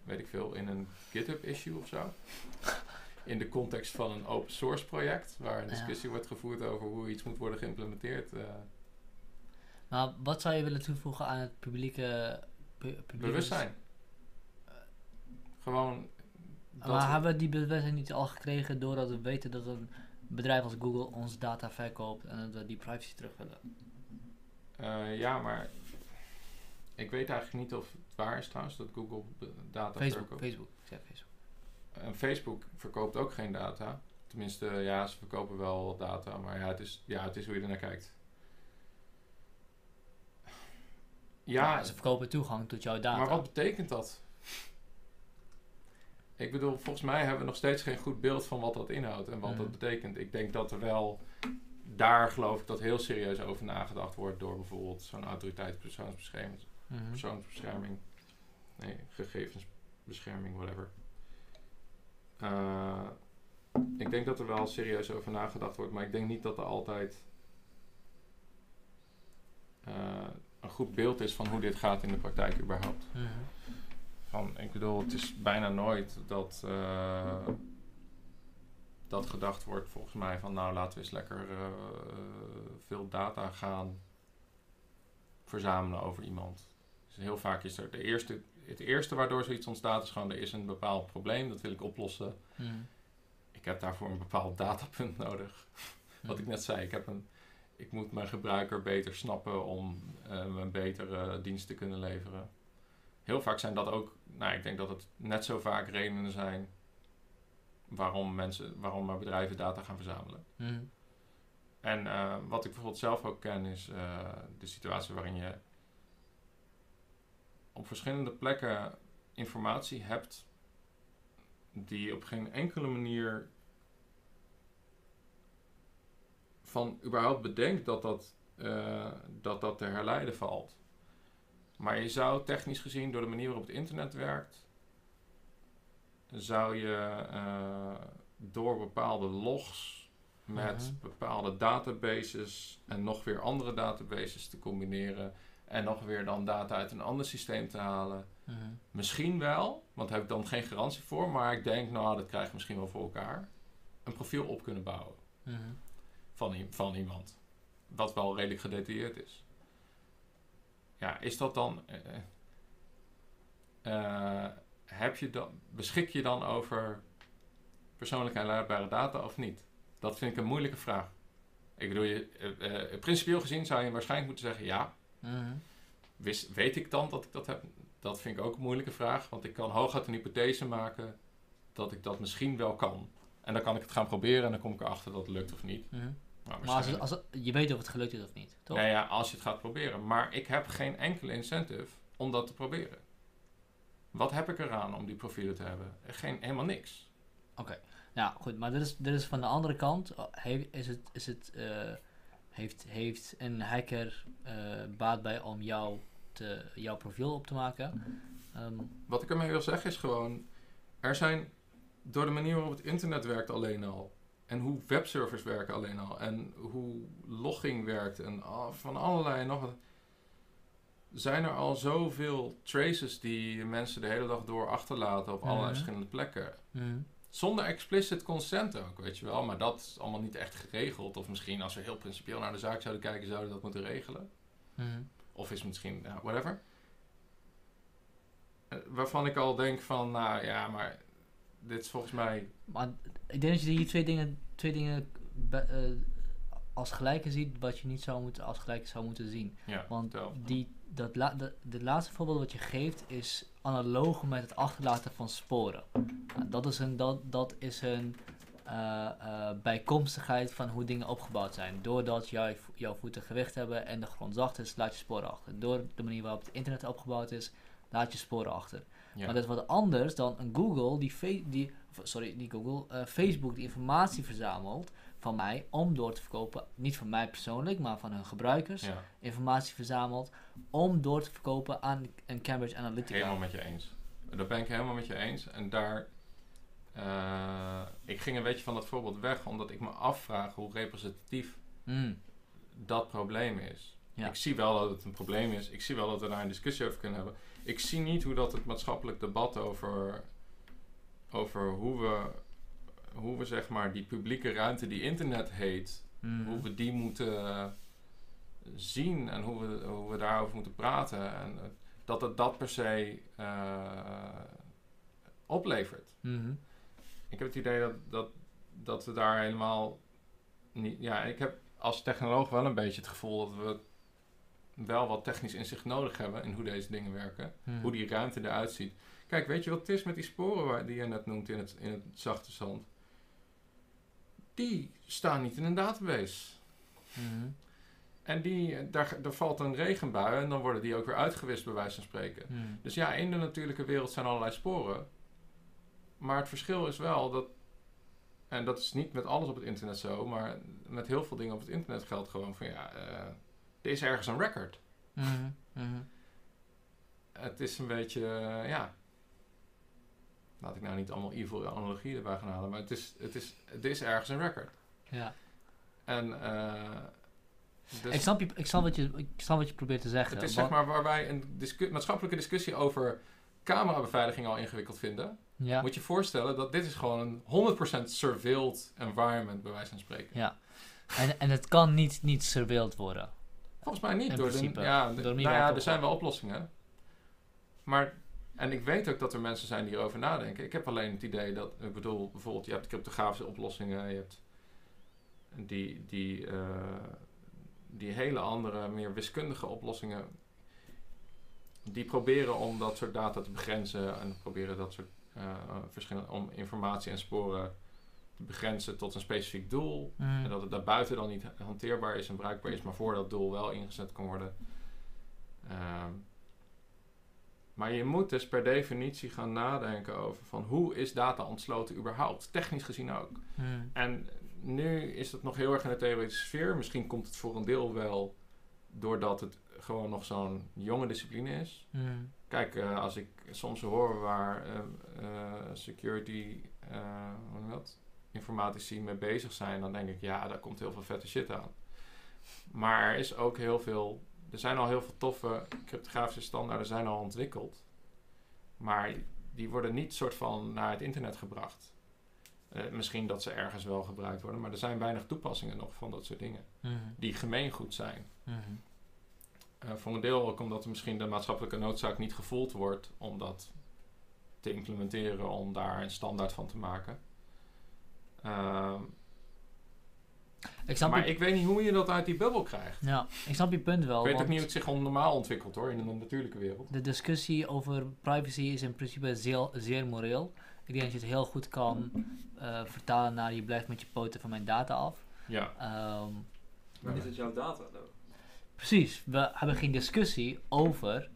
weet ik veel, in een GitHub issue of zo. In de context van een open source project, waar een Ja. discussie wordt gevoerd over hoe iets moet worden geïmplementeerd. eh, Maar wat zou je willen toevoegen aan het publieke... pu- publieke bewustzijn. Gewoon. dat Maar hebben we die bewustzijn niet al gekregen doordat we weten dat een bedrijf als Google onze data verkoopt en dat we die privacy terug willen? Eh, ja, maar ik weet eigenlijk niet of het waar is trouwens dat Google data Facebook, verkoopt. Facebook. Ik zei Facebook. En Facebook verkoopt ook geen data. Tenminste, ja, ze verkopen wel data, maar ja, het is, ja, het is hoe je er naar kijkt. Ja, Ja, ze verkopen toegang tot jouw data. maar wat betekent dat? Ik bedoel, volgens mij hebben we nog steeds geen goed beeld van wat dat inhoudt en wat Mhm. dat betekent. Ik denk dat er wel, daar geloof ik dat heel serieus over nagedacht wordt door bijvoorbeeld zo'n autoriteit persoonsbescherming, Mhm. persoonsbescherming, nee, gegevensbescherming, whatever. Eh, ik denk dat er wel serieus over nagedacht wordt, maar ik denk niet dat er altijd eh, een goed beeld is van hoe dit gaat in de praktijk überhaupt. Mhm. Van, ik bedoel, het is bijna nooit dat, eh, dat gedacht wordt, volgens mij, van nou laten we eens lekker eh, veel data gaan verzamelen over iemand. Dus heel vaak is er de eerste, het eerste waardoor zoiets ontstaat is gewoon, er is een bepaald probleem, dat wil ik oplossen. Mhm. Ik heb daarvoor een bepaald datapunt nodig. Wat ik net zei, ik, heb een, ik moet mijn gebruiker beter snappen om eh een betere dienst te kunnen leveren. Heel vaak zijn dat ook, nou ik denk dat het net zo vaak redenen zijn waarom mensen, waarom maar bedrijven data gaan verzamelen. Mhm. En eh, wat ik bijvoorbeeld zelf ook ken is eh, de situatie waarin je op verschillende plekken informatie hebt die op geen enkele manier van überhaupt bedenkt dat dat, eh, dat, dat te herleiden valt. Maar je zou technisch gezien door de manier waarop het internet werkt, zou je eh, door bepaalde logs met Mhm. bepaalde databases en nog weer andere databases te combineren en nog weer dan data uit een ander systeem te halen. Mhm. Misschien wel, want daar heb ik dan geen garantie voor, maar ik denk, nou, dat krijg je misschien wel voor elkaar. Een profiel op kunnen bouwen Mhm. van, van iemand. Wat wel redelijk gedetailleerd is. Ja, is dat dan. eh, eh, heb je dan, beschik je dan over persoonlijk aanleidbare data of niet? Dat vind ik een moeilijke vraag. Ik bedoel, je, eh, eh, principieel gezien zou je waarschijnlijk moeten zeggen ja. Mhm. Wist, weet ik dan dat ik dat heb? Dat vind ik ook een moeilijke vraag. Want ik kan hooguit een hypothese maken dat ik dat misschien wel kan. En dan kan ik het gaan proberen en dan kom ik erachter dat het lukt of niet. Mhm. Maar Maar als, het- als het- je weet of het gelukt is of niet, toch? Nou ja, als je het gaat proberen. Maar ik heb geen enkele incentive om dat te proberen. Wat heb ik eraan om die profielen te hebben? Geen, helemaal niks. Ja, goed, maar dit is, dit is van de andere kant. oh, he- is het, is het, eh, heeft, heeft een hacker eh, baat bij om jou te, jouw profiel op te maken? Ehm, Wat ik ermee wil zeggen is gewoon... Er zijn door de manier waarop het internet werkt alleen al... En hoe webservers werken alleen al. En hoe logging werkt. En van allerlei nog wat. Zijn er al zoveel traces die mensen de hele dag door achterlaten op allerlei Mhm. verschillende plekken. mhm. Zonder explicit consent ook, weet je wel. Maar dat is allemaal niet echt geregeld. Of misschien als we heel principieel naar de zaak zouden kijken, zouden we dat moeten regelen. Mhm. Of is misschien, ja, whatever. Eh, waarvan ik al denk van, nou ja, maar dit is volgens mij... Maar ik denk dat je hier twee dingen, twee dingen be- eh, als gelijke ziet, wat je niet zou moeten, als gelijke zou moeten zien. Ja, Want die, dat la, de, de laatste voorbeeld wat je geeft is analoog met het achterlaten van sporen. Nou, dat is een, dat, dat is een eh, eh, bijkomstigheid van hoe dingen opgebouwd zijn. Doordat jij, vo- jouw voeten gewicht hebben en de grond zacht is, laat je sporen achter. Door de manier waarop het internet opgebouwd is, laat je sporen achter. Ja. Maar dat is wat anders dan een Google die, die sorry, niet Google, eh, Facebook die informatie verzamelt van mij om door te verkopen, niet van mij persoonlijk, maar van hun gebruikers, ja, informatie verzamelt om door te verkopen aan een Cambridge Analytica. helemaal met je eens. Dat ben ik helemaal met je eens. En daar... eh, ik ging een beetje van dat voorbeeld weg, omdat ik me afvraag hoe representatief Mm, dat probleem is. Ja. Ik zie wel dat het een probleem is. Ik zie wel dat we daar een discussie over kunnen hebben. Ik zie niet hoe dat het maatschappelijk debat over, over hoe, we, hoe we zeg maar die publieke ruimte die internet heet, mm, hoe we die moeten zien en hoe we, hoe we daarover moeten praten. En dat het dat per se eh, oplevert. mhm, Ik heb het idee dat, dat, dat we daar helemaal niet. Ja, ik heb als technoloog wel een beetje het gevoel dat we wel wat technisch inzicht nodig hebben in hoe deze dingen werken. mhm. Hoe die ruimte eruit ziet. Kijk, weet je wat het is met die sporen waar, die je net noemt in het, in het zachte zand? die staan niet in een database. Mhm. En die, daar, daar valt een regenbui en dan worden die ook weer uitgewist, bij wijze van spreken. Mhm. Dus ja, in de natuurlijke wereld zijn allerlei sporen. Maar het verschil is wel dat, en dat is niet met alles op het internet zo, maar met heel veel dingen op het internet geldt gewoon van ja, eh, er is ergens een record. Mhm. Mhm. Het is een beetje, eh, ja. Laat ik nou niet allemaal evil analogieën erbij gaan halen, maar het is, het is, er is ergens een record. Ja. En eh, dus ik, snap je, ik, snap wat je, ik snap wat je probeert te zeggen. het is zeg maar waar wij een discu- maatschappelijke discussie over camerabeveiliging al ingewikkeld vinden. ja. Moet je je voorstellen dat dit is gewoon een 100% surveilled environment, bij wijze van spreken. ja. En, en het kan niet, niet surveilled worden. Volgens mij niet door de, principe. ja, de- Door nou ja, er zijn wel oplossingen. Maar, en ik weet ook dat er mensen zijn die erover nadenken. Ik heb alleen het idee dat, ik bedoel, bijvoorbeeld, je hebt cryptografische oplossingen, je hebt die, die, eh, die hele andere, meer wiskundige oplossingen. Die proberen om dat soort data te begrenzen en proberen dat soort eh, verschillende, om informatie en sporen begrenzen tot een specifiek doel. Mhm. En dat het daarbuiten dan niet hanteerbaar is en bruikbaar is, maar voor dat doel wel ingezet kan worden. Ehm, maar je moet dus per definitie gaan nadenken over van hoe is data ontsloten überhaupt, technisch gezien ook. Mhm. En nu is het nog heel erg in de theoretische sfeer. Misschien komt het voor een deel wel doordat het gewoon nog zo'n jonge discipline is. Mhm. Kijk, eh, als ik soms hoor waar eh, eh, security, hoe noem dat? Informatici mee bezig zijn, dan denk ik, ja, daar komt heel veel vette shit aan. Maar er is ook heel veel, er zijn al heel veel toffe cryptografische standaarden zijn al ontwikkeld. Maar die worden niet soort van naar het internet gebracht. Eh, misschien dat ze ergens wel gebruikt worden, maar er zijn weinig toepassingen nog van dat soort dingen. Mhm. Die gemeengoed zijn. Mhm. Eh, voor een deel ook omdat er misschien de maatschappelijke noodzaak niet gevoeld wordt om dat te implementeren, om daar een standaard van te maken. Ehm, Ik snap maar je, ik weet niet hoe je dat uit die bubbel krijgt. ja, ik snap je punt wel. ik weet ook niet hoe het zich on- normaal ontwikkelt hoor, in een natuurlijke wereld. De discussie over privacy is in principe zeer, zeer moreel. Ik denk dat je het heel goed kan eh, vertalen naar je blijft met je poten van mijn data af. Ja, Ehm, Maar is het jouw data, though? precies, we hebben geen discussie over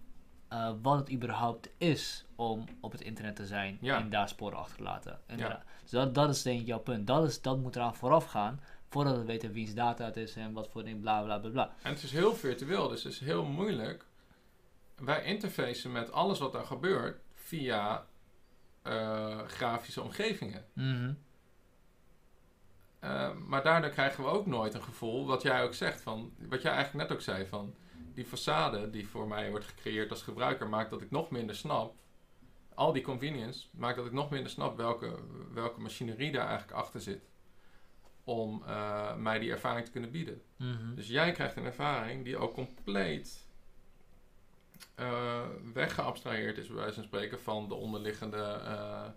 eh, wat het überhaupt is om op het internet te zijn Ja. en daar sporen achter te laten. Inderdaad. Dus dat, dat is denk ik jouw punt. Dat, is, dat moet eraan vooraf gaan voordat we weten wiens data het is en wat voor ding, bla bla bla bla. en het is heel virtueel, dus het is heel moeilijk. Wij interfacen met alles wat er gebeurt via eh, grafische omgevingen. Mhm. Uh, maar daardoor krijgen we ook nooit een gevoel, wat jij ook zegt, van, wat jij eigenlijk net ook zei, van die façade die voor mij wordt gecreëerd als gebruiker, maakt dat ik nog minder snap, al die convenience, maakt dat ik nog minder snap welke, welke machinerie daar eigenlijk achter zit, om eh, mij die ervaring te kunnen bieden. Mhm. Dus jij krijgt een ervaring die ook compleet eh, weggeabstraheerd is, bij wijze van spreken, van de onderliggende eh,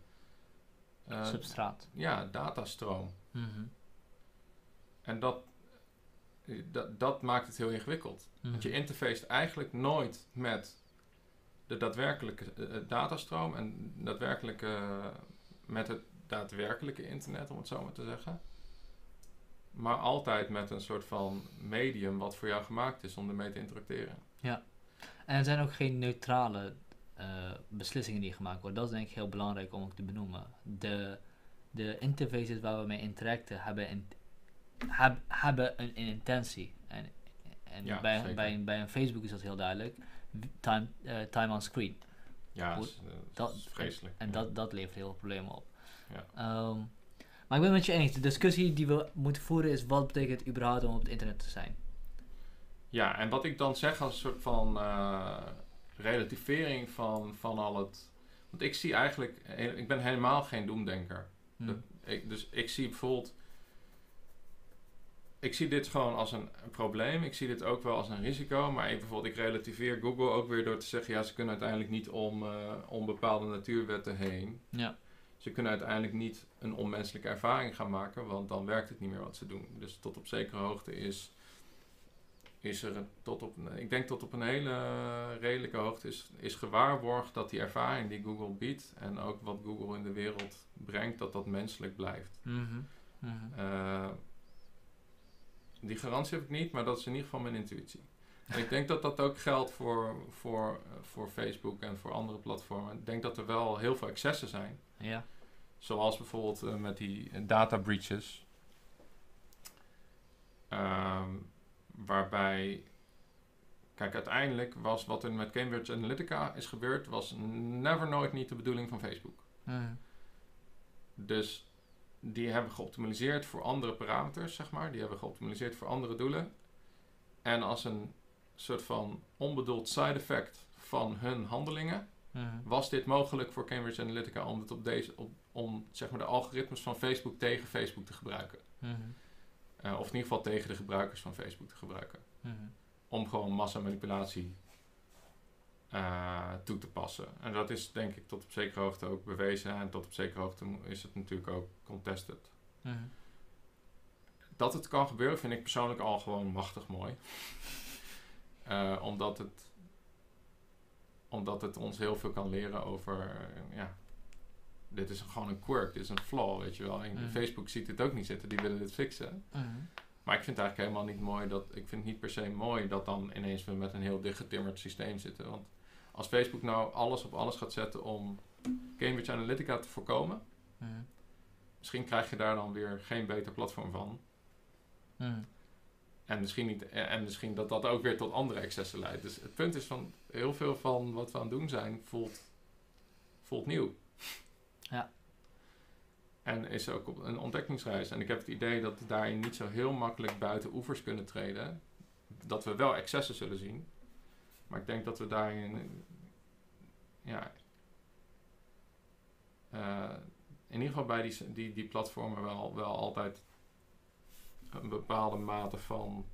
Substraat. ja, datastroom. Mhm. En dat, dat, dat maakt het heel ingewikkeld. Want je Mhm. interfacet eigenlijk nooit met de daadwerkelijke eh, eh, datastroom en daadwerkelijke, eh, met het daadwerkelijke internet, om het zo maar te zeggen. Maar altijd met een soort van medium wat voor jou gemaakt is om ermee te interacteren. En er zijn ook geen neutrale beslissingen die gemaakt worden. Dat is denk ik heel belangrijk om ook te benoemen. De, de interfaces waar we mee interacten hebben, in, heb, hebben een, een intentie. En, en Ja, bij, bij, bij een Facebook is dat heel duidelijk. Time, eh, time on screen. Ja, Goed, dat is, eh, dat is vreselijk. En Ja. dat, dat levert heel veel problemen op. Ja. Ehm, maar ik ben het met je eens. De discussie die we moeten voeren is wat betekent het überhaupt om op het internet te zijn. Ja, en wat ik dan zeg als een soort van eh, relativering van, van al het. Want ik zie eigenlijk. Ik ben helemaal geen doemdenker. Hm. Dat- ik, dus ik zie bijvoorbeeld. Ik zie dit gewoon als een, een probleem. Ik zie dit ook wel als een risico. Maar ik, bijvoorbeeld, ik relativeer Google ook weer door te zeggen: ja, ze kunnen uiteindelijk niet om, om bepaalde natuurwetten heen. Ja. Ze kunnen uiteindelijk niet een onmenselijke ervaring gaan maken, want dan werkt het niet meer wat ze doen. Dus tot op zekere hoogte is, is er tot op, ik denk tot op een hele redelijke hoogte is, is gewaarborgd dat die ervaring die Google biedt en ook wat Google in de wereld brengt, dat dat menselijk blijft. Eh, die garantie heb ik niet, maar dat is in ieder geval mijn intuïtie. En ik denk dat dat ook geldt voor, voor, eh, voor Facebook en voor andere platformen. Ik denk dat er wel heel veel excessen zijn. Ja. Zoals bijvoorbeeld eh, met die eh, data breaches. Ehm, waarbij, kijk, uiteindelijk was wat er met Cambridge Analytica is gebeurd, was never nooit niet de bedoeling van Facebook. Dus die hebben geoptimaliseerd voor andere parameters, zeg maar. Die hebben geoptimaliseerd voor andere doelen. En als een soort van onbedoeld side effect van hun handelingen, Mhm. was dit mogelijk voor Cambridge Analytica om, het op deze, op, om zeg maar, de algoritmes van Facebook tegen Facebook te gebruiken. Mhm. Eh, of in ieder geval tegen de gebruikers van Facebook te gebruiken. Mhm. Om gewoon massamanipulatie eh toe te passen. En dat is denk ik tot op zekere hoogte ook bewezen. En tot op zekere hoogte is het natuurlijk ook contested. Mhm. Dat het kan gebeuren vind ik persoonlijk al gewoon machtig mooi. Eh, omdat, het, omdat het ons heel veel kan leren over... eh, ja, dit is gewoon een quirk, dit is een flaw, weet je wel. En Mhm. Facebook ziet dit ook niet zitten, die willen dit fixen. Mhm. Maar ik vind het eigenlijk helemaal niet mooi dat... Ik vind het niet per se mooi dat dan ineens we met een heel dichtgetimmerd systeem zitten. Want als Facebook nou alles op alles gaat zetten om Cambridge Analytica te voorkomen... Mhm. Misschien krijg je daar dan weer geen beter platform van. Mhm. En misschien, niet, en misschien dat dat ook weer tot andere excessen leidt. Dus het punt is van heel veel van wat we aan het doen zijn voelt, voelt nieuw. Ja. En is ook op een ontdekkingsreis. En ik heb het idee dat we daarin niet zo heel makkelijk buiten oevers kunnen treden. Dat we wel excessen zullen zien. Maar ik denk dat we daarin. Ja. eh, in ieder geval bij die, die, die platformen wel, wel altijd een bepaalde mate van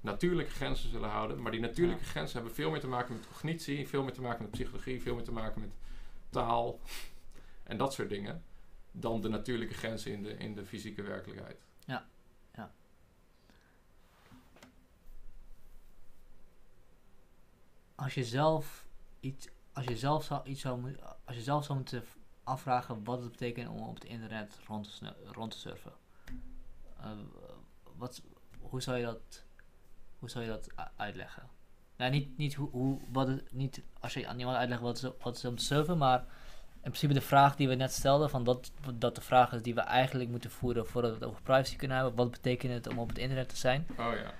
natuurlijke grenzen zullen houden. Maar die natuurlijke Ja. grenzen hebben veel meer te maken met cognitie, veel meer te maken met psychologie, veel meer te maken met taal en dat soort dingen. Dan de natuurlijke grenzen in de, in de fysieke werkelijkheid. Als je zelf iets, als je zelf zou, iets zou, als je zelf zou moeten afvragen wat het betekent om op het internet rond te, rond te surfen, eh, wat, hoe zou je dat, hoe zou je dat uitleggen? Nou, niet, niet, hoe, hoe, wat het, niet als je aan iemand uitlegt wat is, wat is om te surfen, maar in principe de vraag die we net stelden, van dat, dat de vraag is die we eigenlijk moeten voeren voordat we het over privacy kunnen hebben. Wat betekent het om op het internet te zijn? Oh ja.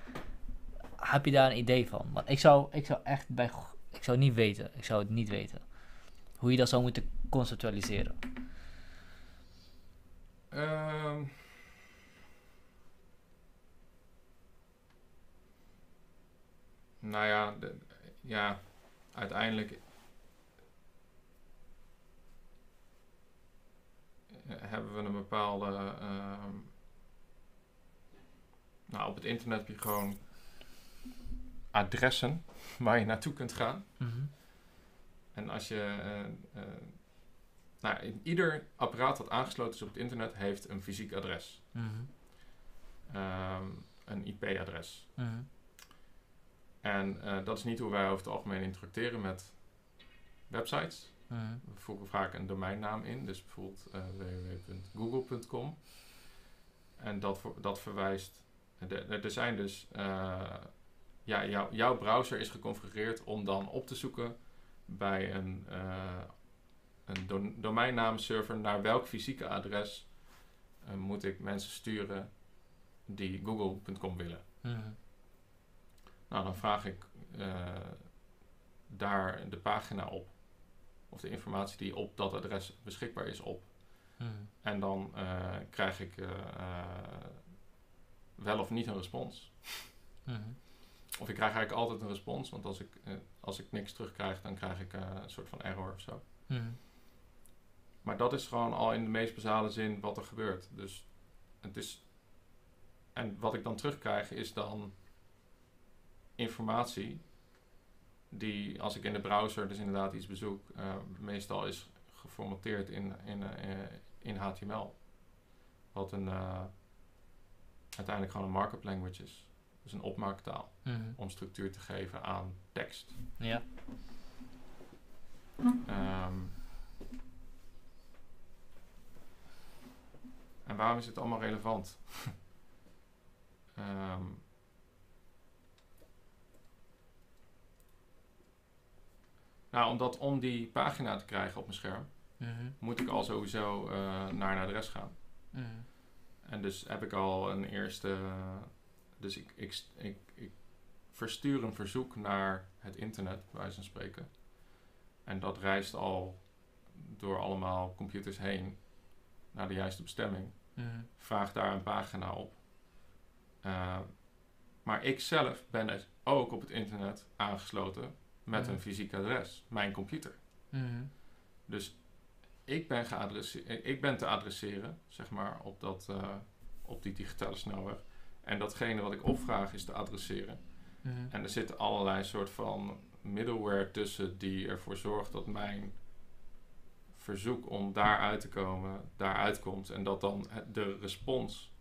Heb je daar een idee van? Want ik zou, ik zou echt bij. Ik zou niet weten. Ik zou het niet weten. Hoe je dat zou moeten conceptualiseren. Ehm. nou ja, ja, uiteindelijk eh, hebben we een bepaalde. ehm, nou, op het internet heb je gewoon adressen waar je naartoe kunt gaan. En als je. eh, nou, ieder apparaat dat aangesloten is op het internet heeft een fysiek adres. Mhm. Ehm, een IP-adres. Mhm. En eh, dat is niet hoe wij over het algemeen interacteren met websites. Mhm. We voegen vaak een domeinnaam in, dus bijvoorbeeld www.google.com. En dat, dat verwijst. Er zijn dus. Ja, jou- jouw browser is geconfigureerd om dan op te zoeken bij een, eh een do domeinnaamserver naar welk fysieke adres eh, moet ik mensen sturen die google.com willen. Mhm. Nou, dan vraag ik eh, daar de pagina op. Of de informatie die op dat adres beschikbaar is op. Mhm. En dan krijg ik wel of niet een respons. Mhm. Of ik krijg eigenlijk altijd een respons, want als ik, eh, als ik niks terugkrijg, dan krijg ik eh, een soort van error of zo. Mhm. Maar dat is gewoon al in de meest basale zin wat er gebeurt. Dus het is. En wat ik dan terugkrijg is dan informatie die als ik in de browser dus inderdaad iets bezoek, eh, meestal is geformateerd in, in, in HTML. Wat een uiteindelijk gewoon een markup language is. Dus een opmaaktaal Mhm. om structuur te geven aan tekst. Ja. Ehm, en waarom is het allemaal relevant? Ehm, nou, omdat om die pagina te krijgen op mijn scherm, Mhm. moet ik al sowieso eh, naar een adres gaan. Mhm. En dus heb ik al een eerste. Dus ik, ik, ik, ik verstuur een verzoek naar het internet, bij wijze van spreken. En dat reist al door allemaal computers heen naar de juiste bestemming. Mhm. Vraag daar een pagina op. Uh, maar ik zelf ben het ook op het internet aangesloten met Ja. een fysiek adres, mijn computer. Mhm. Dus ik ben, geadresse- ik ben te adresseren, zeg maar, op, dat, eh, op die digitale snelweg. En datgene wat ik opvraag is te adresseren. Mhm. En er zitten allerlei soort van middleware tussen die ervoor zorgt dat mijn verzoek om daaruit te komen, daaruit komt. En dat dan de respons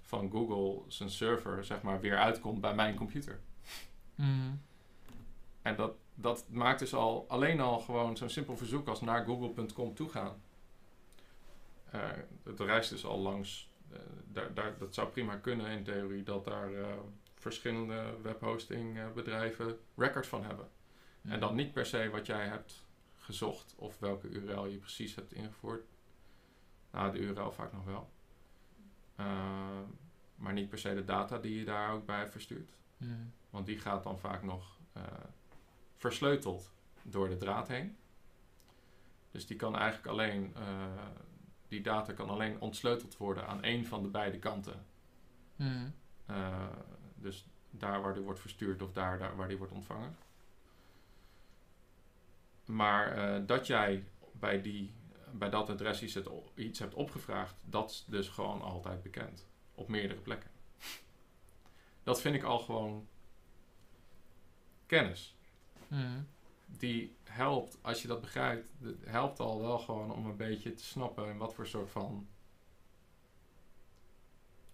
van Google, zijn server, zeg maar, weer uitkomt bij mijn computer. Mhm. En dat, dat maakt dus al alleen al gewoon zo'n simpel verzoek als naar google.com toe gaan. Eh, het reist dus al langs. Eh, daar, daar, dat zou prima kunnen in theorie dat daar eh, verschillende webhosting eh, bedrijven record van hebben. En dan niet per se wat jij hebt gezocht of welke URL je precies hebt ingevoerd. Nou, de URL vaak nog wel. Eh, maar niet per se de data die je daar ook bij verstuurt. Mhm. Want die gaat dan vaak nog eh, versleuteld door de draad heen. Dus die kan eigenlijk alleen, die data kan alleen ontsleuteld worden aan één van de beide kanten. Mhm. Eh, dus daar waar die wordt verstuurd of daar, daar waar die wordt ontvangen. Maar eh, dat jij bij, die, bij dat adres iets, hebt opgevraagd, dat is dus gewoon altijd bekend. Op meerdere plekken. Dat vind ik al gewoon kennis. Mhm. Die helpt, als je dat begrijpt, helpt al wel gewoon om een beetje te snappen in wat voor soort van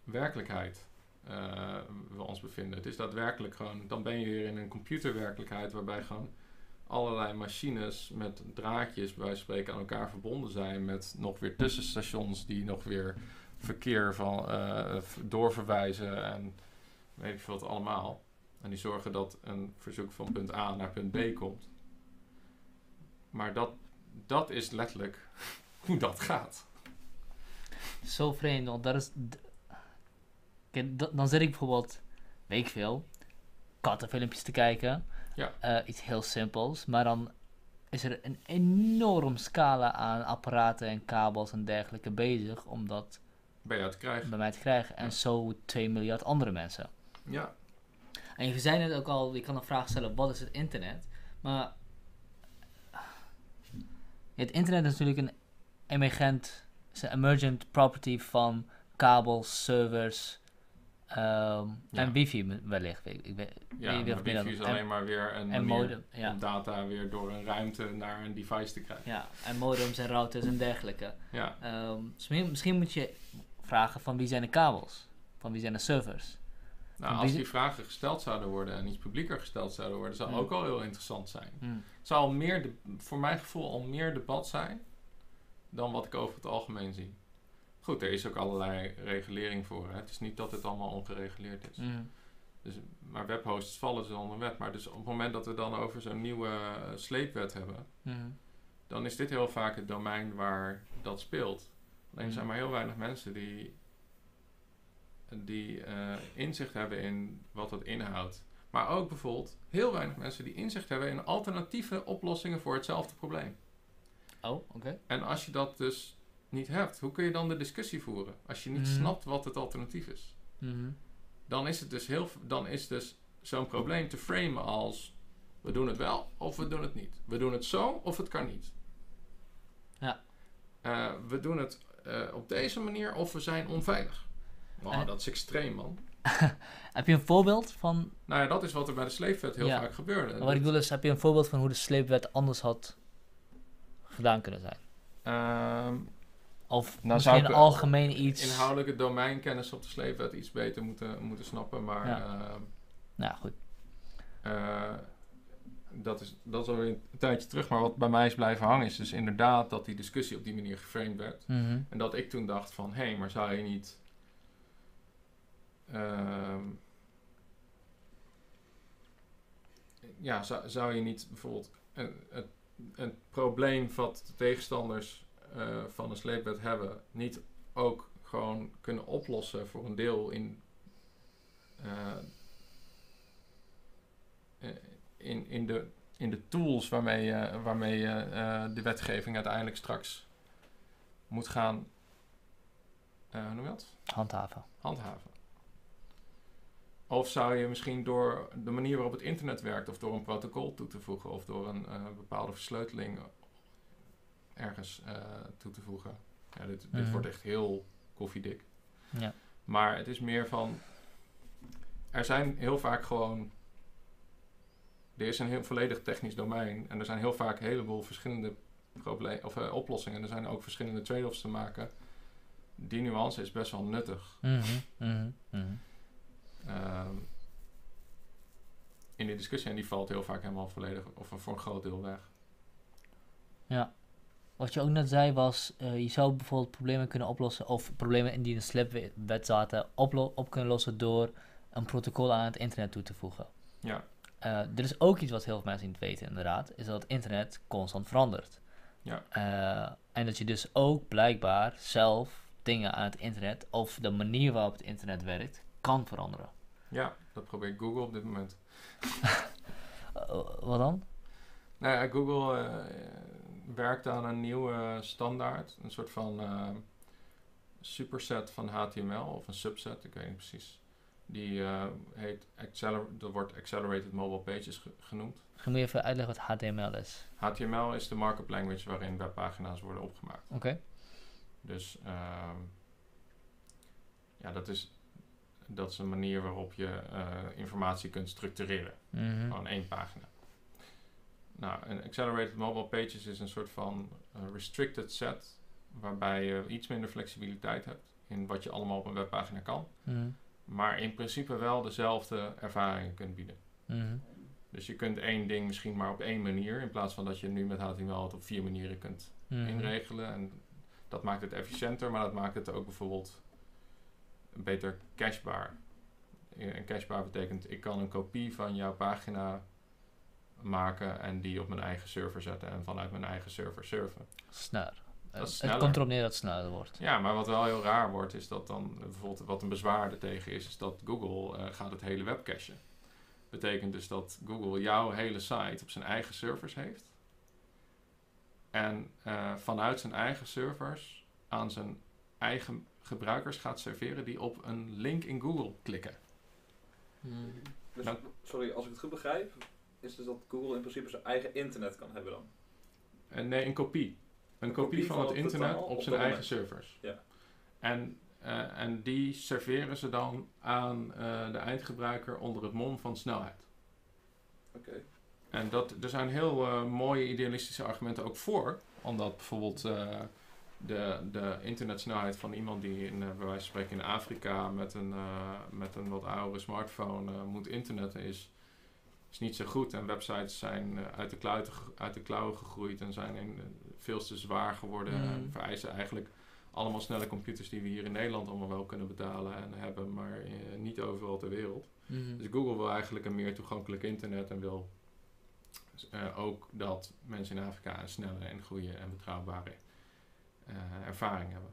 werkelijkheid eh, we ons bevinden. Het is daadwerkelijk gewoon, dan ben je weer in een computerwerkelijkheid waarbij gewoon allerlei machines met draadjes bij wijze van spreken aan elkaar verbonden zijn met nog weer tussenstations die nog weer verkeer van eh, doorverwijzen en weet ik veel wat allemaal. En die zorgen dat een verzoek van punt A naar punt B komt. Maar dat, dat is letterlijk hoe dat gaat. Zo vreemd, want dat is... Kijk, dan zit ik bijvoorbeeld, weet ik veel, kattenfilmpjes te kijken. Ja. Eh, iets heel simpels. Maar dan is er een enorm scala aan apparaten en kabels en dergelijke bezig om dat te krijgen? bij mij te krijgen. En Ja. zo 2 miljard andere mensen. Ja. En je zei net ook al, je kan een vraag stellen, wat is het internet? Maar het internet is natuurlijk een emergent, is een emergent property van kabels, servers ehm, en wifi wellicht. Ik, Ja, weet wifi dan- is en- alleen maar weer een en modem, ja. om data weer door een ruimte naar een device te krijgen. ja, en modems en routers en dergelijke. Ja, Ehm, dus misschien, misschien moet je vragen van wie zijn de kabels? Van wie zijn de servers? Nou, als die vragen gesteld zouden worden en iets publieker gesteld zouden worden, zou Hmm. ook al heel interessant zijn. Hm. Het zou al meer, de, voor mijn gevoel, al meer debat zijn dan wat ik over het algemeen zie. Goed, er is ook allerlei regulering voor. Hè. Het is niet dat het allemaal ongereguleerd is. Hm. Dus, maar webhosts vallen dus onder wet. Maar dus op het moment dat we dan over zo'n nieuwe eh, sleepwet hebben, dan is dit heel vaak het domein waar dat speelt. Alleen zijn maar heel weinig mensen die, die eh, inzicht hebben in wat dat inhoudt. Maar ook bijvoorbeeld heel weinig mensen die inzicht hebben in alternatieve oplossingen voor hetzelfde probleem. Oh, oké. En als je dat dus niet hebt, hoe kun je dan de discussie voeren? Als je niet Mhm. snapt wat het alternatief is. Mhm. Dan is het dus heel, dan is dus zo'n probleem te framen als we doen het wel of we doen het niet. We doen het zo of het kan niet. Ja. Eh, we doen het eh, op deze manier of we zijn onveilig. Wow, En- dat is extreem, man. Heb je een voorbeeld van Nou ja, dat is wat er bij de sleepwet heel Ja. vaak gebeurde. Maar wat ik bedoel is, heb je een voorbeeld van hoe de sleepwet anders had gedaan kunnen zijn? Ehm, Of Nou, misschien zou ik, algemeen iets... inhoudelijke domeinkennis op de sleepwet iets beter moeten, moeten snappen. Maar Ja. ehm, Nou, goed. eh, dat is, dat is alweer een tijdje terug, maar wat bij mij is blijven hangen is dus inderdaad dat die discussie op die manier geframed werd. Mhm. En dat ik toen dacht van, hé, hey, maar zou je niet... ehm, ja, zou, zou je niet bijvoorbeeld een, een, een probleem wat de tegenstanders eh, van een sleepwet hebben, niet ook gewoon kunnen oplossen voor een deel in, eh, eh, in, in, de, in de tools waarmee je, waarmee je de wetgeving uiteindelijk straks moet gaan hoe noem je dat? Handhaven. handhaven. Of zou je misschien door de manier waarop het internet werkt, of door een protocol toe te voegen, of door een eh, bepaalde versleuteling ergens eh, toe te voegen. Ja, dit, dit Mhm. wordt echt heel koffiedik. Ja. Maar het is meer van. Er zijn heel vaak gewoon. Er is een heel volledig technisch domein. En er zijn heel vaak een heleboel verschillende probleem, of, eh, oplossingen. Er zijn ook verschillende trade-offs te maken. Die nuance is best wel nuttig. Ehm, in die discussie. En die valt heel vaak helemaal volledig, of voor een groot deel weg. Wat je ook net zei was, eh, je zou bijvoorbeeld problemen kunnen oplossen, of problemen in die in de slipwet zaten, oplo- op kunnen lossen door een protocol aan het internet toe te voegen. Ja, Eh, er is ook iets wat heel veel mensen niet weten, inderdaad, is dat het internet constant verandert. Ja. Eh, en dat je dus ook blijkbaar zelf dingen aan het internet, of de manier waarop het internet werkt, kan veranderen. Ja, dat probeert Google op dit moment. Wat dan? Nou ja, Google eh, werkt aan een nieuwe standaard. Een soort van eh, superset van HTML of een subset, ik weet niet precies. Die eh, heet dat wordt Accelerated Mobile Pages ge- genoemd. Ga je even uitleggen wat HTML is? HTML is de markup language waarin webpagina's worden opgemaakt. Oké. Dus ehm, ja, dat is, dat is een manier waarop je eh, informatie kunt structureren. Mhm. Gewoon één pagina. Nou, een Accelerated Mobile Pages is een soort van eh, restricted set, waarbij je iets minder flexibiliteit hebt in wat je allemaal op een webpagina kan, Mhm. maar in principe wel dezelfde ervaringen kunt bieden. Mhm. Dus je kunt één ding misschien maar op één manier, in plaats van dat je nu met HTML het op vier manieren kunt Mhm. inregelen. En dat maakt het efficiënter, maar dat maakt het ook bijvoorbeeld beter cachebaar. En cachebaar betekent, ik kan een kopie van jouw pagina maken en die op mijn eigen server zetten en vanuit mijn eigen server surfen. Sneller. Het komt erop neer dat het sneller wordt. Ja, maar wat wel heel raar wordt, is dat dan bijvoorbeeld wat een bezwaar er tegen is, is dat Google eh, gaat het hele web cachen. Betekent dus dat Google jouw hele site op zijn eigen servers heeft. En eh, vanuit zijn eigen servers aan zijn eigen gebruikers gaat serveren die op een link in Google klikken. Dus, Nou. sorry, als ik het goed begrijp, is dus dat Google in principe zijn eigen internet kan hebben dan. En nee, een kopie. Een kopie, van, het internet op op zijn eigen moment. servers. Ja. En, eh, en die serveren ze dan aan eh, de eindgebruiker onder het mom van snelheid. Oké. En dat, er zijn heel eh, mooie idealistische argumenten ook voor. Omdat bijvoorbeeld eh, de, de internetsnelheid van iemand die in, eh, bij wijze van spreken in Afrika met een, eh, met een wat oudere smartphone eh, moet internetten is, is niet zo goed. En websites zijn uit, de kluiten, uit de klauwen gegroeid en zijn in, veel te zwaar geworden. Mm. En vereisen eigenlijk allemaal snelle computers die we hier in Nederland allemaal wel kunnen betalen en hebben, maar eh, niet overal ter wereld. Mhm. Dus Google wil eigenlijk een meer toegankelijk internet en wil eh, ook dat mensen in Afrika een snelle en goede en betrouwbare ervaring hebben.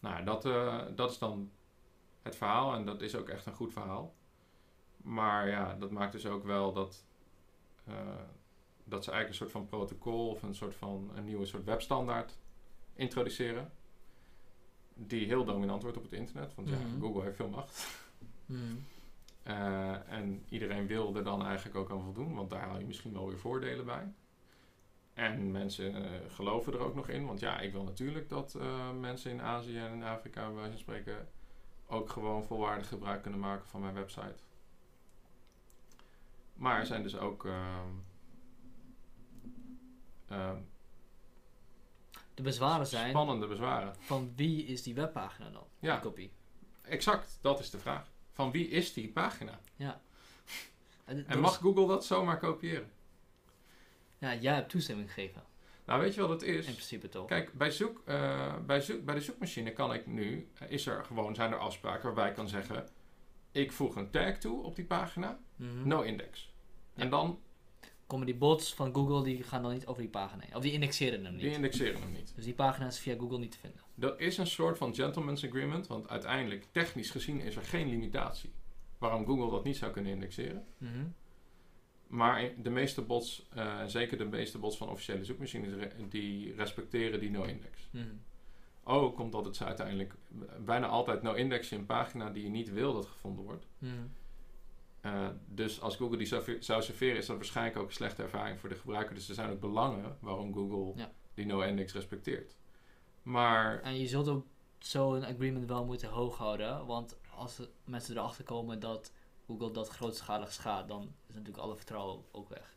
Nou, dat, eh, dat is dan het verhaal en dat is ook echt een goed verhaal. Maar ja, dat maakt dus ook wel dat, eh, dat ze eigenlijk een soort van protocol of een soort van een nieuwe soort webstandaard introduceren. Die heel dominant wordt op het internet, want Mhm. ja, Google heeft veel macht. Mhm. Eh, en iedereen wil er dan eigenlijk ook aan voldoen, want daar haal je misschien wel weer voordelen bij. En mensen eh, geloven er ook nog in, want ja, ik wil natuurlijk dat eh, mensen in Azië en in Afrika, bij wijze van spreken, ook gewoon volwaardig gebruik kunnen maken van mijn website. Maar er zijn dus ook ehm, ehm, De bezwaren zijn, spannende bezwaren. van wie is die webpagina dan? Ja. Die kopie. Exact, dat is de vraag. Van wie is die pagina? En, En mag Google dat zomaar kopiëren? Ja, jij hebt toestemming gegeven. Nou, weet je wat het is? In principe toch? Kijk, bij, zoek, eh, bij, zoek, bij de zoekmachine kan ik nu, eh, is er gewoon, zijn er afspraken waarbij ik kan zeggen, ik voeg een tag toe op die pagina, Mhm. no index. Ja. En dan, Komen die bots van Google, die gaan dan niet over die pagina heen. Of die indexeren hem niet. die indexeren hem niet. Dus die pagina is via Google niet te vinden. Dat is een soort van gentleman's agreement, want uiteindelijk, technisch gezien, is er geen limitatie. Waarom Google dat niet zou kunnen indexeren. Mhm. Maar de meeste bots, eh, zeker de meeste bots van officiële zoekmachines, re- die respecteren die no-index. Mhm. Ook omdat het ze uiteindelijk bijna altijd no-index een pagina die je niet wil dat gevonden wordt. Mhm. Uh, dus als Google die zou, zou serveren, is dat waarschijnlijk ook een slechte ervaring voor de gebruiker. Dus er zijn ook belangen waarom Google Ja. die no-index respecteert. Maar En je zult ook zo'n agreement wel moeten hoog houden. Want als mensen erachter komen dat Google dat grootschalig schaadt, dan is natuurlijk alle vertrouwen ook weg.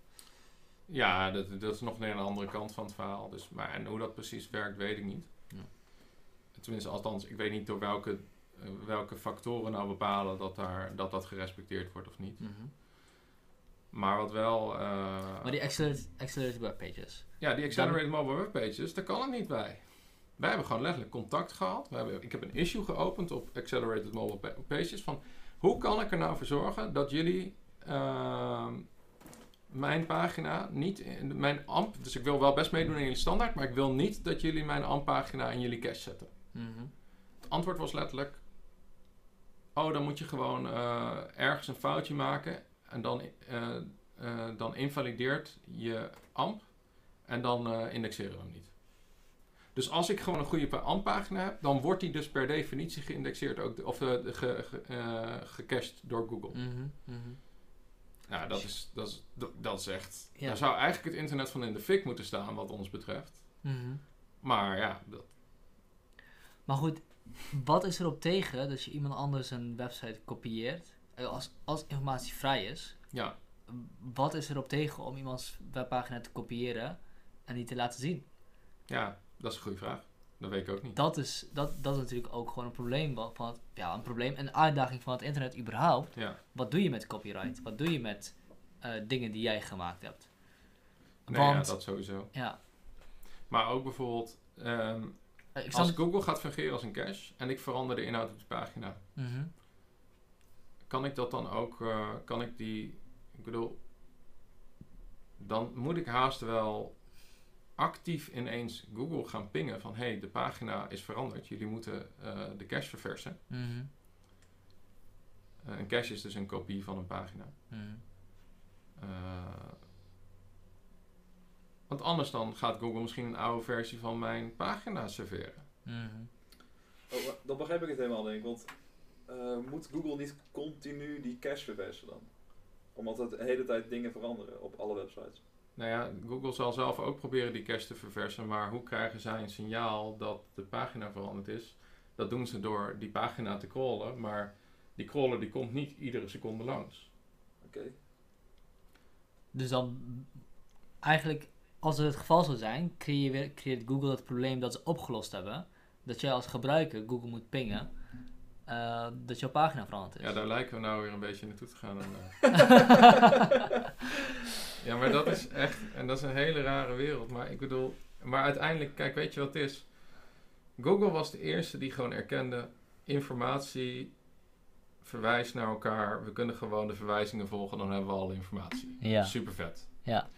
ja, dat, dat is nog een andere kant van het verhaal. Dus, maar en hoe dat precies werkt, weet ik niet. Ja. Tenminste, althans, ik weet niet door welke, eh, welke factoren nou bepalen dat, daar, dat dat gerespecteerd wordt of niet. Mhm. Maar wat wel... eh, Maar die accelerated, accelerated webpages. Ja, die accelerated mobile webpages, daar kan het niet bij. Wij hebben gewoon letterlijk contact gehad. We hebben, ik heb een issue geopend op accelerated mobile pa- pages van hoe kan ik er nou voor zorgen dat jullie ehm, mijn pagina niet, in mijn AMP, dus ik wil wel best meedoen in jullie standaard, maar ik wil niet dat jullie mijn AMP-pagina in jullie cache zetten. Mhm. Het antwoord was letterlijk, oh dan moet je gewoon eh, ergens een foutje maken en dan, eh, eh, dan invalideert je AMP en dan indexeren we hem niet. Dus als ik gewoon een goede pa- AMP-pagina heb, dan wordt die dus per definitie geïndexeerd, ook, of eh, ge, ge, eh, gecached door Google. Mhm. Mhm. Nou, dat is, dat, is, dat, is echt... Ja. Daar zou eigenlijk het internet van in de fik moeten staan, wat ons betreft. Mhm. Maar ja, dat, Maar goed, wat is erop tegen dat je iemand anders een website kopieert? Eh, Als, als informatie vrij is, ja, wat is erop tegen om iemands webpagina te kopiëren en die te laten zien? ja, dat is een goede vraag. Dat weet ik ook niet. Dat is, dat, dat is natuurlijk ook gewoon een probleem van het, ja, een probleem, een uitdaging van het internet überhaupt. Ja. Wat doe je met copyright? Wat doe je met eh, dingen die jij gemaakt hebt? Nee, ja, Want, dat sowieso. ja, Maar ook bijvoorbeeld, ehm, eh, ik als. Google gaat fungeren als een cache en ik verander de inhoud op de pagina, Mhm. kan ik dat dan ook, eh, kan ik die, ik bedoel, dan moet ik haast wel actief ineens Google gaan pingen van, hey, de pagina is veranderd, jullie moeten eh, de cache verversen. Mhm. Eh, een cache is dus een kopie van een pagina. Mhm. Eh, want anders dan gaat Google misschien een oude versie van mijn pagina serveren. Mhm. Oh, dan begrijp ik het helemaal denk ik. Want eh, moet Google niet continu die cache verversen dan? Omdat het de hele tijd dingen veranderen op alle websites. Nou ja, Google zal zelf ook proberen die cache te verversen, maar hoe krijgen zij een signaal dat de pagina veranderd is? Dat doen ze door die pagina te crawlen, maar die crawler die komt niet iedere seconde langs. Oké. Dus dan, eigenlijk, als het het geval zou zijn, creëert Google het probleem dat ze opgelost hebben. Dat jij als gebruiker Google moet pingen eh, dat jouw pagina veranderd is. Ja, daar lijken we nou weer een beetje naartoe te gaan. En, eh, ja, maar dat is echt, en dat is een hele rare wereld. Maar ik bedoel, maar uiteindelijk, kijk, weet je wat het is? Google was de eerste die gewoon erkende, informatie verwijst naar elkaar. We kunnen gewoon de verwijzingen volgen, dan hebben we alle informatie. Ja. Super vet. Ja.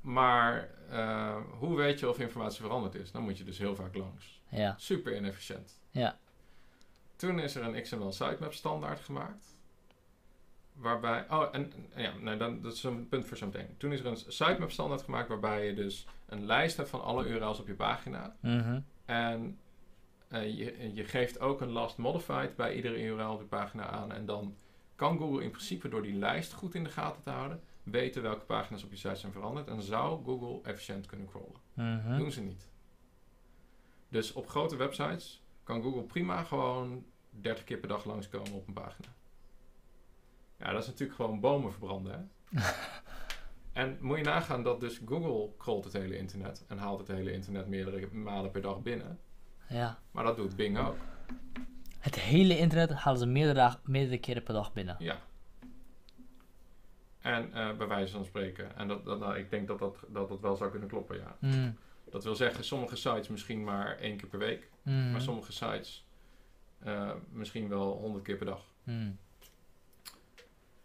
Maar eh, hoe weet je of informatie veranderd is? Dan moet je dus heel vaak langs. Ja. Super inefficiënt. Ja. Toen is er een XML sitemap standaard gemaakt. Waarbij, oh, en ja, nee, dan, dat is een punt voor zo meteen. Toen is er een sitemap standaard gemaakt waarbij je dus een lijst hebt van alle URL's op je pagina. Mhm. En eh, je, je geeft ook een last modified bij iedere URL op je pagina aan. En dan kan Google in principe door die lijst goed in de gaten te houden, weten welke pagina's op je site zijn veranderd. En zou Google efficiënt kunnen crawlen. Mhm. Doen ze niet. Dus op grote websites kan Google prima gewoon 30 keer per dag langskomen op een pagina. Ja, dat is natuurlijk gewoon bomen verbranden, hè? en moet je nagaan dat dus Google crawlt het hele internet en haalt het hele internet meerdere malen per dag binnen. Ja. Maar dat doet Bing ook. Het hele internet halen ze meerdere, meerdere keren per dag binnen. Ja. En eh, bij wijze van spreken. En dat, dat, nou, ik denk dat dat, dat dat wel zou kunnen kloppen, ja. Mm. Dat wil zeggen, sommige sites misschien maar één keer per week. Mm. Maar sommige sites eh, misschien wel honderd keer per dag. Mm.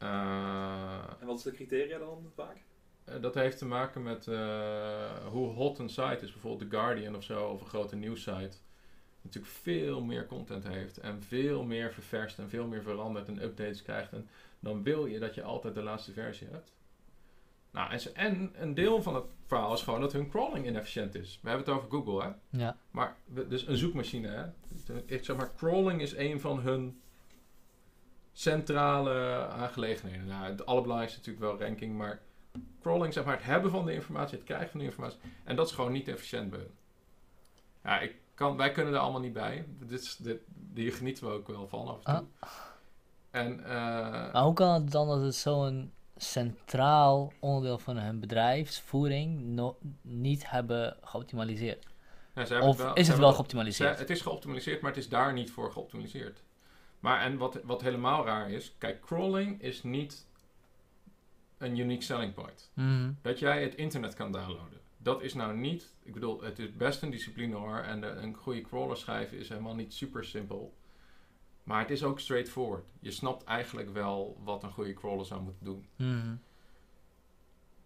Eh, En wat is de criteria dan vaak? eh, dat heeft te maken met eh, hoe hot een site is. Bijvoorbeeld The Guardian of zo, of een grote nieuwssite. Natuurlijk veel meer content heeft. En veel meer ververst en veel meer verandert en updates krijgt. En dan wil je dat je altijd de laatste versie hebt. Nou, en, ze- en een deel van het verhaal is gewoon dat hun crawling inefficiënt is. We hebben het over Google, hè. Ja. Maar, dus een zoekmachine, hè. Ik zeg maar, crawling is een van hun centrale aangelegenheden. Nou, het allerbelangrijkste is natuurlijk wel ranking, maar crawling, zeg maar, het hebben van de informatie, het krijgen van de informatie. En dat is gewoon niet efficiënt bij. Ja, ik kan, wij kunnen er allemaal niet bij. Dit, hier genieten we ook wel van af en toe. En, eh, Maar hoe kan het dan dat het zo'n centraal onderdeel van hun bedrijfsvoering no- niet hebben geoptimaliseerd? ja, ze hebben Of ze is het wel Ze- geoptimaliseerd? het is geoptimaliseerd, maar het is daar niet voor geoptimaliseerd. Maar en wat, wat helemaal raar is, kijk, crawling is niet een unique selling point. Mhm. Dat jij het internet kan downloaden. Dat is nou niet, ik bedoel, het is best een discipline hoor. En de, een goede crawler schrijven is helemaal niet super simpel. Maar het is ook straightforward. Je snapt eigenlijk wel wat een goede crawler zou moeten doen. Mhm.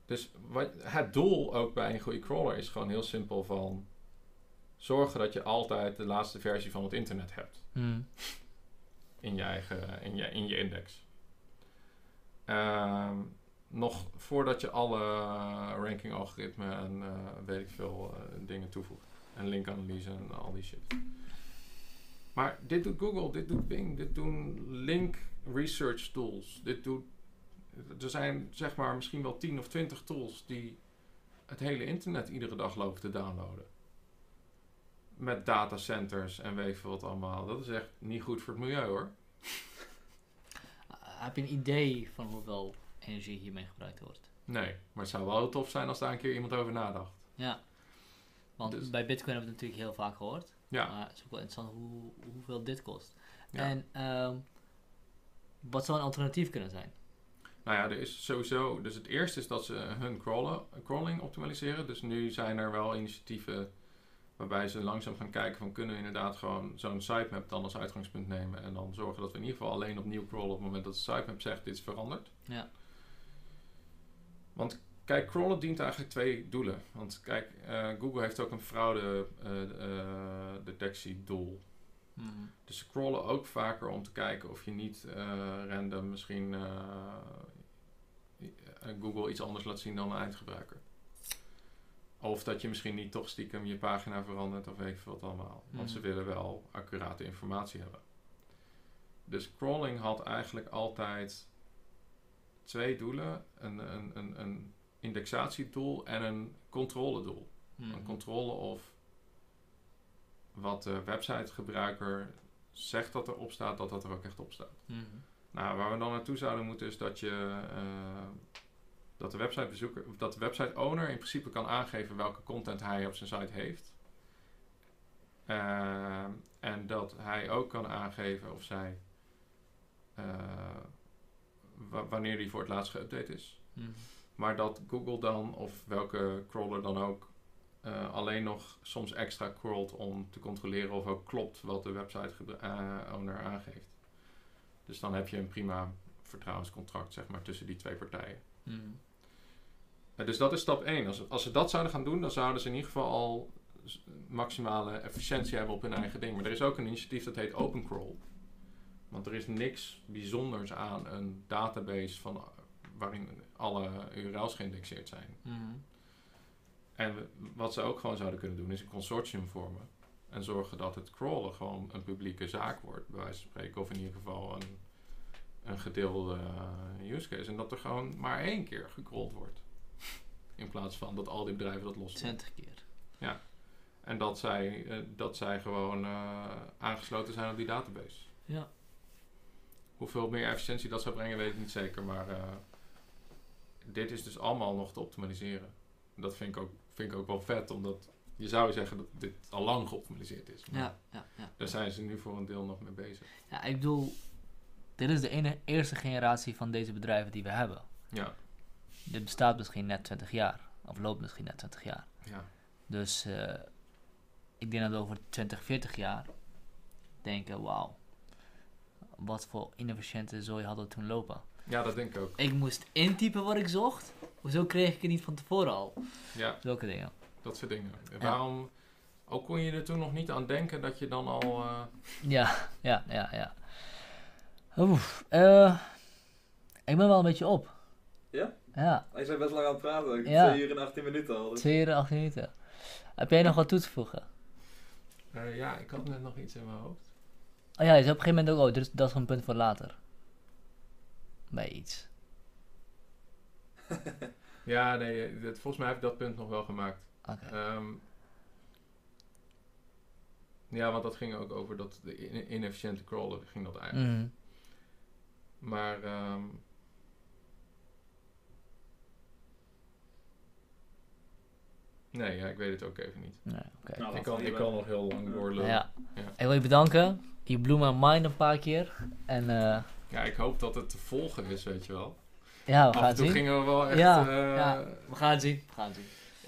Dus wat, het doel ook bij een goede crawler is gewoon heel simpel van... Zorgen dat je altijd de laatste versie van het internet hebt. Mhm. in je eigen in je, in je index. Ehm, nog voordat je alle ranking algoritmen en eh, weet ik veel eh, dingen toevoegt. En linkanalyse en al die shit. Maar dit doet Google, dit doet Bing, dit doen link research tools. Dit doet, er zijn zeg maar misschien wel 10 of 20 tools die het hele internet iedere dag lopen te downloaden. Met datacenters en weet veel wat allemaal. Dat is echt niet goed voor het milieu hoor. Uh, heb je een idee van hoeveel energie hiermee gebruikt wordt? Nee, maar het zou wel heel tof zijn als daar een keer iemand over nadacht. Ja. Want Dus- bij Bitcoin hebben we het natuurlijk heel vaak gehoord. Ja, Maar het is ook wel interessant hoe, hoeveel dit kost. Ja. En ehm, wat zou een alternatief kunnen zijn? nou ja, er is sowieso. Dus het eerste is dat ze hun crawlen, crawling optimaliseren. Dus nu zijn er wel initiatieven waarbij ze langzaam gaan kijken van kunnen we inderdaad gewoon zo'n sitemap dan als uitgangspunt nemen. En dan zorgen dat we in ieder geval alleen opnieuw crawlen op het moment dat de sitemap zegt dit is veranderd. Ja. Want kijk, crawlen dient eigenlijk twee doelen. Want kijk, eh, Google heeft ook een fraude eh, detectiedoel. Mhm. Dus ze crawlen ook vaker om te kijken of je niet eh, random misschien Google iets anders laat zien dan een eindgebruiker. Of dat je misschien niet toch stiekem je pagina verandert of weet ik veel wat allemaal. Want ze Mhm. willen wel accurate informatie hebben. Dus crawling had eigenlijk altijd twee doelen. Een, een, een, een indexatiedoel en een controledoel. Mhm. Een controle of wat de websitegebruiker zegt dat erop staat, dat dat er ook echt op staat. Mhm. Nou, waar we dan naartoe zouden moeten is dat je eh, dat de websitebezoeker, of dat de website owner in principe kan aangeven welke content hij op zijn site heeft. Eh, en dat hij ook kan aangeven of zij eh, wa- wanneer die voor het laatst geüpdate is. Mhm. Maar dat Google dan, of welke crawler dan ook, eh, alleen nog soms extra crawlt om te controleren of ook klopt wat de website owner aangeeft. Dus dan heb je een prima vertrouwenscontract zeg maar, tussen die twee partijen. Mhm. Eh, dus dat is stap 1. Als, als ze dat zouden gaan doen, dan zouden ze in ieder geval al maximale efficiëntie hebben op hun eigen ding. Maar er is ook een initiatief dat heet OpenCrawl. Want er is niks bijzonders aan een database van, waarin alle URL's geïndexeerd zijn. Mhm. En we- wat ze ook gewoon zouden kunnen doen, is een consortium vormen. En zorgen dat het crawlen gewoon een publieke zaak wordt, bij wijze van spreken. Of in ieder geval een, een gedeelde eh, use case. En dat er gewoon maar één keer gecrawled wordt. In plaats van dat al die bedrijven dat los doen. 20 keer. En dat zij, eh, dat zij gewoon eh, aangesloten zijn op die database. Ja. Hoeveel meer efficiëntie dat zou brengen, weet ik niet zeker. Maar eh, dit is dus allemaal nog te optimaliseren. Dat vind ik ook, vind ik ook wel vet, omdat je zou zeggen dat dit al lang geoptimaliseerd is. Maar Ja, ja, ja. daar zijn ze nu voor een deel nog mee bezig. Ja, ik bedoel, dit is de ene, eerste generatie van deze bedrijven die we hebben. Ja, Dit bestaat misschien net 20 jaar. Of loopt misschien net 20 jaar. ja. Dus eh, ik denk dat we over 20, 40 jaar denken, wauw. Wat voor inefficiënte zooi hadden we toen lopen. ja dat denk ik ook. Ik moest intypen wat ik zocht. Hoezo kreeg ik het niet van tevoren al? Ja, Zulke dingen. dat soort dingen. En Waarom, ook kon je er toen nog niet aan denken dat je dan al... eh, Ja, ja, ja, ja. Oef, eh, ik ben wel een beetje op. Ja? Ja, Hij is best lang aan het praten. Ja. 2 uur en 18 minuten al. Dus. 2 uur en 8 minuten. Heb jij nog wat toe te voegen? eh, ja, ik had net nog iets in mijn hoofd. Oh ja, je zei op een gegeven moment ook, oh, dus dat is een punt voor later. Bij iets. Ja, nee, eh, dat, volgens mij heb ik dat punt nog wel gemaakt. Oké. Ehm, ja, want dat ging ook over dat de in- inefficiënte crawlen ging dat eigenlijk. Mhm. Maar ehm, nee, ja, ik weet het ook even niet. Nee, oké. Nou, ik, kan, ik kan nog heel lang doorlopen. Ja. Ja. Ik wil je bedanken. Je blew mijn mind een paar keer. En eh, Ja, ik hoop dat het te volgen is, weet je wel. ja, we Af gaan en het toe zien. gingen we wel echt... Ja, eh, ja. We gaan het zien. We gaan het zien.